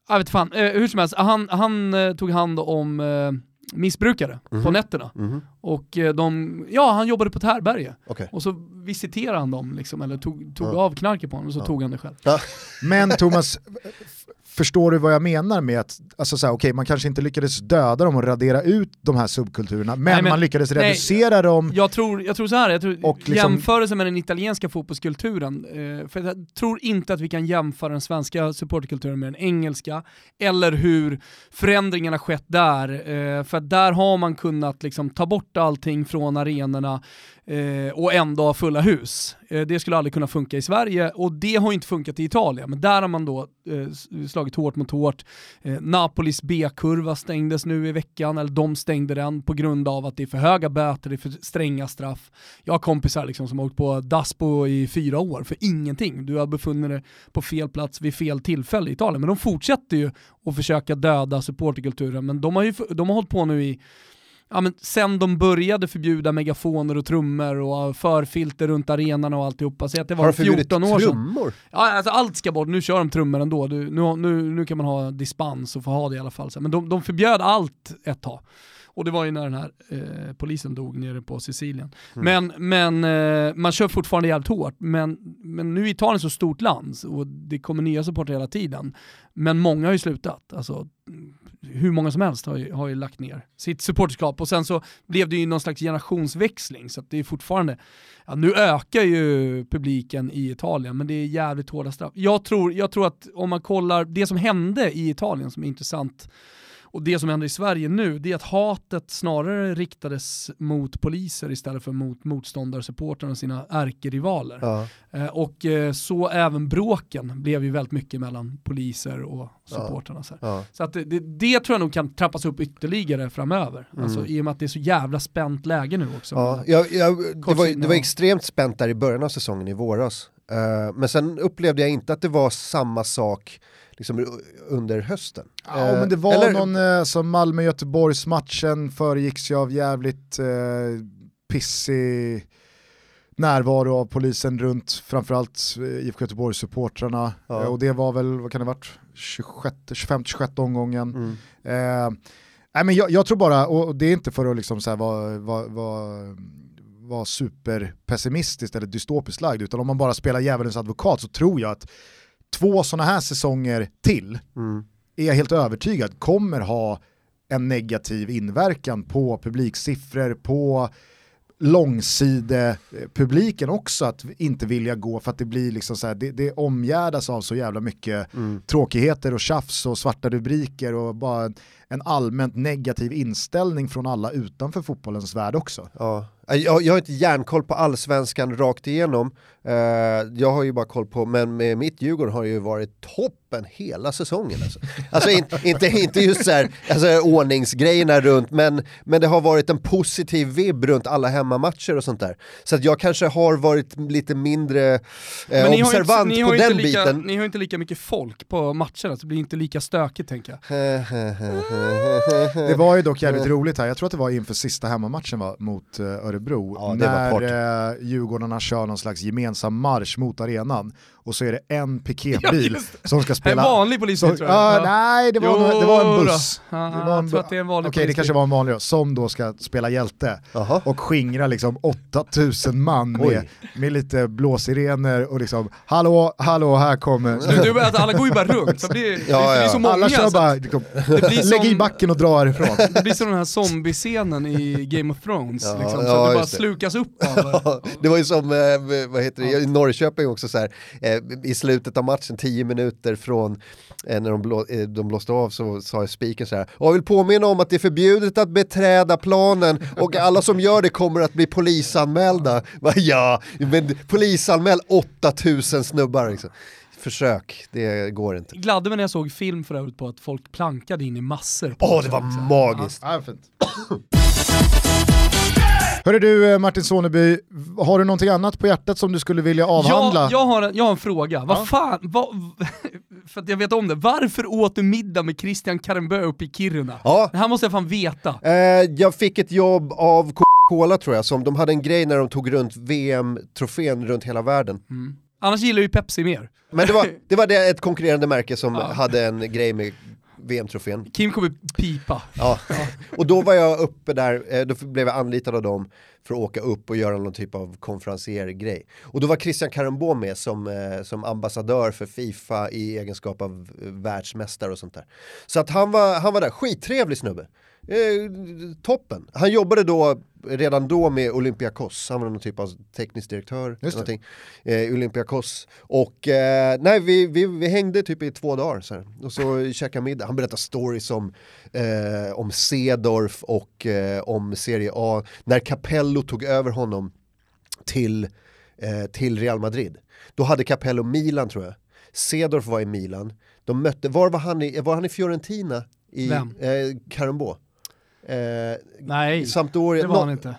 Speaker 3: jag vet fan, eh, hur som helst, han, han eh, tog hand om eh, missbrukare på
Speaker 2: Mhm.
Speaker 3: nätterna.
Speaker 2: Mhm.
Speaker 3: Och eh, de, ja han jobbade på ett härberge.
Speaker 2: Okej.
Speaker 3: Och så visiterade han dem liksom, eller tog, tog
Speaker 2: Ja.
Speaker 3: av knarket på honom och så
Speaker 2: Ja.
Speaker 3: tog han det själv.
Speaker 1: Men Thomas, förstår du vad jag menar med att, alltså så här, okej man kanske inte lyckades döda dem och radera ut de här subkulturerna, men,
Speaker 3: Nej, men-
Speaker 1: man lyckades
Speaker 3: nej.
Speaker 1: reducera dem.
Speaker 3: Jag tror, jag tror så här, jag tror
Speaker 1: Och liksom-
Speaker 3: jämförelsen med den italienska fotbollskulturen, eh, för jag tror inte att vi kan jämföra den svenska supporterkulturen med den engelska, eller hur förändringarna skett där. Eh, för där har man kunnat liksom ta bort allting från arenorna eh, och ändå ha fulla hus. Eh, det skulle aldrig kunna funka i Sverige och det har inte funkat i Italien, men där har man då eh, slagit hårt mot hårt. Eh, Napolis B-kurva stängdes nu i veckan, eller de stängde den på grund av att det är för höga böter, det är för stränga straff. Jag har kompisar liksom som har åkt på Daspo i fyra år för ingenting. Du har befunnit dig på fel plats vid fel tillfälle i Italien. Men de fortsätter ju att försöka döda supporterkulturen, men de har ju de har hållit på nu i ja, men sen de började förbjuda megafoner och trummor och förfilter runt arenan och alltihopa, så att det var
Speaker 2: de förbjudit
Speaker 3: 14 år sedan.
Speaker 2: trummor?
Speaker 3: Ja, alltså allt ska bort, nu kör de trummor ändå. Du, nu, nu, nu kan man ha dispens och få ha det i alla fall. Men de, de förbjöd allt ett tag. Och det var ju när den här eh, polisen dog nere på Sicilien. Men, men eh, man kör fortfarande jävligt hårt. Men, men nu är Italien så stort land och det kommer nya supportrar hela tiden. Men många har ju slutat. Alltså, hur många som helst har ju, har ju lagt ner sitt supporterskap och sen så blev det ju någon slags generationsväxling så att det är fortfarande, ja, nu ökar ju publiken i Italien men det är jävligt hårda straff. Jag tror, jag tror att om man kollar det som hände i Italien som är intressant och det som händer i Sverige nu, det är att hatet snarare riktades mot poliser istället för mot motståndarsupportrarna och sina ärkerivaler.
Speaker 2: Ja.
Speaker 3: Eh, och eh, så även bråken blev ju väldigt mycket mellan poliser och supportrarna. Så.
Speaker 2: Ja.
Speaker 3: så att det, det, tror jag nog kan trappas upp ytterligare framöver. Alltså, I och med att det är så jävla spänt läge nu också.
Speaker 2: Ja, jag, jag, det, var, det var extremt spänt där i början av säsongen i våras. Eh, men sen upplevde jag inte att det var samma sak liksom, under hösten.
Speaker 1: Ja,
Speaker 2: Eh,
Speaker 1: men det var
Speaker 2: eller-
Speaker 1: någon, eh, som Malmö-Göteborgs-matchen föregicks ju av jävligt eh, pissig närvaro av polisen runt framförallt eh, IFK Göteborgs-supportrarna.
Speaker 2: Ja.
Speaker 1: Eh, och det var väl, vad kan det ha varit, 25-26 omgången.
Speaker 2: Mm.
Speaker 1: Eh, nej men jag, jag tror bara, och det är inte för att liksom så vara, vara, vara, vara superpessimistiskt eller dystopiskt lagd, utan om man bara spelar djävulens advokat så tror jag att två sådana här säsonger till
Speaker 2: Mm.
Speaker 1: är jag helt övertygad kommer ha en negativ inverkan på publiksiffror, på långsidepubliken också att inte vilja gå för att det blir liksom så här, det, det omgärdas av så jävla mycket
Speaker 2: Mm.
Speaker 1: tråkigheter och tjafs och svarta rubriker och bara en, en allmänt negativ inställning från alla utanför fotbollens värld också.
Speaker 2: Ja. Jag, jag har inte järnkoll på allsvenskan rakt igenom. Eh, jag har ju bara koll på, men med mitt Djurgården har ju varit toppen hela säsongen. Alltså, alltså in, inte, inte just så här, alltså, ordningsgrejerna runt, men, men det har varit en positiv vibb runt alla hemmamatcher och sånt där. Så att jag kanske har varit lite mindre eh,
Speaker 3: Men ni har ju
Speaker 2: observant
Speaker 3: inte, ni har
Speaker 2: på den
Speaker 3: lika,
Speaker 2: biten.
Speaker 3: Ni har ju inte lika mycket folk på matcherna så det blir inte lika stökigt tänker jag.
Speaker 1: Det var ju dock jävligt roligt här, jag tror att det var inför sista hemmamatchen va, mot eh, Örebro,
Speaker 2: Ja,
Speaker 1: när eh, Djurgårdarna kör någon slags gemensam marsch mot arenan och så är det en piketbil
Speaker 3: just
Speaker 1: som ska
Speaker 3: En
Speaker 1: spela...
Speaker 3: vanlig polisbil
Speaker 1: som,
Speaker 3: tror jag.
Speaker 1: ja,
Speaker 3: Ja.
Speaker 1: nej, det var, en, det var en buss.
Speaker 3: Ja,
Speaker 1: Det var en
Speaker 3: jag tror att det är en vanlig
Speaker 1: Okej, det
Speaker 3: polisbil.
Speaker 1: kanske var en vanlig då, som då ska spela hjälte
Speaker 2: Jaha.
Speaker 1: och skingra liksom 8000 man med, med lite blåsirener och liksom hallå, hallå, här kommer...
Speaker 3: Du, du, alltså, alla går ju bara runt, så det, blir, det,
Speaker 2: Ja,
Speaker 3: det
Speaker 2: ja.
Speaker 3: så många.
Speaker 1: Alla kör
Speaker 3: så
Speaker 1: bara,
Speaker 3: att
Speaker 1: liksom,
Speaker 3: det blir
Speaker 1: lägg i
Speaker 3: som,
Speaker 1: backen och dra härifrån.
Speaker 3: det blir som den här zombiescenen i Game of Thrones,
Speaker 2: Ja,
Speaker 3: liksom, så
Speaker 2: ja,
Speaker 3: att du bara
Speaker 2: det.
Speaker 3: slukas upp av
Speaker 2: Ja, det var ju som, eh, vad heter det, i Norrköping också så här, eh, i slutet av matchen, 10 minuter från eh, när de, blå, eh, de blåste av så sa spiken så här, och jag vill påminna om att det är förbjudet att beträda planen och alla som gör det kommer att bli polisanmälda. Va, Ja, men polisanmäl 8000 snubbar liksom. Försök, det går inte.
Speaker 3: Gladde mig när jag såg film för övrigt på att folk plankade in i massor.
Speaker 2: Åh, det var magiskt.
Speaker 1: Ja, fint. Hörru du eh, Martin Soneby, har du någonting annat på hjärtat som du skulle vilja avhandla?
Speaker 3: Jag, jag, har en, jag har en fråga, vad
Speaker 1: Ja.
Speaker 3: fan, vad, för att jag vet om det, varför åt du middag med Christian Karembö uppe i Kiruna?
Speaker 2: Ja,
Speaker 3: Det här måste jag fan veta.
Speaker 2: Eh, jag fick ett jobb av Coca-Cola tror jag, som de hade en grej när de tog runt VM-trofén runt hela världen.
Speaker 3: Annars gillar ju Pepsi mer.
Speaker 2: Men det var, det var det, ett konkurrerande märke som
Speaker 3: Ja.
Speaker 2: hade en grej med VM-trofén.
Speaker 3: Kim kommer pipa.
Speaker 2: Ja. Och då var jag uppe där, eh, då blev jag anlitad av dem för att åka upp och göra någon typ av konferenciergrej. Och då var Christian Karembå med som, eh, som ambassadör för Fifa i egenskap av eh, världsmästare och sånt där. Så att han var, han var där, skittrevlig snubbe. Eh, toppen. Han jobbade då redan då med Olympiakos, han var någon typ av teknisk direktör.
Speaker 1: Just det.
Speaker 2: någonting. Eh, Olympiakos. Och eh, nej, vi, vi, vi hängde typ i två dagar så här. och så käkade middag. Han berättade stories om, eh, om Sedorf och eh, om Serie A. När Capello tog över honom till, eh, till Real Madrid. Då hade Capello Milan tror jag. Sedorf var i Milan. De mötte, var var han i, var han i Fiorentina? I,
Speaker 3: Vem?
Speaker 2: Eh. Eh,
Speaker 3: Nej,
Speaker 2: Sampdoria.
Speaker 3: det var han inte.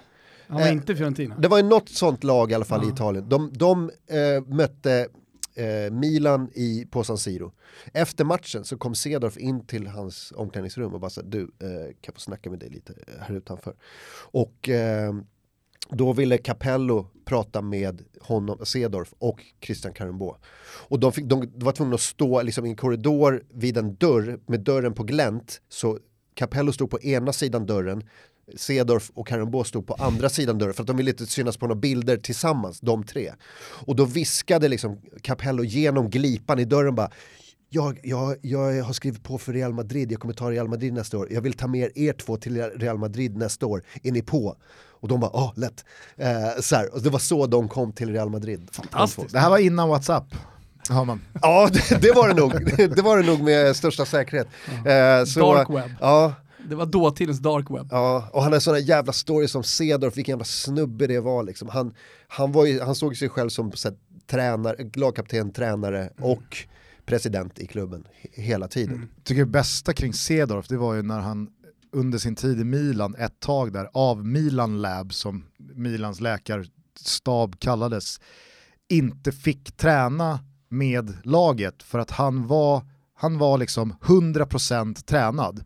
Speaker 3: Han var
Speaker 2: Eh,
Speaker 3: inte Fiorentina.
Speaker 2: det var ju något sånt lag i alla fall i
Speaker 3: Ja.
Speaker 2: Italien. De, de eh, mötte eh, Milan i, på San Siro. Efter matchen så kom Cedorf in till hans omklädningsrum och bara sa du, eh, kan jag få snacka med dig lite här utanför? Och eh, då ville Capello prata med honom, Cedorf och Christian Karembå. Och de, fick, de, var tvungna att stå liksom, i en korridor vid en dörr med dörren på glänt. Så Capello stod på ena sidan dörren, Cedorf och Karembå stod på andra sidan dörren för att de ville inte synas på några bilder tillsammans, de tre. Och då viskade liksom Capello genom glipan i dörren bara jag, jag, jag har skrivit på för Real Madrid, jag kommer ta Real Madrid nästa år. Jag vill ta med er två till Real Madrid nästa år. Är ni på? Och de bara, ja, lätt. Eh, så här, och det var så de kom till Real Madrid.
Speaker 3: Fantastiskt.
Speaker 1: Det här var innan WhatsApp. Hör man.
Speaker 2: Ja, det, det var det nog. Det var det nog med största säkerhet. Eh, så,
Speaker 3: Dark web.
Speaker 2: Ja,
Speaker 3: Det var dåtidens dark web.
Speaker 2: Ja, och han har sådana jävla stories som Cedorf, vilken jävla snubbe det var liksom. Han, han, var ju, han såg sig själv som så här, tränare, lagkapten, tränare och president i klubben he- hela tiden.
Speaker 1: tycker det bästa kring Cedorf det var ju när han under sin tid i Milan ett tag där av Milan Lab som Milans läkarstab kallades inte fick träna med laget för att han var, han var liksom 100% tränad.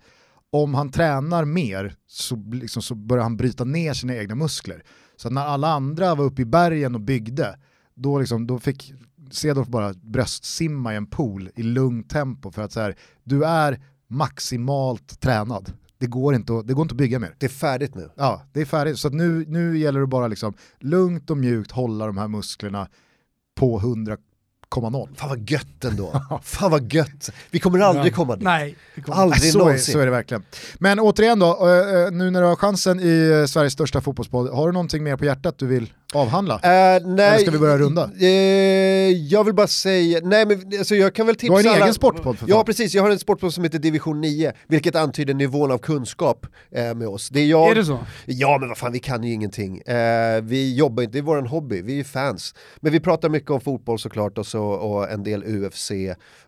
Speaker 1: Om han tränar mer så, liksom, så börjar han bryta ner sina egna muskler. Så när alla andra var uppe i bergen och byggde, då, liksom, då fick Cedorf bara bröstsimma i en pool i lugnt tempo för att så här, du är maximalt tränad. Det går, inte att, det går inte att bygga mer.
Speaker 2: Det är färdigt nu.
Speaker 1: Ja, det är färdigt. Så nu, nu gäller det bara liksom lugnt och mjukt hålla de här musklerna på 100,0
Speaker 2: Fan vad gött ändå. Fan vad gött. Vi kommer aldrig komma dit.
Speaker 3: Nej, kommer-
Speaker 2: Aldrig
Speaker 1: så, är,
Speaker 2: någonsin.
Speaker 1: så är det verkligen. Men återigen då, eh, eh, nu när du har chansen i eh, Sveriges största fotbollspodd, har du någonting mer på hjärtat du vill avhandla?
Speaker 2: Eh, nej,
Speaker 1: Eller ska vi börja runda?
Speaker 2: Eh, jag vill bara säga, nej men alltså, jag kan väl tipsa
Speaker 1: Du har en
Speaker 2: alla...
Speaker 1: egen sportpodd för fan.
Speaker 2: Ja precis, jag har en sportpodd som heter Division 9, vilket antyder nivån av kunskap eh, med oss. Det är jag...
Speaker 3: Är det så?
Speaker 2: Ja men vad fan, vi kan ju ingenting. Eh, vi jobbar inte, det är vår hobby, vi är fans. Men vi pratar mycket om fotboll såklart och, så, och en del UFC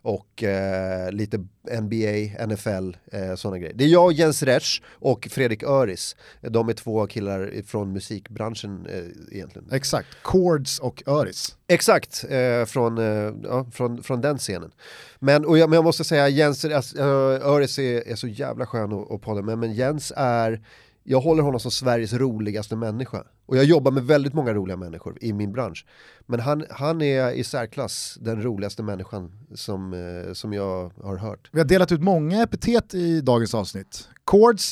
Speaker 2: och eh, lite NBA, NFL, eh, sådana grejer. Det är jag, Jens Resch och Fredrik Öris. De är två killar från musikbranschen eh, egentligen.
Speaker 1: Exakt, Chords och Öris.
Speaker 2: Exakt, eh, från, eh, ja, från, från den scenen. Men, och jag, men jag måste säga, Jens, alltså, eh, Öris är, är så jävla skön att podda med, men Jens är, jag håller honom som Sveriges roligaste människa. Och jag jobbar med väldigt många roliga människor i min bransch. Men han, han är i särklass den roligaste människan som, eh, som jag har hört.
Speaker 1: Vi har delat ut många epitet i dagens avsnitt.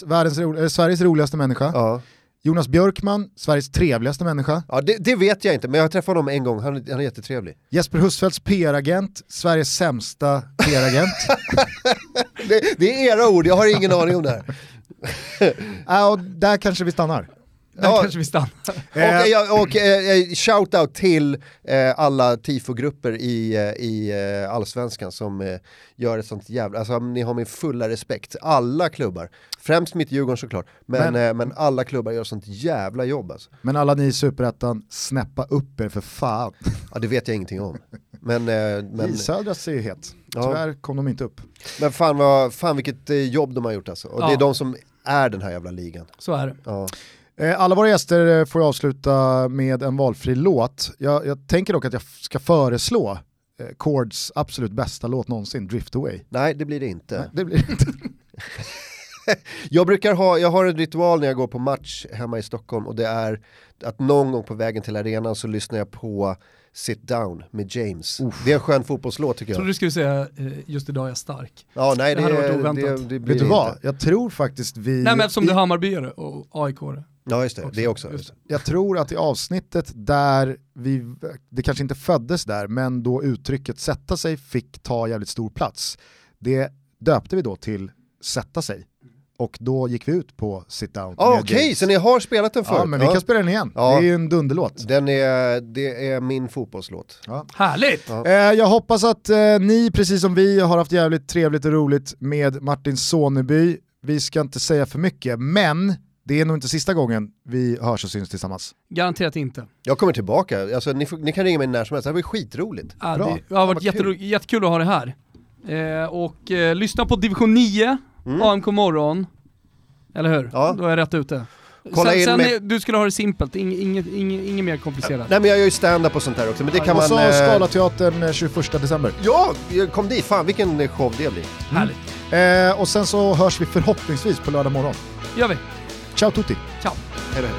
Speaker 1: Världens ro- eh, Sveriges roligaste människa.
Speaker 2: Ja,
Speaker 1: Jonas Björkman, Sveriges trevligaste människa.
Speaker 2: ja det, det vet jag inte, men jag har träffat honom en gång, han, han är jättetrevlig.
Speaker 1: Jesper Husfeldts PR-agent, Sveriges sämsta PR-agent.
Speaker 2: Det, det är era ord, jag har ingen aning om det här.
Speaker 1: ja, och där kanske vi stannar.
Speaker 3: Där
Speaker 2: Ja.
Speaker 3: kanske vi stannar.
Speaker 2: Och, eh, och eh, shoutout till eh, alla tifogrupper i, eh, i eh, Allsvenskan som eh, gör ett sånt jävla, alltså ni har min fulla respekt. Alla klubbar, främst mitt Djurgården såklart, men,
Speaker 1: Men-
Speaker 2: eh, men alla klubbar gör sånt jävla jobb alltså.
Speaker 1: Men alla ni i Superettan, snäppa upp er för fan.
Speaker 2: Ja det vet jag ingenting om. Men, eh, men,
Speaker 1: I Södras är ju het.
Speaker 2: Ja.
Speaker 1: Tyvärr kom de inte upp.
Speaker 2: men fan, vad, fan vilket eh, jobb de har gjort alltså. Och det är
Speaker 3: Ja.
Speaker 2: de som är den här jävla ligan.
Speaker 3: Så är det.
Speaker 2: Ja.
Speaker 1: Eh, Alla våra gäster eh, får jag avsluta med en valfri låt. Jag, jag tänker dock att jag ska föreslå eh, Chords absolut bästa låt någonsin, Drift Away.
Speaker 2: Nej det blir det inte.
Speaker 1: Nej, det blir inte.
Speaker 2: Jag brukar ha, jag har en ritual när jag går på match hemma i Stockholm och det är att någon gång på vägen till arenan så lyssnar jag på Sit Down med James. Det är en skön fotbollslåt tycker
Speaker 3: Jag trodde du skulle säga eh, just idag är jag stark.
Speaker 2: Ja, nej
Speaker 3: det
Speaker 2: det,
Speaker 3: hade varit
Speaker 2: det,
Speaker 3: oväntat.
Speaker 2: det, det blir
Speaker 1: Vet du
Speaker 2: det
Speaker 1: vad?
Speaker 2: inte.
Speaker 1: Jag tror faktiskt vi...
Speaker 3: Nej men eftersom
Speaker 1: i-
Speaker 3: du är Hammarbyare och aik
Speaker 2: Ja just det, det också.
Speaker 3: Just det.
Speaker 1: Jag tror att i avsnittet där vi, det kanske inte föddes där, men då uttrycket sätta sig fick ta jävligt stor plats. Det döpte vi då till sätta sig. Och då gick vi ut på sit down
Speaker 2: Ah, Okej,
Speaker 1: James.
Speaker 2: så ni har spelat den förut?
Speaker 1: Ja, men vi kan spela den igen.
Speaker 2: Ja.
Speaker 1: Det är ju en dunderlåt.
Speaker 2: Den är, det är min fotbollslåt.
Speaker 3: Härligt!
Speaker 2: Ja.
Speaker 1: Eh, jag hoppas att eh, ni, precis som vi, har haft jävligt trevligt och roligt med Martin Soneby. Vi ska inte säga för mycket, men det är nog inte sista gången vi hörs och syns tillsammans.
Speaker 3: Garanterat inte.
Speaker 2: Jag kommer tillbaka, alltså, ni, får, ni kan ringa mig när som helst, det här blir skitroligt.
Speaker 3: Ja,
Speaker 1: Bra.
Speaker 3: det, det har varit
Speaker 1: vad kul.
Speaker 3: jättero- jättekul att ha det här. Eh, och eh, lyssna på division 9, AMK morgon. Eller hur?
Speaker 2: Mm. Ja.
Speaker 3: Då är jag rätt ute.
Speaker 2: Kolla
Speaker 3: sen
Speaker 2: in
Speaker 3: sen
Speaker 2: med-
Speaker 3: du skulle ha det simpelt, inget, inget, inget, inget mer komplicerat.
Speaker 2: Nej men jag gör ju stand-up och sånt där också, men det kan
Speaker 1: och
Speaker 2: man...
Speaker 1: så
Speaker 2: eh,
Speaker 1: Scalateatern eh, 21 december.
Speaker 2: Ja, kom dit, fan vilken show det blir.
Speaker 3: Härligt.
Speaker 1: Eh, och sen så hörs vi förhoppningsvis på lördag morgon.
Speaker 3: gör vi.
Speaker 1: Ciao tutti!
Speaker 3: Ciao.
Speaker 2: Hej då,